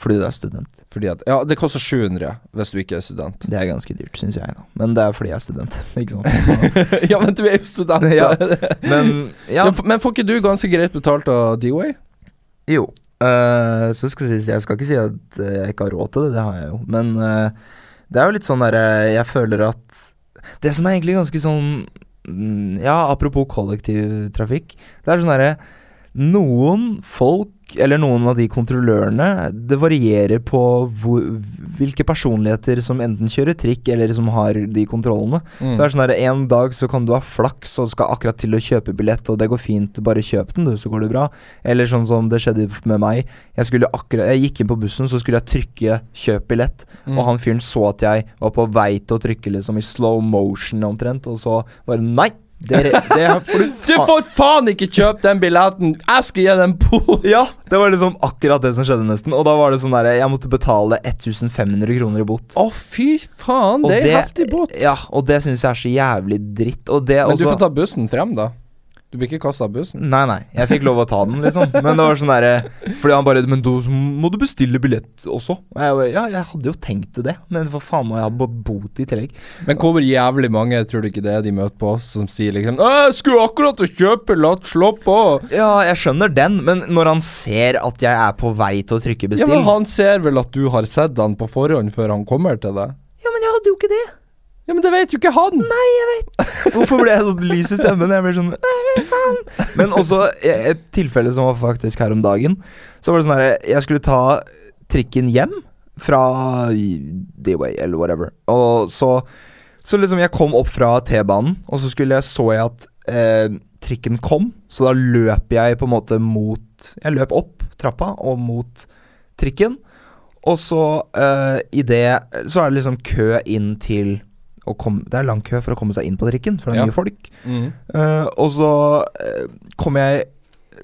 Fordi du er student. Fordi at Ja, det koster 700 hvis du ikke er student. Det er ganske dyrt, syns jeg, da. Men det er fordi jeg er student, ikke sant. Ja, men du er jo student. Ja. Men ja, men, men får ikke du ganske greit betalt av D-Way? jo. Uh, så skal jeg, si, jeg skal ikke si at eh, jeg ikke har råd til det, det har jeg jo. Men uh, det er jo litt sånn derre Jeg føler at Det som er egentlig ganske sånn mm, Ja, apropos kollektivtrafikk. Det er sånn derre Noen folk, eller noen av de kontrollørene, det varierer på hvor, hvilke personligheter som enten kjører trikk, eller som har de kontrollene. Mm. Det er sånn at En dag så kan du ha flaks og skal akkurat til å kjøpe billett, og det går fint, bare kjøp den, du, så går det bra. Eller sånn som det skjedde med meg. Jeg, skulle akkurat, jeg gikk inn på bussen, så skulle jeg trykke 'kjøp billett', Mm. og han fyren så at jeg var på vei til å trykke liksom i slow motion omtrent, og så bare Nei! Det, det får du Du får faen ikke kjøpe den billetten! Jeg skal gi deg en bot! Ja, det var liksom akkurat det som skjedde, nesten. Og da var det sånn der Jeg måtte betale 1500 kroner i bot. Å, fy faen, det er heftig bot. Ja, og det syns jeg er så jævlig dritt. Og det Men du får ta bussen frem, da. Du blir ikke kasta av bussen. Nei, nei. Jeg fikk lov å ta den, liksom. Men det var sånn derre Fordi han bare Men da må du bestille billett også. Og jeg bare Ja, jeg hadde jo tenkt det, men for faen må jeg ha bo- bot i tillegg. Men hvor jævlig mange tror du ikke det er de møter på oss som sier liksom jeg skulle akkurat å kjøpe, la slå på'. Ja, jeg skjønner den, men når han ser at jeg er på vei til å trykke bestill Ja, men Han ser vel at du har sett han på forhånd før han kommer til deg? Ja, men jeg hadde jo ikke det. Ja, men det vet jo ikke han! Nei, jeg vet Hvorfor ble jeg så lys i stemmen? Jeg ble sånn Nei, men faen. Men også et tilfelle som var faktisk her om dagen. Så var det sånn her Jeg skulle ta trikken hjem fra D-Way eller whatever. Og så Så liksom jeg kom opp fra T-banen, og så skulle jeg så jeg at eh, trikken kom. Så da løp jeg på en måte mot Jeg løp opp trappa og mot trikken. Og så eh, i det Så er det liksom kø inn til å komme Det er lang kø for å komme seg inn på trikken, for det er Ja. mye folk. Mm. Uh, og så eh, kom jeg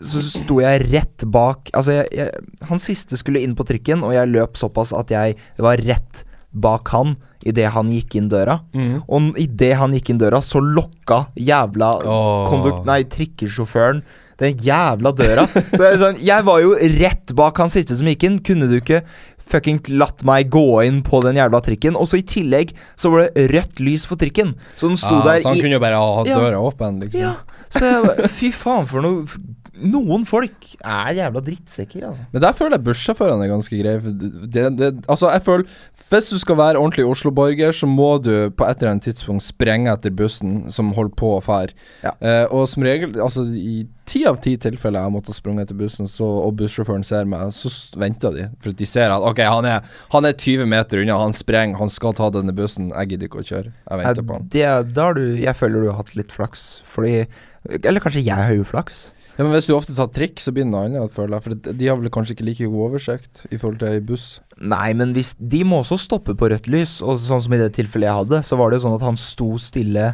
Så sto jeg rett bak Altså, jeg, jeg, han siste skulle inn på trikken, og jeg løp såpass at jeg var rett bak han idet han gikk inn døra. Mm. Og idet han gikk inn døra, så lokka jævla oh. Nei, trikkesjåføren den jævla døra. Så jeg, sånn, jeg var jo rett bak han siste som gikk inn. Kunne du ikke fucking latt meg gå inn på den jævla trikken? Og så i tillegg så var det rødt lys for trikken. Så den sto Ah, der så han i kunne jo bare ha døra Ja. åpen, liksom. Ja, så jeg Fy faen for noe Noen folk er jævla drittsekker, altså. Men der føler jeg bussjåførene er ganske greie. Det, det, altså, jeg føler Hvis du skal være ordentlig Oslo-borger, så må du på et eller annet tidspunkt sprenge etter bussen som holder på å fære. Ja. Eh, og som regel, altså i ti av ti tilfeller jeg har måttet sprunge etter bussen, så, og bussjåføren ser meg, så venter de. For de ser at OK, han er, han er 20 meter unna, han sprenger, han skal ta denne bussen. Jeg gidder ikke å kjøre. Jeg venter på han. Det, du Jeg føler du har hatt litt flaks, fordi Eller kanskje jeg har uflaks? Ja, men hvis du ofte tar trikk, så blir det noe annet, føler. For de har vel kanskje ikke like god oversikt i forhold til ei buss. Nei, men hvis De må også stoppe på rødt lys, og sånn som i det tilfellet jeg hadde, så var det jo sånn at han sto stille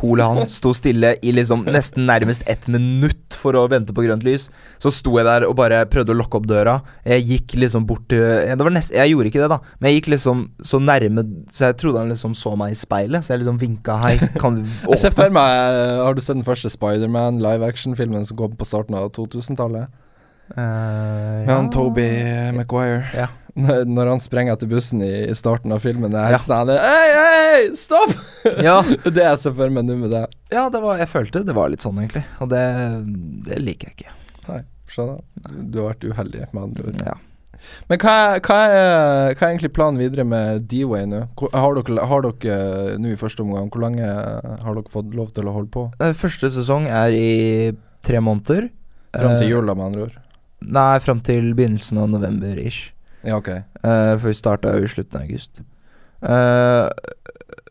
Hole han sto stille i liksom nesten nærmest ett minutt for å vente på grønt lys. Så sto jeg der og bare prøvde å lokke opp døra. Jeg gikk liksom bort til det var nest, Jeg gjorde ikke det, da, men jeg gikk liksom så nærme Så jeg trodde han liksom så meg i speilet, så jeg liksom vinka hei, kan du åpne? for meg eh, Har du sett den første Spiderman live action-filmen som kom på starten av 2000-tallet? Eh, Med han ja. Toby Maguire. Ja. Når når han sprenger etter bussen i, i starten av filmen. Det er Ja. helt sånn Hei, hei, stopp! Ja, Det er så for meg nå med det. ja det var, jeg følte det var litt sånn, egentlig. Og det, det liker jeg ikke. Nei, skjønner. Du, har vært uheldig, med andre ord. Ja. Men hva hva, er, hva er egentlig planen videre med D-Way nå? Har dere, har dere eh, nå i første omgang Hvor lenge har dere fått lov til å holde på? Eh, Første sesong er i tre måneder. Fram til jula, med andre ord? Nei, fram til begynnelsen av november-ish. Ja, ok. Eh, for vi starta jo i slutten av august. Eh,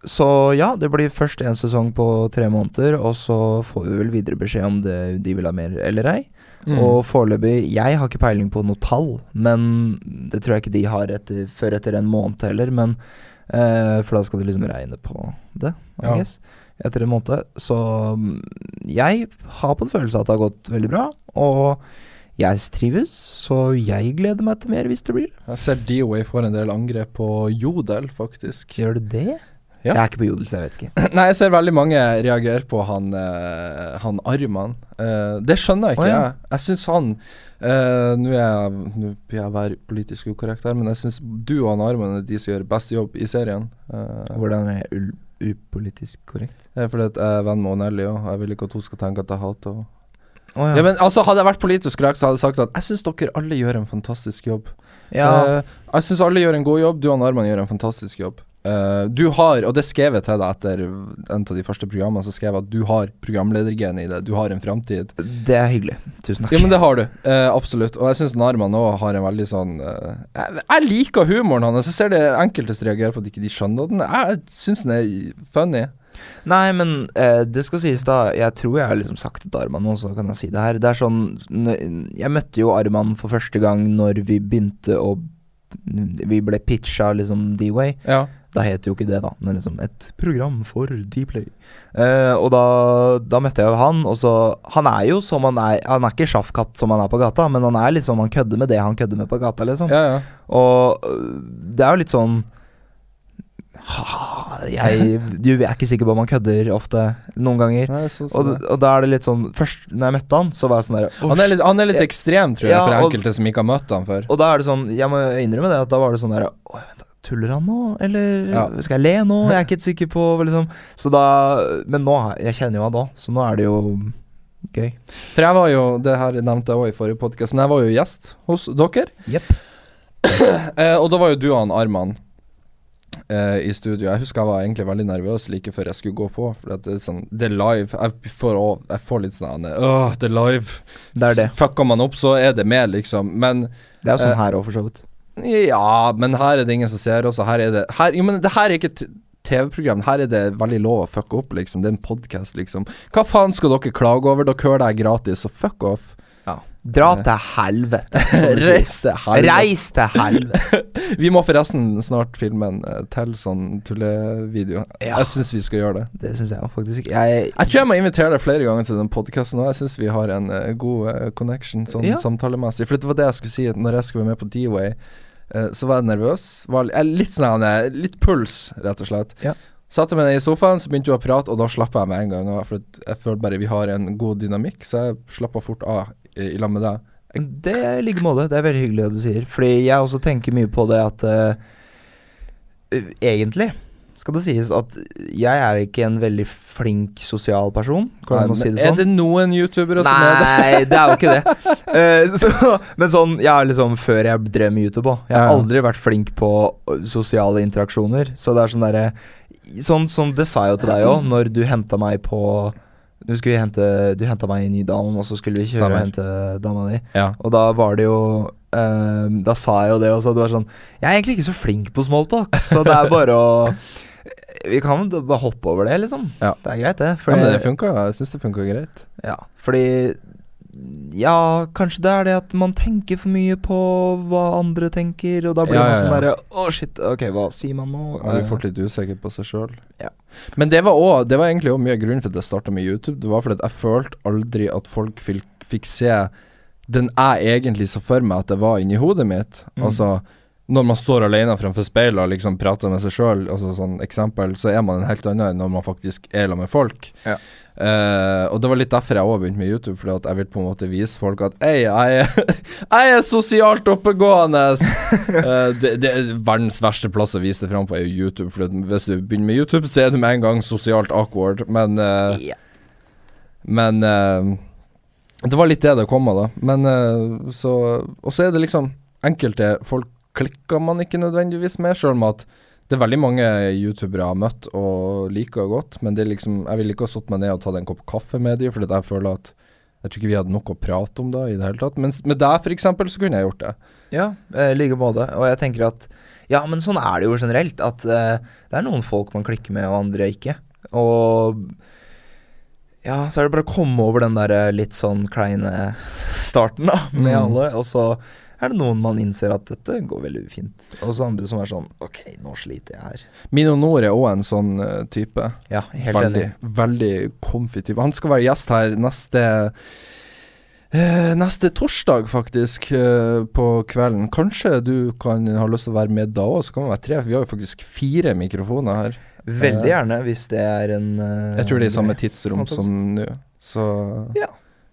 så ja, det blir først en sesong på tre måneder, og så får vi vel videre beskjed om det, de vil ha mer eller ei. Mm. Og foreløpig Jeg har ikke peiling på noe tall, men det tror jeg ikke de har etter, før etter en måned heller. Men eh, For da skal de liksom regne på det, Ja. Etter en måned. Så mm, jeg har på en følelse at det har gått veldig bra. Og jeg trives, så jeg gleder meg til mer hvis det blir. Jeg ser D-Way får en del angrep på Jodel, faktisk. Gjør du det? Ja. Jeg er ikke på Jodel, så jeg vet ikke. Nei, jeg ser veldig mange reagere på han, uh, han Arman. Uh, det skjønner jeg ikke, oh, ja. jeg. Jeg syns han uh, Nå er jeg blir jeg være politisk ukorrekt her, men jeg syns du og han Arman er de som gjør best jobb i serien. Hvordan er jeg upolitisk korrekt? det er fordi jeg er venn med Nelly, og jeg vil ikke at hun skal tenke at jeg hater henne. Å Ja. men altså Hadde jeg vært politisk korrekt, så hadde jeg sagt at jeg syns dere alle gjør en fantastisk jobb. ja. Uh, jeg syns alle gjør en god jobb. Du og Arman gjør en fantastisk jobb. Uh, du har, og det skrev jeg til deg etter en av de første programmene, så skrev jeg at du har programledergenet i det. Du har en framtid. det er hyggelig. Tusen takk. Ja, men det har du. Uh, absolutt. Og jeg syns Narman òg har en veldig sånn jeg, jeg liker humoren hans. Jeg ser det enkelteste reagerer på at ikke de skjønner den. Jeg syns den er funny. Nei, men eh, det skal sies da Jeg tror jeg har liksom sagt det til Arman nå, så kan jeg si det her. Det er sånn Jeg møtte jo Arman for første gang når vi begynte å Vi ble pitcha liksom D-Way. Ja. Da het jo ikke det, da, men liksom et program for Dplay. Eh, og da, da møtte jeg jo han, og så Han er jo som han er Han er ikke sjaffkatt som han er på gata, men han er liksom Han kødder med det han kødder med på gata, liksom. Ja, ja. Og øh, det er jo litt sånn jeg, Du er ikke sikker på om han kødder ofte, noen ganger. Nei, sånn sånn, Og, og da er det litt sånn Først når jeg møtte han, så var jeg sånn der han, er litt, han er litt ekstrem, tror jeg, Ja, for og- enkelte som ikke har møtt han før. Og da er det sånn Jeg må innrømme det at da var det sånn der Å, vent, da, Tuller han nå, eller Ja. skal jeg le nå? Jeg er ikke helt sikker på liksom. Så da Men nå Jeg kjenner jo han da, så nå er det jo gøy. For jeg var jo, det her nevnte jeg også i forrige podkast, men jeg var jo gjest hos dere. Yep. Eh, og da var jo du og han Arman eh, i studio. Jeg husker jeg var egentlig veldig nervøs like før jeg skulle gå på. For det er sånn Det er live. Jeg får, jeg får litt sånn Åh, det er live. Det er det. Fucker man opp, så er det med, liksom. Men Det er jo sånn Eh, her òg, for så vidt. ja, men her er det ingen som ser oss, og her er det her, Jo, men det her er ikke et TV-program. Her er det veldig lov å fucke opp, liksom. Det er en podkast, liksom. Hva faen skal dere klage over? Dere hører det gratis, så fuck off. Dra til helvete. Reis til helvete. Reis til helvete. Vi må forresten snart filme en eh, til sånn tullevideo. Ja. Jeg syns vi skal gjøre det. Det syns jeg faktisk. Jeg Jeg tror jeg må invitere deg flere ganger til den podkasten òg. Jeg syns vi har en uh, god uh, connection sånn Ja. samtalemessig. For det var det jeg skulle si når jeg skulle være med på D-Way, så var jeg nervøs. Var litt sånn Litt puls, rett og slett. Ja. Satte meg ned i sofaen, så begynte hun å prate, og da slappa jeg med en gang av. For jeg føler bare vi har en god dynamikk, så jeg slappa fort av i, i lag med deg. Det er i like måte. Det er veldig hyggelig at du sier. Fordi jeg også tenker mye på det at eh, eh, Egentlig skal det sies at jeg er ikke en veldig flink sosial person. Kan Nei, man si det sånn? Er det noen youtubere som er det? Nei, det er jo ikke det. Uh, så, men sånn, jeg er liksom før jeg drev med YouTube òg. Jeg har aldri vært flink på sosiale interaksjoner. Så det er sånn derre Sånn som det sa jeg jo til deg òg, når du henta meg på Du skulle hente Du henta meg i Nydalen, og så skulle vi kjøre Stemmer. og hente dama di. Ja. Og da var det jo uh, Da sa jeg jo det også. Det var sånn Jeg er egentlig ikke så flink på smalltalk, så det er bare å Vi kan bare hoppe over det, liksom. Ja. Det er greit, det. ja, men det funka. Jeg syns det funka greit. Ja, fordi Ja, kanskje det er det at man tenker for mye på hva andre tenker, og da blir Ja, man sånn ja. derre Å, shit, ok, hva sier man nå? Man blir fort litt usikker på seg sjøl. Ja. Men det var, også, det var egentlig òg mye av grunnen for at jeg starta med YouTube. Det var fordi at jeg følte aldri at folk fikk, fikk se den jeg egentlig så for meg at det var inni hodet mitt. Mm. Altså når man står alene framfor speilet og liksom prater med seg sjøl, altså sånn eksempel, så er man en helt annen enn når man faktisk er sammen med folk. Ja. Uh, og det var litt derfor jeg òg begynte med YouTube, fordi at jeg vil på en måte vise folk at Ei, jeg, jeg er sosialt oppegående! uh, det, det er verdens verste plass å vise det fram på, er YouTube. For hvis du begynner med YouTube, så er du med en gang sosialt awkward. Men uh, yeah. Men eh, Det var litt det det kom av, da. Men eh, så Og så er det liksom Enkelte folk klikker man ikke nødvendigvis med, sjøl om at det er veldig mange youtubere jeg har møtt og liker godt, men det er liksom Jeg ville ikke ha satt meg ned og tatt en kopp kaffe med dem, fordi jeg føler at jeg tror ikke vi hadde noe å prate om da i det hele tatt. Mens med deg, eksempel, så kunne jeg gjort det. Ja, i like måte. Og jeg tenker at Ja, men sånn er det jo generelt. At uh, det er noen folk man klikker med, og andre ikke. Og ja, så er det bare å komme over den der eh, litt sånn kleine starten, da, med Mm. alle. Og så er det noen man innser at dette går veldig fint. Og så andre som er sånn Ok, nå sliter jeg her. Mino Nord er òg en sånn eh, type. Ja, helt veldig, enig. veldig comfy type. Han skal være gjest her neste eh, Neste torsdag, faktisk, eh, på kvelden. Kanskje du kan ha lyst til å være med da òg, så kan vi være tre. For vi har jo faktisk fire mikrofoner her. Veldig gjerne, hvis det er en eh, Jeg tror det er i samme tidsrom som nå. Så Ja.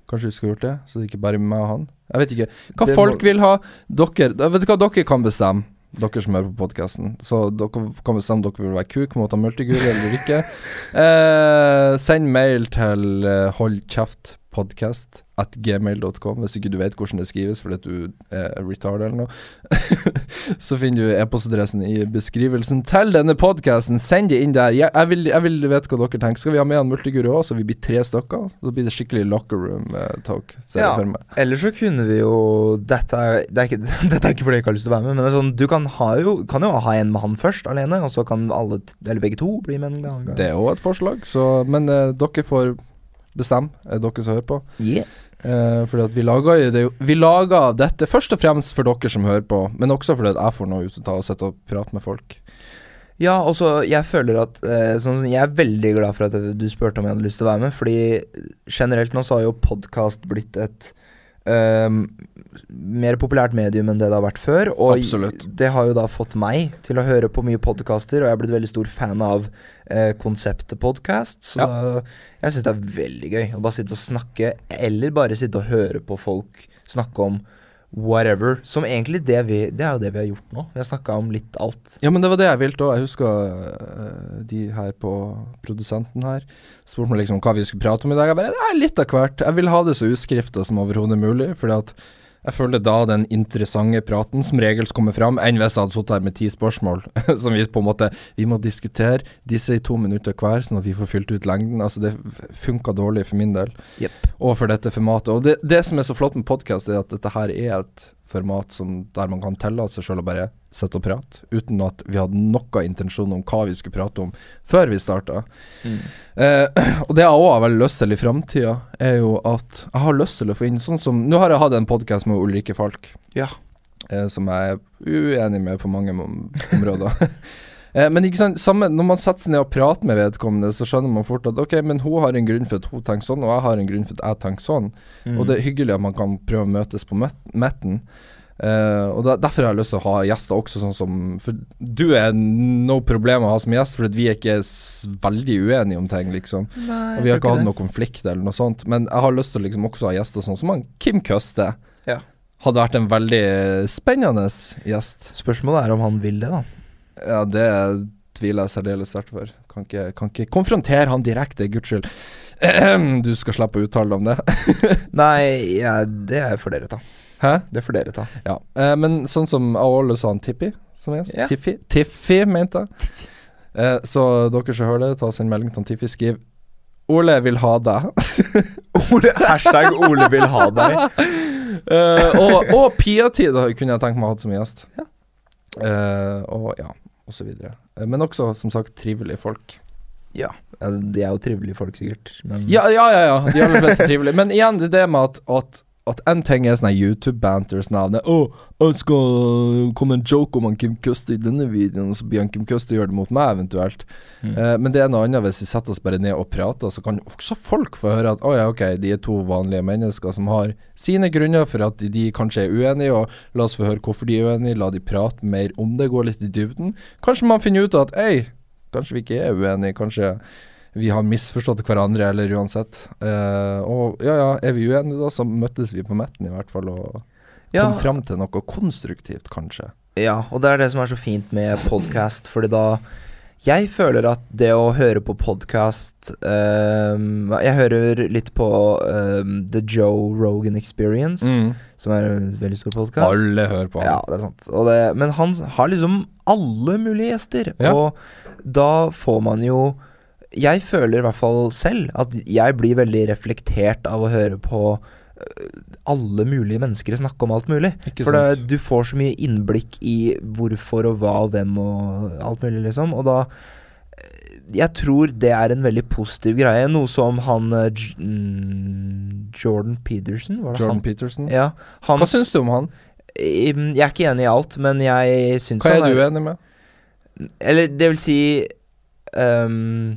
Kanskje vi skulle gjort det, så det er ikke bare meg og han. Jeg vet ikke. Hva Det folk må- vil ha Dere Vet du hva dere kan bestemme? Dere som hører på podkasten. Så dere kan bestemme om dere vil være kuk mot han multiguri eller ikke. Eh, send mail til eh, holdkjeftpodkast at gmail.com hvis ikke du vet hvordan det skrives fordi du er retard eller noe. så finner du e-postadressen i beskrivelsen til denne podkasten. Send det inn der. Jeg, jeg, vil, jeg vil vite hva dere tenker. Skal vi ha med en multiguru òg, så vi blir tre stykker? Så blir det skikkelig locker room eh, talk. Ja. Eller så kunne vi jo Dette er, det er, ikke, dette er ikke fordi jeg ikke har lyst til å være med, men sånn, du kan, ha jo, kan jo ha en med han først, alene, og så kan alle, eller begge to, bli med en gang. Det er òg et forslag, så, men eh, dere får bestemme, er dere som hører på. Yeah. Eh, fordi at vi lager det Vi lager dette først og fremst for dere som hører på, men også fordi at jeg får noe ut av å sitte og prate med folk. Ja, altså, jeg føler at eh, sånn, Jeg er veldig glad for at du spurte om jeg hadde lyst til å være med, fordi generelt nå så har jo podkast blitt et ehm, mer populært medium enn det det har vært før. Og Absolutt. det har jo da fått meg til å høre på mye podkaster, og jeg er blitt veldig stor fan av uh, konseptet podkast. Så da, jeg syns det er veldig gøy å bare sitte og snakke, eller bare sitte og høre på folk snakke om whatever. Som egentlig det vi Det er jo det vi har gjort nå. Vi har snakka om litt alt. Ja, men det var det jeg ville òg. Jeg husker uh, de her på produsenten her spurte meg liksom hva vi skulle prate om i dag. Jeg bare Nei, litt av hvert. Jeg vil ha det så uskrifta som overhodet mulig, fordi at jeg føler da den interessante praten som regels kommer fram, enn hvis jeg hadde sittet her med ti spørsmål som vi på en måte Vi må diskutere disse i to minutter hver, sånn at vi får fylt ut lengden. Altså, det funka dårlig for min del, yep. og for dette formatet. Og det, det som er så flott med podkast, er at dette her er et format som, der man kan tillate seg sjøl å bare sitte og prate, uten at vi hadde noen intensjon om hva vi skulle prate om før vi starta. Eh, og det jeg òg har veldig lyst til i framtida, er jo at jeg har lyst til å få inn sånn som Nå har jeg hatt en podkast med Ulrikke Falk, Ja. eh, som jeg er uenig med på mange områder. eh, men ikke sant, samme, når man setter seg ned og prater med vedkommende, så skjønner man fort at ok, men hun har en grunn for at hun tenker sånn, og jeg har en grunn for at jeg tenker sånn. Mm. Og det er hyggelig at man kan prøve å møtes på midten. metten. Eh, og da, Derfor har jeg lyst til å ha gjester også, sånn som For du er no problem å ha som gjest, for vi er ikke veldig uenige om ting, liksom. Nei, Og vi har ikke hatt noen konflikt eller noe sånt. Men jeg har lyst til å liksom også ha gjester sånn som han Kim Køste. Ja. Hadde vært en veldig spennende gjest. Spørsmålet er om han vil det, da. Ja, det tviler jeg særdeles sterkt for. Kan ikke, kan ikke konfrontere han direkte, guds skyld. Du skal slippe å uttale deg om det. Nei, ja, det er for dere, ta. Hæ? Det for dere, ta. Ja. Eh, men sånn som Aole sa han Tippi som gjest. Ja. Tiffi, Tiffi mente jeg. Eh, så dere som hører det, ta oss en melding til Tiffi. Skriv Ole vil ha deg. Ole, hashtag Ole vil ha deg. Eh, og og Pia-tid kunne jeg tenkt meg å ha som gjest. Eh, og ja, og så videre. Eh, men også, som sagt, trivelige folk. Ja. Altså, de er jo trivelige folk, sikkert. Men Ja, ja, ja, ja. De aller fleste trivelige. Men igjen, det er det med at, at at en ting er sånne YouTube-banters det Å, oh, skal komme en joke om han Kim Custer i denne videoen, og så blir han Kim Custer gjør det mot meg, eventuelt. Mm. Eh, men det er noe annet hvis vi setter oss bare ned og prater, så kan også folk få høre at å ja, ok, de er to vanlige mennesker som har sine grunner for at de, de kanskje er uenige, og la oss få høre hvorfor de er uenige, la de prate mer om det, gå litt i dybden. Kanskje man finner ut at ei, kanskje vi ikke er uenige, kanskje vi har misforstått hverandre, eller uansett. Eh, og ja, ja, er vi uenige da, så møttes vi på midten i hvert fall, og Ja. kom fram til noe konstruktivt, kanskje. Ja, og det er det som er så fint med podkast, fordi da Jeg føler at det å høre på podkast Jeg hører litt på ehm, The Joe Rogan Experience, som er en veldig stor podkast. Alle hører på han. Ja, det er sant. Det, men han har liksom alle mulige gjester, Ja. og da får man jo Jeg føler i hvert fall selv at jeg blir veldig reflektert av å høre på øh, alle mulige mennesker snakke om alt mulig. Ikke For det, du får så mye innblikk i hvorfor og hva og hvem og alt mulig, liksom. Og da eh, Jeg tror det er en veldig positiv greie. Noe som han J mm, Jordan Peterson, var det Jordan han? Peterson. Ja, han Hva syns du om han? Jeg er ikke enig i alt, men jeg syns Hva er du enig med? Eller det vil si ehm,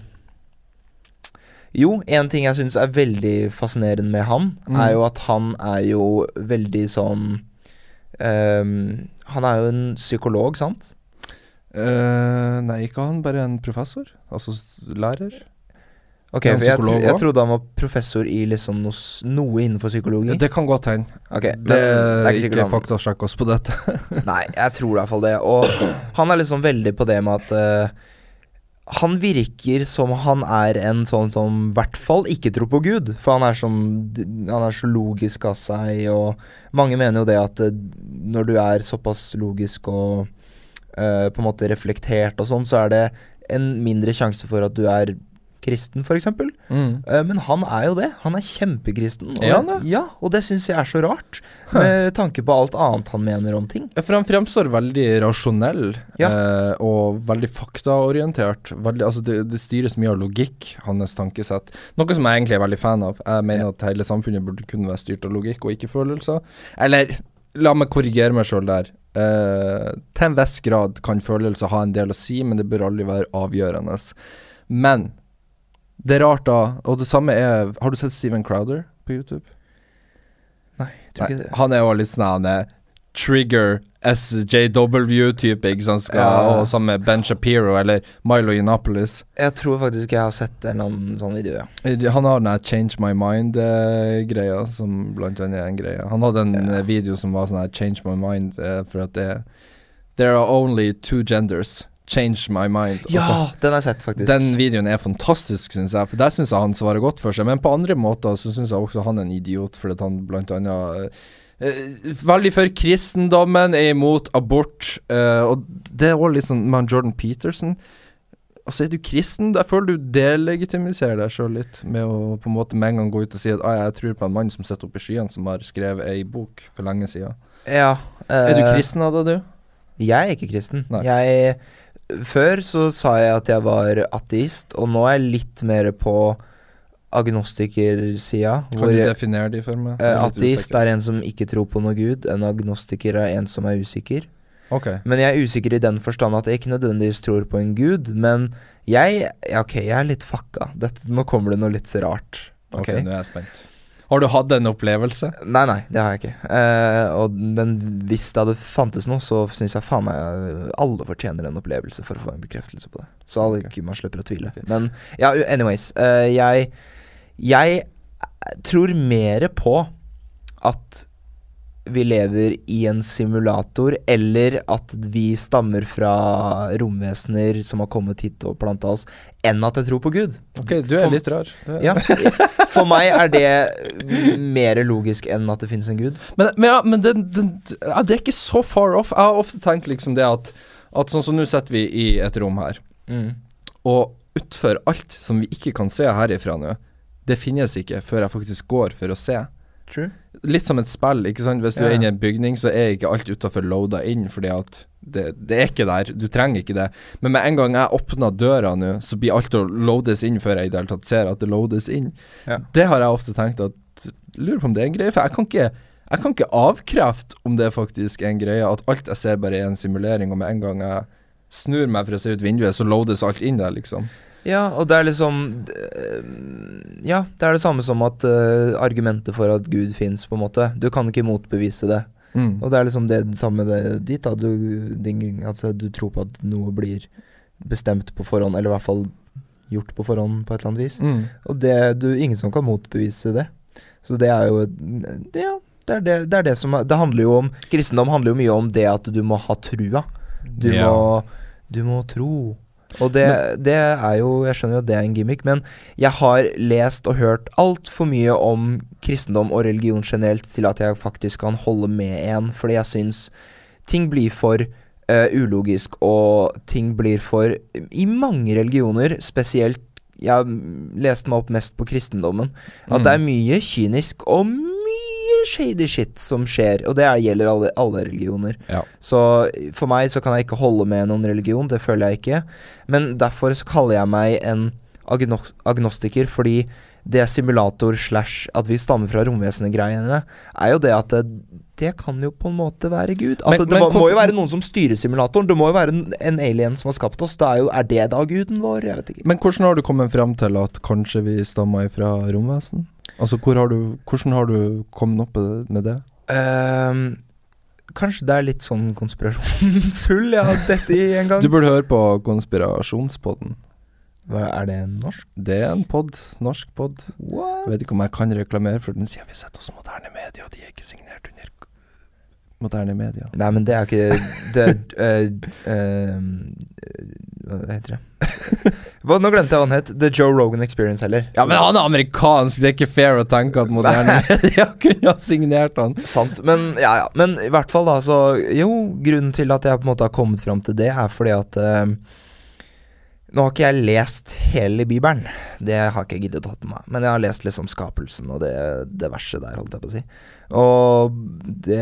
Jo, en ting jeg syns er veldig fascinerende med han, Mm. er jo at han er jo veldig sånn um, Han er jo en psykolog, sant? Uh, nei, ikke han, bare en professor. Altså lærer. Ok, for jeg, tro- jeg trodde han var professor i liksom noe, noe innenfor psykologi. Det kan godt hende. Ok, Det det, er er ikke ikke faktasjekk oss på dette. Nei, jeg tror i hvert fall det. Og han er liksom veldig på det med at eh, Han virker som han er en sånn som i hvert fall ikke tror på Gud. For han er, sånn, han er så logisk av seg, og mange mener jo det at eh, når du er såpass logisk og uh, på en måte reflektert og sånn, så er det en mindre sjanse for at du er kristen, f.eks. Mm. Uh, men han er jo det. Han er kjempekristen. Og han det? Ja, og det syns jeg er så rart. Med tanke på alt annet han mener om ting. For han fremstår veldig rasjonell Ja. uh, og veldig faktaorientert. Veldig, altså det, det styres mye av logikk, hans tankesett. Noe som jeg egentlig er veldig fan av. Jeg mener at hele samfunnet burde kunne være styrt av logikk og ikke følelser. Eller la meg korrigere meg sjøl der. Uh, til en viss grad kan følelser ha en del å si, men det bør aldri være avgjørende. Men det er rart, da, og det samme er Har du sett Steven Crowder på YouTube? Nei, tror ikke det. han er jo litt sånn er trigger SJW-type, ikke sant? Skal, Ja. Og sammen med Ben Shapiro eller Milo Yiannopoulos. Jeg tror faktisk jeg har sett en annen sånn video, ja. Eh, Han har den der Change My Mind-greia, som blant annet er en greie. Han hadde en Ja. eh, video som var sånn her Change My Mind, eh, for at det There are only two genders. Change my mind. Ja, altså, den har jeg sett, faktisk. den videoen er fantastisk, syns jeg. For der syns jeg han svarer godt for seg. Men på andre måter så syns jeg også han er en idiot, fordi han blant annet eh, eh, Veldig for kristendommen, er imot abort. Uh, og det er også litt sånn med Jordan Peterson. Altså, er du kristen? Jeg føler du delegitimiserer deg sjøl litt, med å på en måte med en gang gå ut og si at ah, jeg tror på en mann som sitter oppe i skyene, som har skrevet ei bok for lenge siden. ja. Er du kristen av deg, du? Jeg er ikke kristen. Nei. Jeg Før så sa jeg at jeg var ateist, og nå er jeg litt mer på agnostikersida. Kan du jeg- definere de for meg? eh, er Ateist er en som ikke tror på noe gud. En agnostiker er en som er usikker. Okay. Men jeg er usikker i den forstand at jeg ikke nødvendigvis tror på en gud. Men jeg ja, Ok, jeg er litt fucka. Dette, nå kommer det noe litt rart. Ok, Ok? nå er jeg spent. Har du hatt en opplevelse? Nei, nei, det har jeg ikke. Eh, og, men hvis det hadde fantes noe, så syns jeg faen meg eh, alle fortjener en opplevelse for å få en bekreftelse på det. Så alle, okay. man slipper å tvile. Okay. Men ja, anyways. eh, jeg Jeg tror mer på at vi lever i en simulator, eller at vi stammer fra romvesener som har kommet hit og planta oss, enn at jeg tror på Gud. Ok, du er For- litt rar. Er- Ja, For meg er det mer logisk enn at det finnes en gud. Men, men, ja, men det, det, det er ikke så far off. Jeg har ofte tenkt liksom det at, at sånn som nå sitter vi i et rom her, og utfor alt som vi ikke kan se herifra nå, det finnes ikke før jeg faktisk går for å se. True. Litt som et spill, ikke sant. Hvis du er inne i en bygning, så er ikke alt utafor loada inn, fordi at det, det er ikke der. Du trenger ikke det. Men med en gang jeg åpner døra nå, så blir alt å loades inn før jeg i det hele tatt ser at det loades inn. Ja. Det har jeg ofte tenkt at Lurer på om det er en greie, for jeg kan ikke jeg kan ikke avkrefte om det faktisk er en greie, at alt jeg ser bare er en simulering, og med en gang jeg snur meg for å se ut vinduet, så loades alt inn der, liksom. Ja, og det er liksom Ja, det er det samme som at uh, argumentet for at Gud fins, på en måte. Du kan ikke motbevise det. Mm. Og det er liksom det samme det dit, at Du, din, altså, du tror på at noe blir bestemt på forhånd, eller i hvert fall gjort på forhånd på et eller annet vis. Mm. Og det du ingen som kan motbevise det. Så det er jo det, Ja, det er det, det er det som er, Det handler jo om Kristendom handler jo mye om det at du må ha trua. Du Ja. må Du må tro. Og det, det er jo Jeg skjønner jo at det er en gimmick, men jeg har lest og hørt altfor mye om kristendom og religion generelt til at jeg faktisk kan holde med en, fordi jeg syns ting blir for uh, ulogisk, og ting blir for I mange religioner, spesielt Jeg leste meg opp mest på kristendommen, at Mm. det er mye kynisk og mye shady shit som skjer, og det er, gjelder alle, alle religioner. Ja. Så for meg så kan jeg ikke holde med noen religion, det føler jeg ikke. Men derfor så kaller jeg meg en agnos agnostiker, fordi det simulator slash at vi stammer fra romvesenet-greiene, er jo det at det, det kan jo på en måte være Gud. At Men- det, men må, må jo være noen som styrer simulatoren. Det må jo være en, en alien som har skapt oss. Er, jo, er det da guden vår? Jeg vet ikke. Men hvordan har du kommet frem til at kanskje vi stammer fra romvesen? Altså, hvor har du, hvordan har du kommet opp med det? Um, kanskje det er litt sånn konspirasjonshull jeg har dette i en gang. Du burde høre på Konspirasjonspodden. Hva, er det en norsk? Det er en pod, norsk pod. What? Jeg vet ikke om jeg kan reklamere for den, siden vi setter oss moderne medier, og de er ikke signert moderne media. Nei, men det er ikke Det er uh, uh, Hva heter det? Hva, nå glemte jeg hva han het. The Joe Rogan Experience heller. Ja, men han er amerikansk, det er ikke fair å tenke at moderne media kunne ha signert han. Sant. Men ja, ja. Men i hvert fall, da, så Jo, grunnen til at jeg på en måte har kommet fram til det, er fordi at eh, Nå har ikke jeg lest hele Bibelen. Det har ikke jeg giddet å ta på meg. Men jeg har lest liksom skapelsen og det, det verset der, holdt jeg på å si. Og det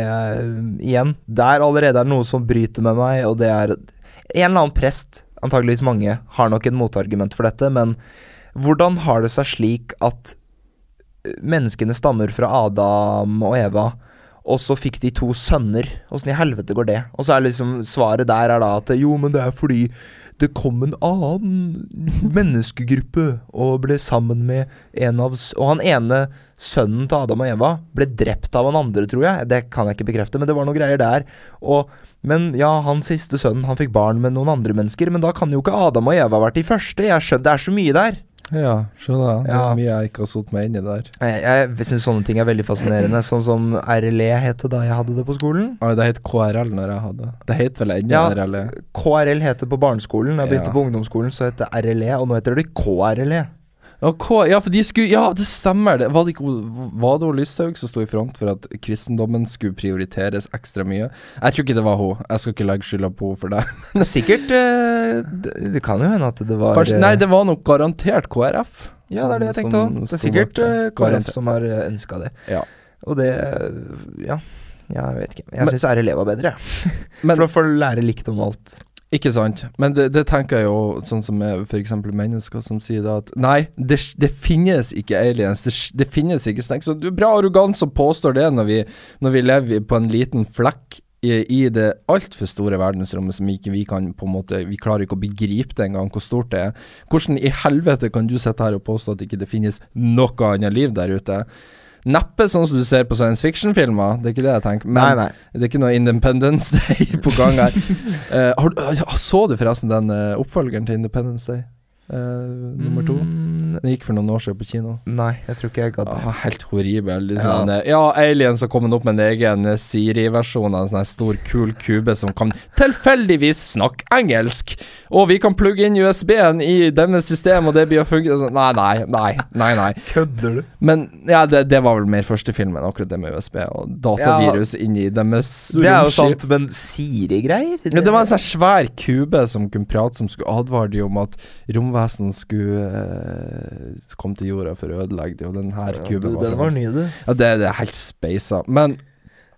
Igjen, der allerede er det noe som bryter med meg, og det er En eller annen prest, antageligvis mange, har nok en motargument for dette, men hvordan har det seg slik at menneskene stammer fra Adam og Eva, og så fikk de to sønner. Åssen i helvete går det? Og så er liksom svaret der er da at jo, men det er fordi det kom en annen menneskegruppe og ble sammen med en av Og han ene sønnen til Adam og Eva ble drept av han andre, tror jeg. Det kan jeg ikke bekrefte, men det var noen greier der. Og, men ja, han siste sønnen han fikk barn med noen andre mennesker, men da kan jo ikke Adam og Eva ha vært de første. Jeg skjønner, Det er så mye der. Ja, skjønner. Det Ja. er mye jeg ikke har satt meg inn i der. Jeg, jeg syns sånne ting er veldig fascinerende. Sånn som RLE het det da jeg hadde det på skolen. Ah, det het KRL når jeg hadde Det het vel ennå Ja. RLE. KRL heter det på barneskolen. Da jeg begynte Ja. på ungdomsskolen, så het det RLE, og nå heter det KRLE. Ja, K, ja, for de skulle Ja, det stemmer. Det. Var det ikke Var det Lysthaug som sto i front for at kristendommen skulle prioriteres ekstra mye? Jeg tror ikke det var hun. Jeg skal ikke legge skylda på henne for det. Sikkert eh, det, det kan jo hende at det var Kanskje, eh, nei, det var nok garantert KrF. Ja, det er det jeg tenkte òg. Det er sikkert bak eh, KrF Garantert. som har ønska det. Ja. Og det eh, Ja, jeg vet ikke. Jeg Men- syns RLE var bedre. Men- For å få lære likt om alt. Ikke sant. Men det, det tenker jeg jo, sånn som f.eks. mennesker som sier det at Nei, det, det finnes ikke aliens. Det, det finnes ikke snakk. Så du er bra arrogant som påstår det når vi, når vi lever på en liten flekk i, i det altfor store verdensrommet som ikke vi kan på en måte Vi klarer ikke å begripe det engang, hvor stort det er. Hvordan i helvete kan du sitte her og påstå at ikke det finnes noe annet liv der ute? Neppe sånn som du ser på science fiction-filmer, det er ikke det jeg tenker. Men nei, nei. det er ikke noe Independence Day på gang her. uh, har, du- så du forresten den uh, oppfølgeren til Independence Day? Eh, nummer to? Mm, Den gikk for noen år siden på kino. nei, jeg tror ikke jeg gadd det. Ah, helt horribel. Liksom. Ja. Ja, aliens har kommet opp med en egen eh, Siri-versjon av en sånn stor, kul kube som kan tilfeldigvis snakke engelsk. Og vi kan plugge inn USB-en i deres system, og det blir å funke sånn. Nei, nei, nei. nei, nei. Kødder du? Men ja, det, det var vel mer første filmen, akkurat det med USB og datavirus inni deres Det er jo sant, men Siri-greier? Ja, det var en sånn svær kube som kunne prate, som skulle advare dem om at romvesen skulle eh, komme til jorda for å ødelegge det, og den her Ja, kuben du, Den var ny, du. Ja, det, det er helt speisa. Men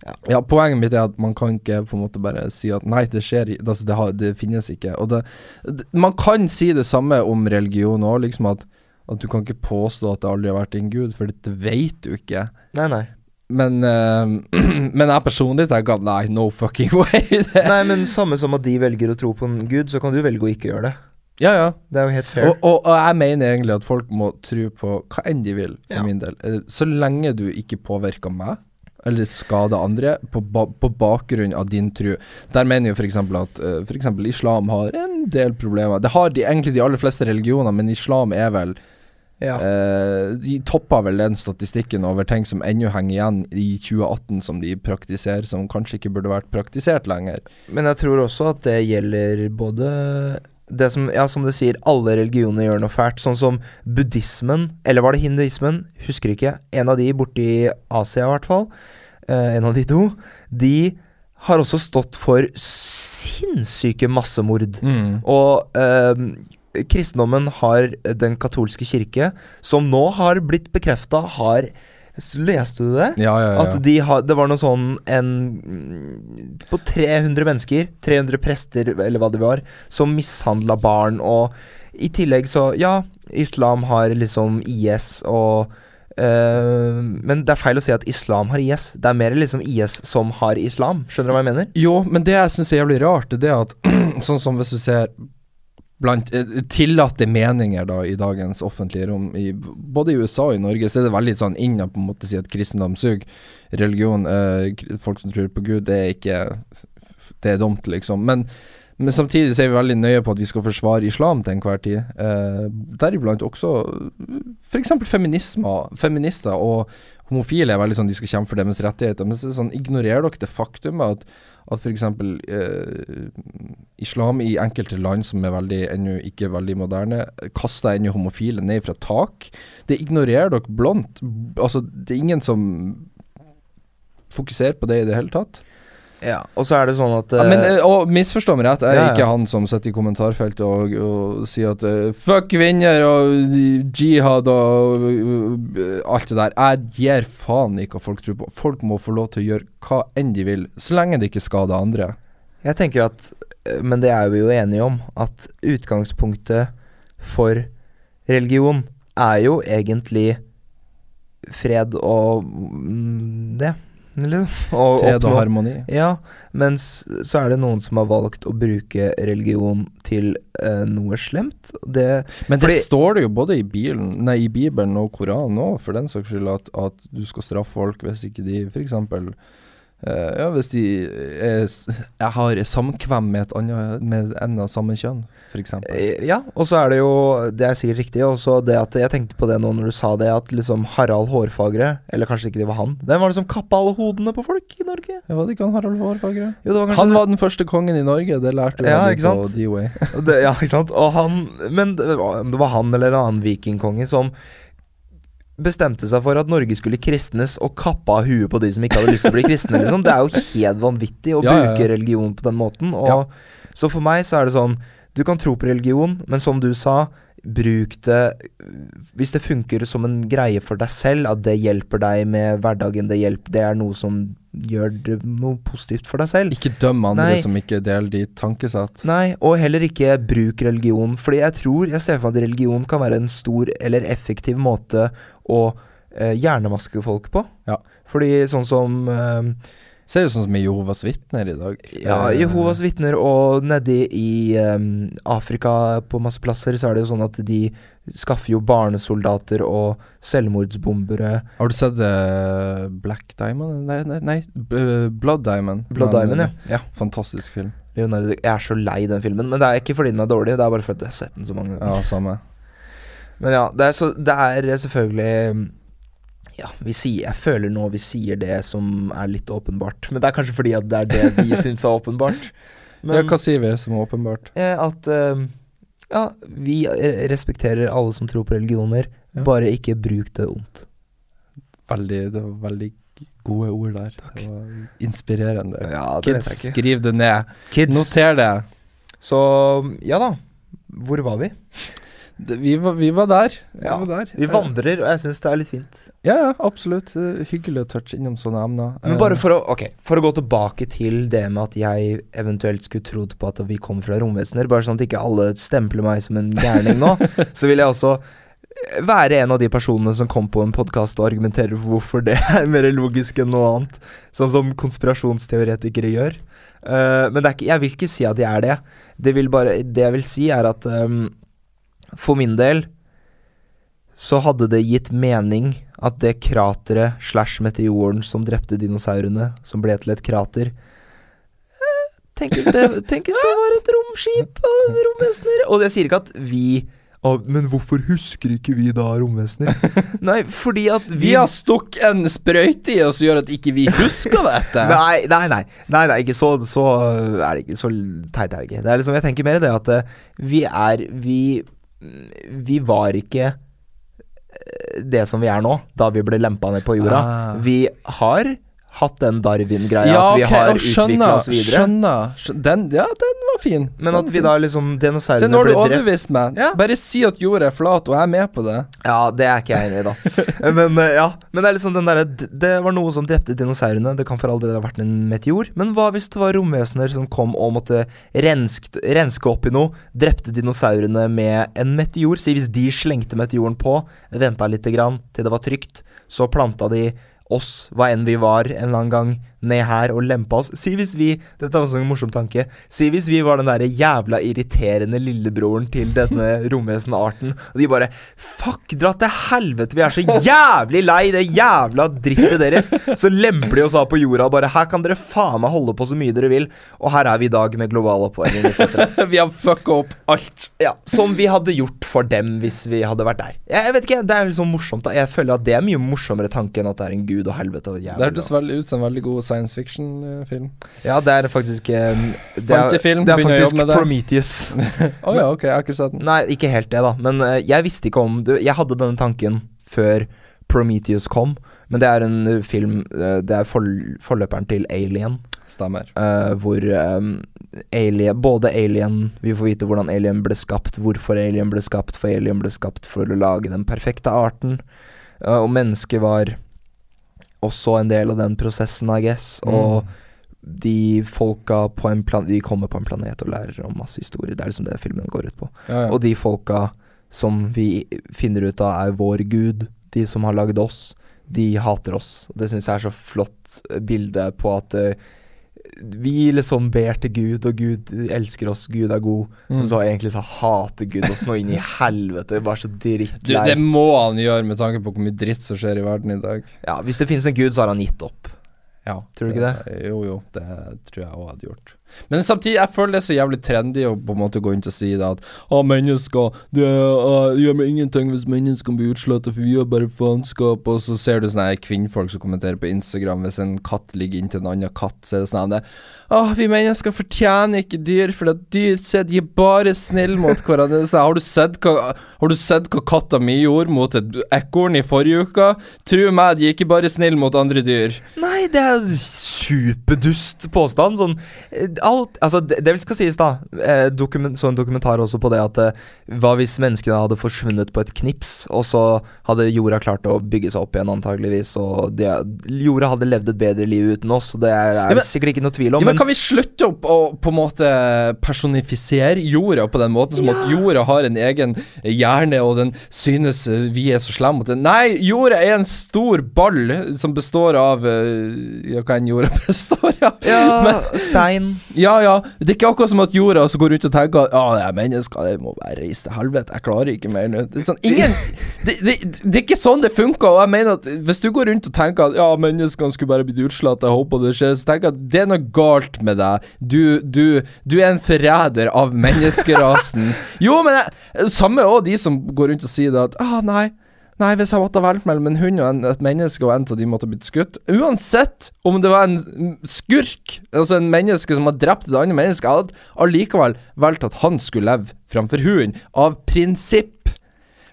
Ja. ja, poenget mitt er at man kan ikke på en måte bare si at nei, det skjer altså, det, har, det finnes ikke. Og det, det, man kan si det samme om religion òg, liksom at, at du kan ikke påstå at det aldri har vært en gud, for det vet du ikke. Nei, nei. Men, uh, men jeg personlig tenker at nei, no fucking way. Nei, men samme som at de velger å tro på en gud, så kan du velge å ikke gjøre det. Ja, ja. Det er jo helt fair. Og, og, og jeg mener egentlig at folk må tro på hva enn de vil, for Ja. min del. Eh, Så lenge du ikke påvirker meg, eller skader andre, på, ba på bakgrunn av din tro. Der mener jo f.eks. at uh, for eksempel islam har en del problemer. Det har de, egentlig de aller fleste religioner, men islam er vel ja. uh, De topper vel den statistikken over ting som ennå henger igjen i 2018 som de praktiserer, som kanskje ikke burde vært praktisert lenger. Men jeg tror også at det gjelder både det som, ja, som du sier, alle religioner gjør noe fælt. Sånn som buddhismen, eller var det hinduismen? Husker ikke. En av de borti Asia, i hvert fall. Eh, en av de to. De har også stått for sinnssyke massemord. Og eh, kristendommen har Den katolske kirke, som nå har blitt bekrefta, har Leste du det? Ja, ja, ja. At de ha, det var noe sånn en På 300 mennesker, 300 prester eller hva det var, som mishandla barn, og i tillegg så Ja, islam har liksom IS og eh, Men det er feil å si at islam har IS. Det er mer liksom IS som har islam. Skjønner du hva jeg mener? Jo, men det jeg syns er jævlig rart, er det at Sånn som hvis du ser blant eh, tillatte meninger da i dagens offentlige rom, i, både i USA og i Norge, så er det veldig sånn inn på en måte si at kristendom suger. Religion, eh, folk som tror på Gud, det er ikke Det er dumt, liksom. Men, men samtidig så er vi veldig nøye på at vi skal forsvare islam til enhver tid. Eh, deriblant også f.eks. feminister og homofile er veldig sånn de skal kjempe for deres rettigheter. Men så sånn, ignorerer dere det faktumet at at f.eks. Eh, islam i enkelte land som er veldig ennå ikke veldig moderne, kaster ennå homofile ned fra tak. Det ignorerer dere blondt. Altså, det er ingen som fokuserer på det i det hele tatt. Ja, og så er det sånn at Ja, men, eh, eh, og misforstå meg rett, jeg er Ja, ja. ikke han som sitter i kommentarfeltet og, og sier at uh, fuck kvinner og jihad og uh, alt det der. Jeg gir faen ikke hva folk tror på. Folk må få lov til å gjøre hva enn de vil, så lenge det ikke skader andre. Jeg tenker at Men det er vi jo enige om. At utgangspunktet for religion er jo egentlig fred og mm, det. Fred og harmoni. Ja, mens så er det noen som har valgt å bruke religion til eh, noe slemt. Det Men det Fordi- står det jo både i, bilen, nei, i Bibelen og Koranen òg, for den saks skyld, at, at du skal straffe folk hvis ikke de f.eks. Uh, ja, hvis de er, jeg har samkvem med, et annet, med en av samme kjønn, f.eks. Eh, Ja, og så er det jo Det er sikkert riktig. Og så det at Jeg tenkte på det nå når du sa det, at liksom Harald Hårfagre Eller kanskje ikke det var han. Hvem var det som kappa alle hodene på folk i Norge? Ja, var det ikke han Harald Hårfagre? Jo, det var Han var den første kongen i Norge, det lærte Ja, jeg ikke på? D-Way. Ja, ikke sant. Og han Men det var, det var han eller en annen vikingkonge som bestemte seg for at Norge skulle kristnes, og kappa av huet på de som ikke hadde lyst til å bli kristne. Liksom. Det er jo helt vanvittig å Ja, ja, ja. bruke religion på den måten. Så for meg så er det sånn Du kan tro på religion, men som du sa, bruk det Hvis det funker som en greie for deg selv, at det hjelper deg med hverdagen, det, hjelper, det er noe som gjør det noe positivt for deg selv. Ikke døm andre Nei. som ikke deler ditt tankesett. Nei, og heller ikke bruk religion. Fordi jeg tror, jeg ser for meg at religion kan være en stor eller effektiv måte å eh, hjernemaske folk på. Ja. Fordi sånn som eh, Ser jo sånn som i Jehovas vitner i dag. ja, Eh, Jehovas vitner og nedi i um, Afrika på masse plasser, så er det jo sånn at de skaffer jo barnesoldater og selvmordsbombere. Har du sett uh, Black Diamond? Nei, nei, nei Blood Diamond. Blood Men, Diamond, ja. eh, ja. Fantastisk film. Leonardo, jeg er så lei den filmen. Men det er ikke fordi den er dårlig, det er bare fordi jeg har sett den så mange ganger. Ja, samme. Men ja, det er, så, det er selvfølgelig Ja, vi sier, jeg føler nå vi sier det som er litt åpenbart. Men det er kanskje fordi at det er det vi syns er åpenbart. Men ja, hva sier vi som er åpenbart? eh, at eh, Ja, vi eh, respekterer alle som tror på religioner, Ja. bare ikke bruk det ondt. Veldig, det var veldig gode ord der. Det var inspirerende. Ja, Kids, skriv det ned. Kids. Noter det. Så ja da. Hvor var vi? Vi var, vi var der. Vi Ja, var der. Vi vandrer, og jeg syns det er litt fint. Ja, ja, absolutt. Er Hyggelig å touche innom sånne emner. Men Eh, bare for å, okay, for å gå tilbake til det med at jeg eventuelt skulle trodd på at vi kom fra romvesener, bare sånn at ikke alle stempler meg som en gærning nå, så vil jeg også være en av de personene som kom på en podkast og argumenterer for hvorfor det er mer logisk enn noe annet. Sånn som konspirasjonsteoretikere gjør. Uh, men det er ikke, jeg vil ikke si at jeg er det. Det, vil bare, det jeg vil si, er at ehm, for min del så hadde det gitt mening at det krateret slash meteoren som drepte dinosaurene, som ble til et krater eh, Tenkes det, det var et romskip og romvesener? Og jeg sier ikke at vi «Å, Men hvorfor husker ikke vi da romvesener? Nei, fordi at vi, Vi har stukket en sprøyte i oss som gjør at ikke vi husker dette. Nei, nei, nei, nei, nei ikke så, så er det ikke Så teit er det ikke. Det er liksom, jeg tenker mer det at eh, vi er Vi, vi var ikke eh, det som vi er nå, da vi ble lempa ned på jorda. Ah. Vi har hatt den Darwin-greia, ja, at vi okay, har utvikla oss videre. skjønner. skjønner. Den, ja, den var fin. Men at vi da liksom Dinosaurene nå har ble du overbevist meg. Ja. Bare si at jorda er flat, og jeg er med på det. Ja, det er ikke jeg enig i, da. Men eh, ja, men det er liksom den derre Det var noe som drepte dinosaurene. Det kan for all del ha vært en meteor. Men hva hvis det var romvesener som kom og måtte rensk, renske opp i noe? Drepte dinosaurene med en meteor? Si hvis de slengte meteoren på, venta lite grann til det var trygt, så planta de oss, hva enn vi var, en eller annen gang ned her og lempa oss. Si hvis vi Dette er også en morsom tanke. Si hvis vi var den derre jævla irriterende lillebroren til denne romvesenarten, og de bare Fuck, dra til helvete, vi er så jævlig lei det jævla drittet deres. Så lemper de oss av på jorda og bare Her kan dere faen meg holde på så mye dere vil, og her er vi i dag med global oppvarming etc. vi har fucka opp alt. Ja, som vi hadde gjort for dem hvis vi hadde vært der. Jeg, vet ikke, Det er liksom morsomt. da Jeg føler at det er mye morsommere tanke enn at det er en gud og helvete og Det hørtes veldig ut som en veldig god science fiction-film. Ja, det er faktisk eh, Det er, film, det er faktisk med. Prometheus. Å ja, ok, jeg har ikke sett den. Nei, ikke helt det, da. Men uh, jeg visste ikke om du, Jeg hadde denne tanken før Prometheus kom, men det er en uh, film uh, Det er for, forløperen til Alien. Stemmer. eh, hvor um, alien, både Alien Vi får vite hvordan Alien ble skapt, hvorfor Alien ble skapt, for Alien ble skapt for å lage den perfekte arten. eh, og mennesket var også en del av den prosessen, I guess. Og Mm. de folka på en plan De kommer på en planet og lærer om masse historier. Det er liksom det filmen går ut på. Ja, ja. Og de folka som vi finner ut av er vår gud, de som har lagd oss, de hater oss. Det syns jeg er så flott eh, bilde på at eh, vi liksom ber til Gud, og Gud elsker oss, Gud er god. Mm. Men så egentlig så hater Gud oss nå inn i helvete. Bare så drittlei. det må han gjøre med tanke på hvor mye dritt som skjer i verden i dag. Ja, hvis det finnes en Gud, så har han gitt opp. Ja, Tror du ikke det? Jo, jo, det tror jeg òg hadde gjort. Men samtidig, jeg føler det er så jævlig trendy å på en måte gå inn og si det at Å, mennesker, det uh, gjør meg ingenting hvis menneskene blir utsletta, for vi er bare faenskap. Og så ser du sånne kvinnfolk som kommenterer på Instagram hvis en katt ligger inntil en annen katt, så er det sånn Å, vi mennesker fortjener ikke dyr, for at dyr sier de er bare snille mot hverandre. Så har du sett hva Har du sett hva katta mi gjorde mot et ekorn i forrige uke? Tro meg, de er ikke bare snille mot andre dyr. Nei, det er superdust påstand. Sånn eh, alt Altså, det, det skal sies, da. Eh, dokument, så en dokumentar også på det at eh, Hva hvis menneskene hadde forsvunnet på et knips, og så hadde jorda klart å bygge seg opp igjen, antageligvis, og de, jorda hadde levd et bedre liv uten oss, og det er, er Ja, men- sikkert ikke noe tvil om. Ja, men men Kan vi slutte opp å på en måte personifisere jorda på den måten, som at jorda har en egen hjerne, og den synes eh, vi er så slemme mot den? Nei, jorda er en stor ball som består av eh, Ja, hva enn jorda består av. ja, stein Ja, ja. Det er ikke akkurat som at jorda altså, går rundt og tenker at Ja, det er mennesker, det må bare reise til helvete, jeg klarer ikke mer nå. Det sånn Ingen det, det, det er ikke sånn det funker, og jeg mener at hvis du går rundt og tenker at ja, menneskene skulle bare blitt utslått, jeg håper det skjer, så tenker jeg at det er noe galt med deg. Du, du, du er en forræder av menneskerasen. jo, men jeg, samme òg de som går rundt og sier det at ah, nei. Nei, hvis jeg måtte ha valgt mellom en hund og en, et menneske, og en av de måtte blitt skutt Uansett om det var en skurk, altså en menneske som har drept et annet menneske, jeg hadde allikevel valgt at han skulle leve framfor hunden, av prinsipp.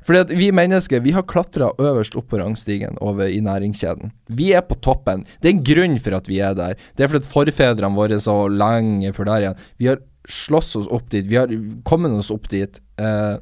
Fordi at vi mennesker vi har klatra øverst opp på rangstigen over i næringskjeden. Vi er på toppen. Det er en grunn for at vi er der. Det er fordi forfedrene våre så lenge før der igjen Vi har slåss oss opp dit. Vi har kommet oss opp dit. Eh,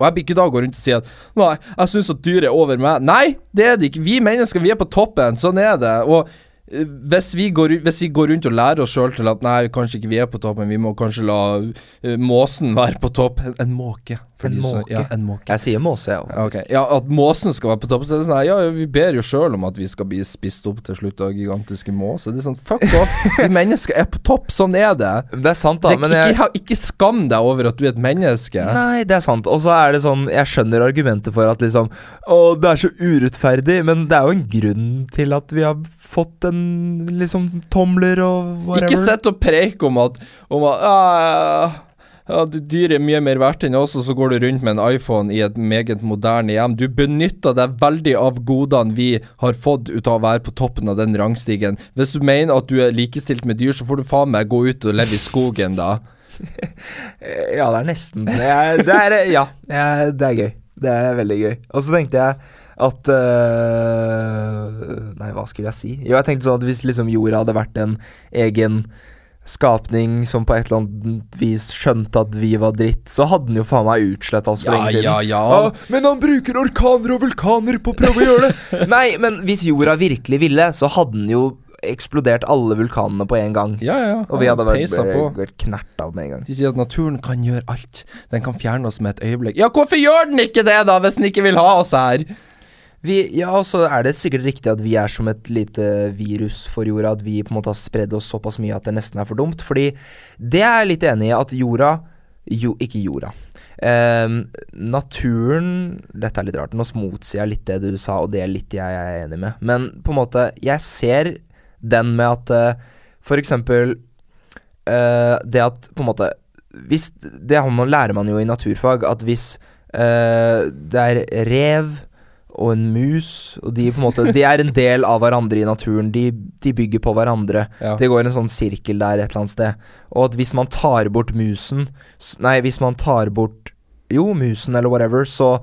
og jeg blir ikke da gå rundt og si at Nei, jeg syns at dyret er over meg. Nei, det er det ikke. Vi mennesker, vi er på toppen. Sånn er det. Og eh, hvis vi, går, hvis vi går rundt og lærer oss sjøl til at nei, kanskje ikke vi er på toppen, vi må kanskje la eh, måsen være på topp. En, en måke. En måke. Så. Ja, en måke. Jeg sier måse, jeg Ja, òg. ja, at måsen skal være på topp. Så er sånn her, Ja, vi ber jo sjøl om at vi skal bli spist opp til slutt av gigantiske måser. Det er sånn, fuck off. Vi mennesker er på topp. Sånn er det. Det er sant, da, det men ikke, jeg... ikke skam deg over at du er et menneske. Nei, det er sant. Og så er det sånn Jeg skjønner argumentet for at liksom Å, det er så urettferdig, men det er jo en grunn til at vi har fått en liksom tomler og whatever. Ikke sett og preik om at, om at ah, ja, Dyret dyr er mye mer verdt enn oss, og så går du rundt med en iPhone i et meget moderne hjem. Du benytter deg veldig av godene vi har fått ut av å være på toppen av den rangstigen. Hvis du mener at du er likestilt med dyr, så får du faen meg gå ut og leve i skogen, da. Ja, det er nesten det er, det er, Ja, det er gøy. Det er veldig gøy. Og så tenkte jeg at uh, Nei, hva skulle jeg si? Jo, jeg tenkte sånn at hvis liksom jorda hadde vært en egen skapning som på et eller annet vis skjønte at vi var dritt, så hadde den jo faen meg utsletta oss for Ja, lenge siden. ja, ja. ja, men han bruker orkaner og vulkaner på å prøve å gjøre det! Nei, men hvis jorda virkelig ville, så hadde den jo eksplodert alle vulkanene på en gang. Ja, ja. Og vi hadde vært, vært, vært knert av med en gang. De sier at naturen kan gjøre alt. Den kan fjerne oss med et øyeblikk. Ja, hvorfor gjør den ikke det, da, hvis den ikke vil ha oss her? Vi, ja, og så er det sikkert riktig at vi er som et lite virus for jorda. At vi på en måte har spredd oss såpass mye at det nesten er for dumt. Fordi det er jeg litt enig i at jorda Jo, ikke jorda. Ehm, naturen Dette er litt rart. Nå motsier jeg litt det du sa, og det er litt jeg er enig med. Men på en måte, jeg ser den med at eh, for eksempel eh, Det at på en måte hvis, Det lærer man jo i naturfag, at hvis eh, det er rev og en mus, og de på en måte De er en del av hverandre i naturen. De, de bygger på hverandre. Ja. Det går en sånn sirkel der et eller annet sted. Og at hvis man tar bort musen Nei, hvis man tar bort Jo, musen eller whatever, så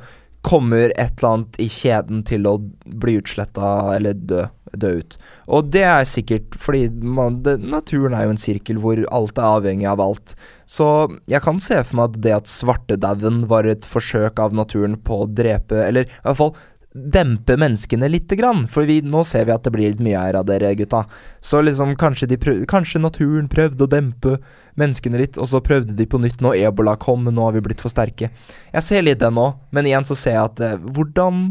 kommer et eller annet i kjeden til å bli utsletta eller dø, dø ut. Og det er sikkert fordi man, det, naturen er jo en sirkel hvor alt er avhengig av alt. Så jeg kan se for meg at det at svartedauden var et forsøk av naturen på å drepe, eller i hvert fall dempe menneskene lite grann. For vi, nå ser vi at det blir litt mye her av dere gutta. Så liksom kanskje, prøv, kanskje naturen prøvde å dempe menneskene litt, og så prøvde de på nytt når ebola kom, men nå har vi blitt for sterke. Jeg ser litt det nå, men igjen så ser jeg at eh, Hvordan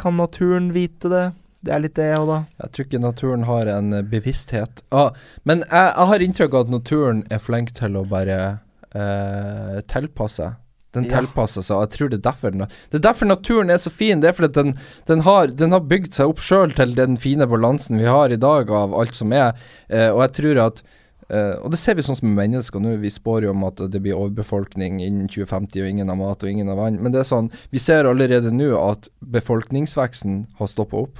kan naturen vite det? Det er litt det òg, da. Jeg tror ikke naturen har en eh, bevissthet. Ah, men jeg, jeg har inntrykk av at naturen er flink til å bare eh, tilpasse. Den Ja. tilpasser seg, og jeg tror det er derfor Det er derfor naturen er så fin. Det er fordi den, den, har, den har bygd seg opp sjøl til den fine balansen vi har i dag av alt som er. Eh, og jeg tror at eh, Og det ser vi sånn som mennesker nå. Vi spår jo om at det blir overbefolkning innen 2050, og ingen har mat og ingen har vann. Men det er sånn Vi ser allerede nå at befolkningsveksten har stoppa opp.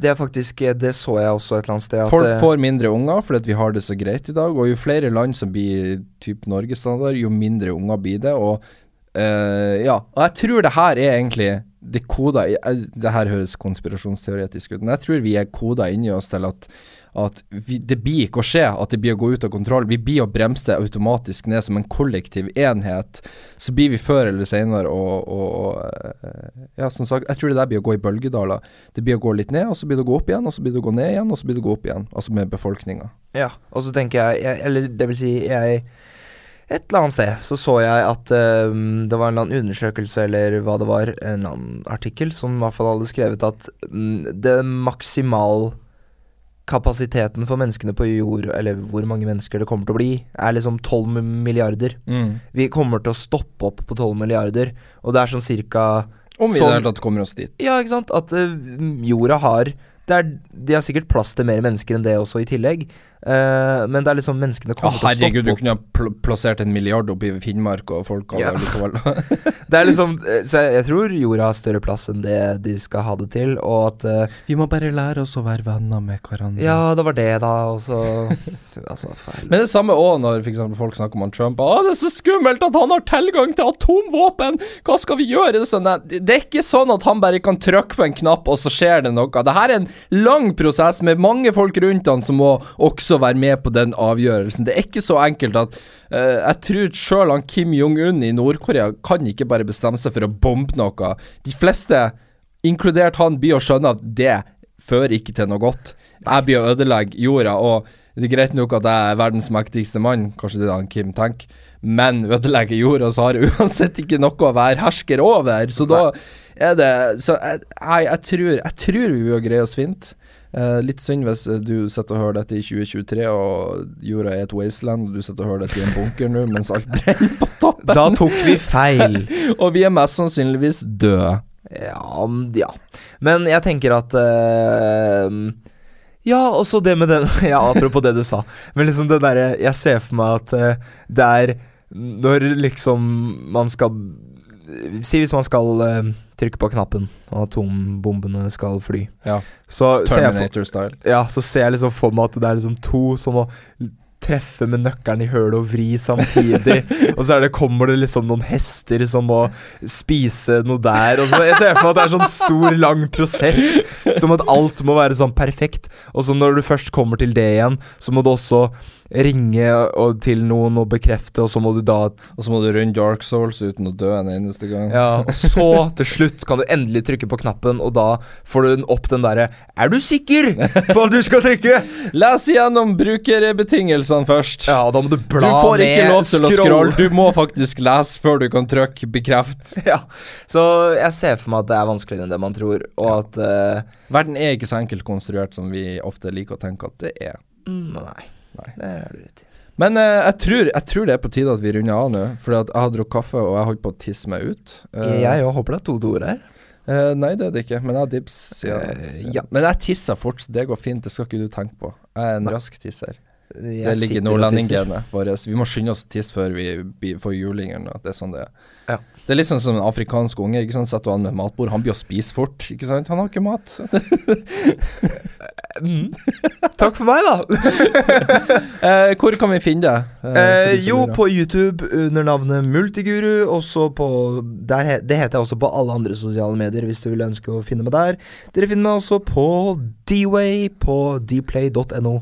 Det er faktisk eh, Det så jeg også et eller annet sted. Folk eh, får mindre unger fordi vi har det så greit i dag, og jo flere land som blir typ Norgesstandard, jo mindre unger blir det. Og uh, ja, og jeg tror det her er egentlig det koda Det her høres konspirasjonsteoretisk ut, men jeg tror vi er koda inni oss til at at vi, det blir ikke å skje, at det blir å gå ut av kontroll. Vi blir å bremse automatisk ned som en kollektiv enhet. Så blir vi før eller senere og eh, Ja, som sagt, jeg tror det der blir å gå i bølgedaler. Det blir å gå litt ned, og så blir det å gå opp igjen, og så blir det å gå ned igjen, og så blir det å gå opp igjen. Altså med befolkninga. Ja, og så tenker jeg, jeg Eller det vil si, jeg Et eller annet sted så så jeg at um, det var en eller annen undersøkelse, eller hva det var, en eller annen artikkel, som i hvert fall hadde skrevet at um, det maksimal kapasiteten for menneskene på jord, eller hvor mange mennesker det kommer til å bli, er liksom 12 milliarder. Vi kommer til å stoppe opp på 12 milliarder, og det er sånn cirka Om vi i det hele tatt kommer oss dit. Ja, ikke sant? At eh, jorda har det er, De har sikkert plass til mer mennesker enn det også, i tillegg. Eh, men det er liksom menneskene kommer til å stoppe herregud, du kunne ha pl plassert en milliard oppe i Finnmark, og folk hadde Ja. likevel Det er liksom eh, Så jeg, jeg tror jorda har større plass enn det de skal ha det til, og at uh, Vi må bare lære oss å være venner med hverandre. Ja, det var det, da, og så Altså. Men det samme òg når eksempel folk snakker om han Trump. Å, det er så skummelt at han har tilgang til atomvåpen! Hva skal vi gjøre? Det er, sånn, det er ikke sånn at han bare kan trykke på en knapp, og så skjer det noe. Det her er en lang prosess med mange folk rundt han som må også være med på den avgjørelsen. Det er ikke så enkelt at uh, Jeg tror sjøl Kim Jong-un i Nord-Korea kan ikke bare bestemme seg for å bombe noe. De fleste, inkludert han, blir å skjønne at det fører ikke til noe godt. Jeg blir å ødelegge jorda, og det er greit nok at jeg er verdens mektigste mann, kanskje det er det han Kim tenker, men ødelegger jorda, så har jeg uansett ikke noe å være hersker over. Så da er det Så jeg, jeg, jeg, tror, jeg tror vi vil greie oss fint. Eh, litt synd hvis eh, du sitter og hører dette i 2023 og jorda er et wasteland, og du sitter og hører dette i en bunker nå mens alt brenner på toppen. Da tok vi feil. og vi er mest sannsynligvis døde. Ja, ja. Men jeg tenker at eh, Ja, også det med den Ja, apropos det du sa. Men liksom det derre Jeg ser for meg at eh, det er når liksom man skal Si hvis man skal eh, trykke på knappen, og atombombene skal fly. Ja. Terminator-style. ja, så ser jeg liksom for meg at det er liksom to som må treffe med nøkkelen i hølet og vri samtidig. og så det, kommer det liksom noen hester som må spise noe der. Og så jeg ser for meg at det er sånn stor, lang prosess. Som at alt må være sånn perfekt. Og så når du først kommer til det igjen, så må du også ringe og, til noen og bekrefte, og så må du da Og så må du runde Dark Souls uten å dø en eneste gang. Ja, og så til slutt kan du endelig trykke på knappen, og da får du opp den derre Er du sikker på at du skal trykke? Les igjennom brukerbetingelsene først. Ja, og da må du Du bla får ikke ned, lov til å scrolle, du må faktisk lese før du kan trykke bekreft. Ja, så jeg ser for meg at det er vanskeligere enn det man tror, og at uh, Verden er ikke så enkelt konstruert som vi ofte liker å tenke at det er. mm, Nei. Nei. Det har du rett i. Men eh, jeg, tror, jeg tror det er på tide at vi runder av nå, for jeg har drukket kaffe og jeg holdt på å tisse meg ut. Uh, Jeg òg håper det er to doer her. Uh, nei, det er det ikke, men jeg har dibs. Siden, jeg. Eh, ja. Men jeg tisser fort, det går fint, det skal ikke du tenke på. Jeg er en Nei. rask tisser. Jeg det ligger i nordlendinggenet vårt. Vi må skynde oss å tisse før vi får julingene. Det er sånn det er. Ja. Det er litt sånn som en afrikansk unge. Ikke sant? Setter du han med matbord, han blir å spise fort. Ikke sant? Han har ikke mat. Mm. Takk for meg, da. eh, hvor kan vi finne deg? Eh, Eh, jo, på YouTube under navnet Multiguru. Også på der, he- Det heter jeg også på alle andre sosiale medier, hvis du vil ønske å finne meg der. Dere finner meg også på Dway på dplay.no,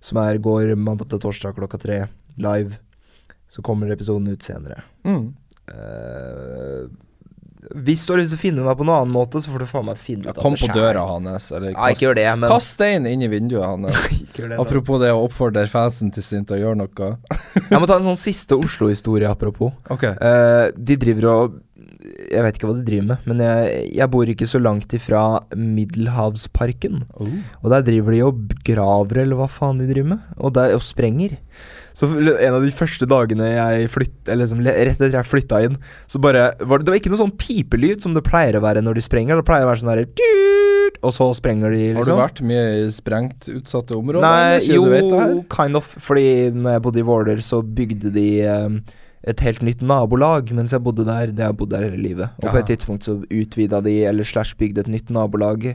som er går mandag til torsdag klokka tre live. Så kommer episoden ut senere. mm. Eh, hvis du har lyst til å finne meg på noen annen måte, så får du faen meg finne ut ja, Kom på døra hans, eller Ja, ikke gjør det, men Kast stein inn i vinduet hans. det. Apropos det å oppfordre fansen til sin til å gjøre noe. Jeg må ta en sånn siste Oslo-historie, apropos. Okay. Uh, de driver og Jeg vet ikke hva de driver med, men jeg, jeg bor ikke så langt ifra Middelhavsparken. Oh. Og der driver de og graver, eller hva faen de driver med. Og, der, og sprenger. Så en av de første dagene jeg flytt, eller liksom, rett etter jeg flytta inn, så bare var det, det var ikke noe sånn pipelyd som det pleier å være når de sprenger. Det pleier å være sånn herre Og så sprenger de, liksom. Har du vært mye sprengt utsatte områder? Nei, jo, kind of. Fordi når jeg bodde i Våler, så bygde de um, et helt nytt nabolag mens jeg bodde der. Det har jeg bodd der hele livet. Og på et tidspunkt så utvida de, eller slash bygde et nytt nabolag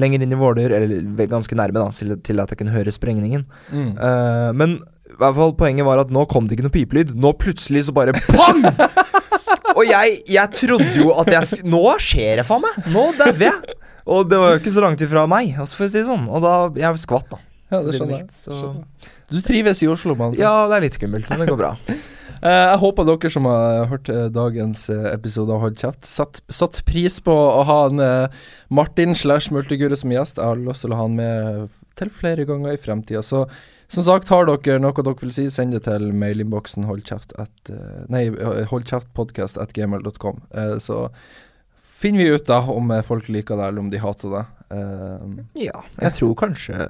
lenger inn i Våler, eller ganske nærme, da, til at jeg kunne høre sprengningen. Mm. Uh, men i hvert fall poenget var at nå kom det ikke noe pipelyd. Nå plutselig så bare pang! Og jeg, jeg trodde jo at jeg Nå skjer det faen meg! Nå dauer jeg! Og det var jo ikke så langt ifra meg, altså, for å si det sånn. Og da Jeg skvatt, da. Ja, det skjønner jeg. så- Skjønner. Du trives i Oslo, mann. Ja, det er litt skummelt, men det går bra. Eh, jeg håper dere som har hørt eh, dagens eh, episode av Hold kjeft, satt, satt pris på å ha en Martin slash Multigure som gjest. Jeg har lyst til å ha han med til flere ganger i fremtida. Så som sagt, har dere noe dere vil si, send det til mailinnboksen holdkjeft at eh, Nei. Eh, så finner vi ut da om eh, folk liker det, eller om de hater det. Ja, jeg tror kanskje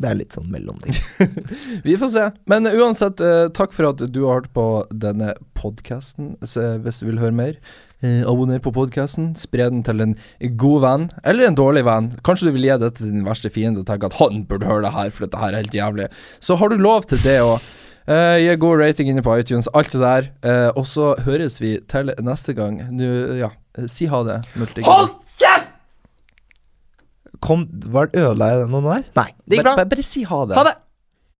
det er litt sånn mellomting. Vi får se. Men uansett, takk for at du har hørt på denne podkasten. Hvis du vil høre mer, eh, abonner på podkasten. Spre den til en god venn, eller en dårlig venn. Kanskje du vil gi det til din verste fiende og tenke at han burde høre det her, for dette her er helt jævlig. Så har du lov til det òg. Eh, gi god rating inne på iTunes, alt det der. Eh, og så høres vi til neste gang. Nå, ja, eh, si ha det. Hold kjeft Kom, var Ødela jeg den nå der? Nei, det gikk bra. Bare, bare si ha det. Ha det!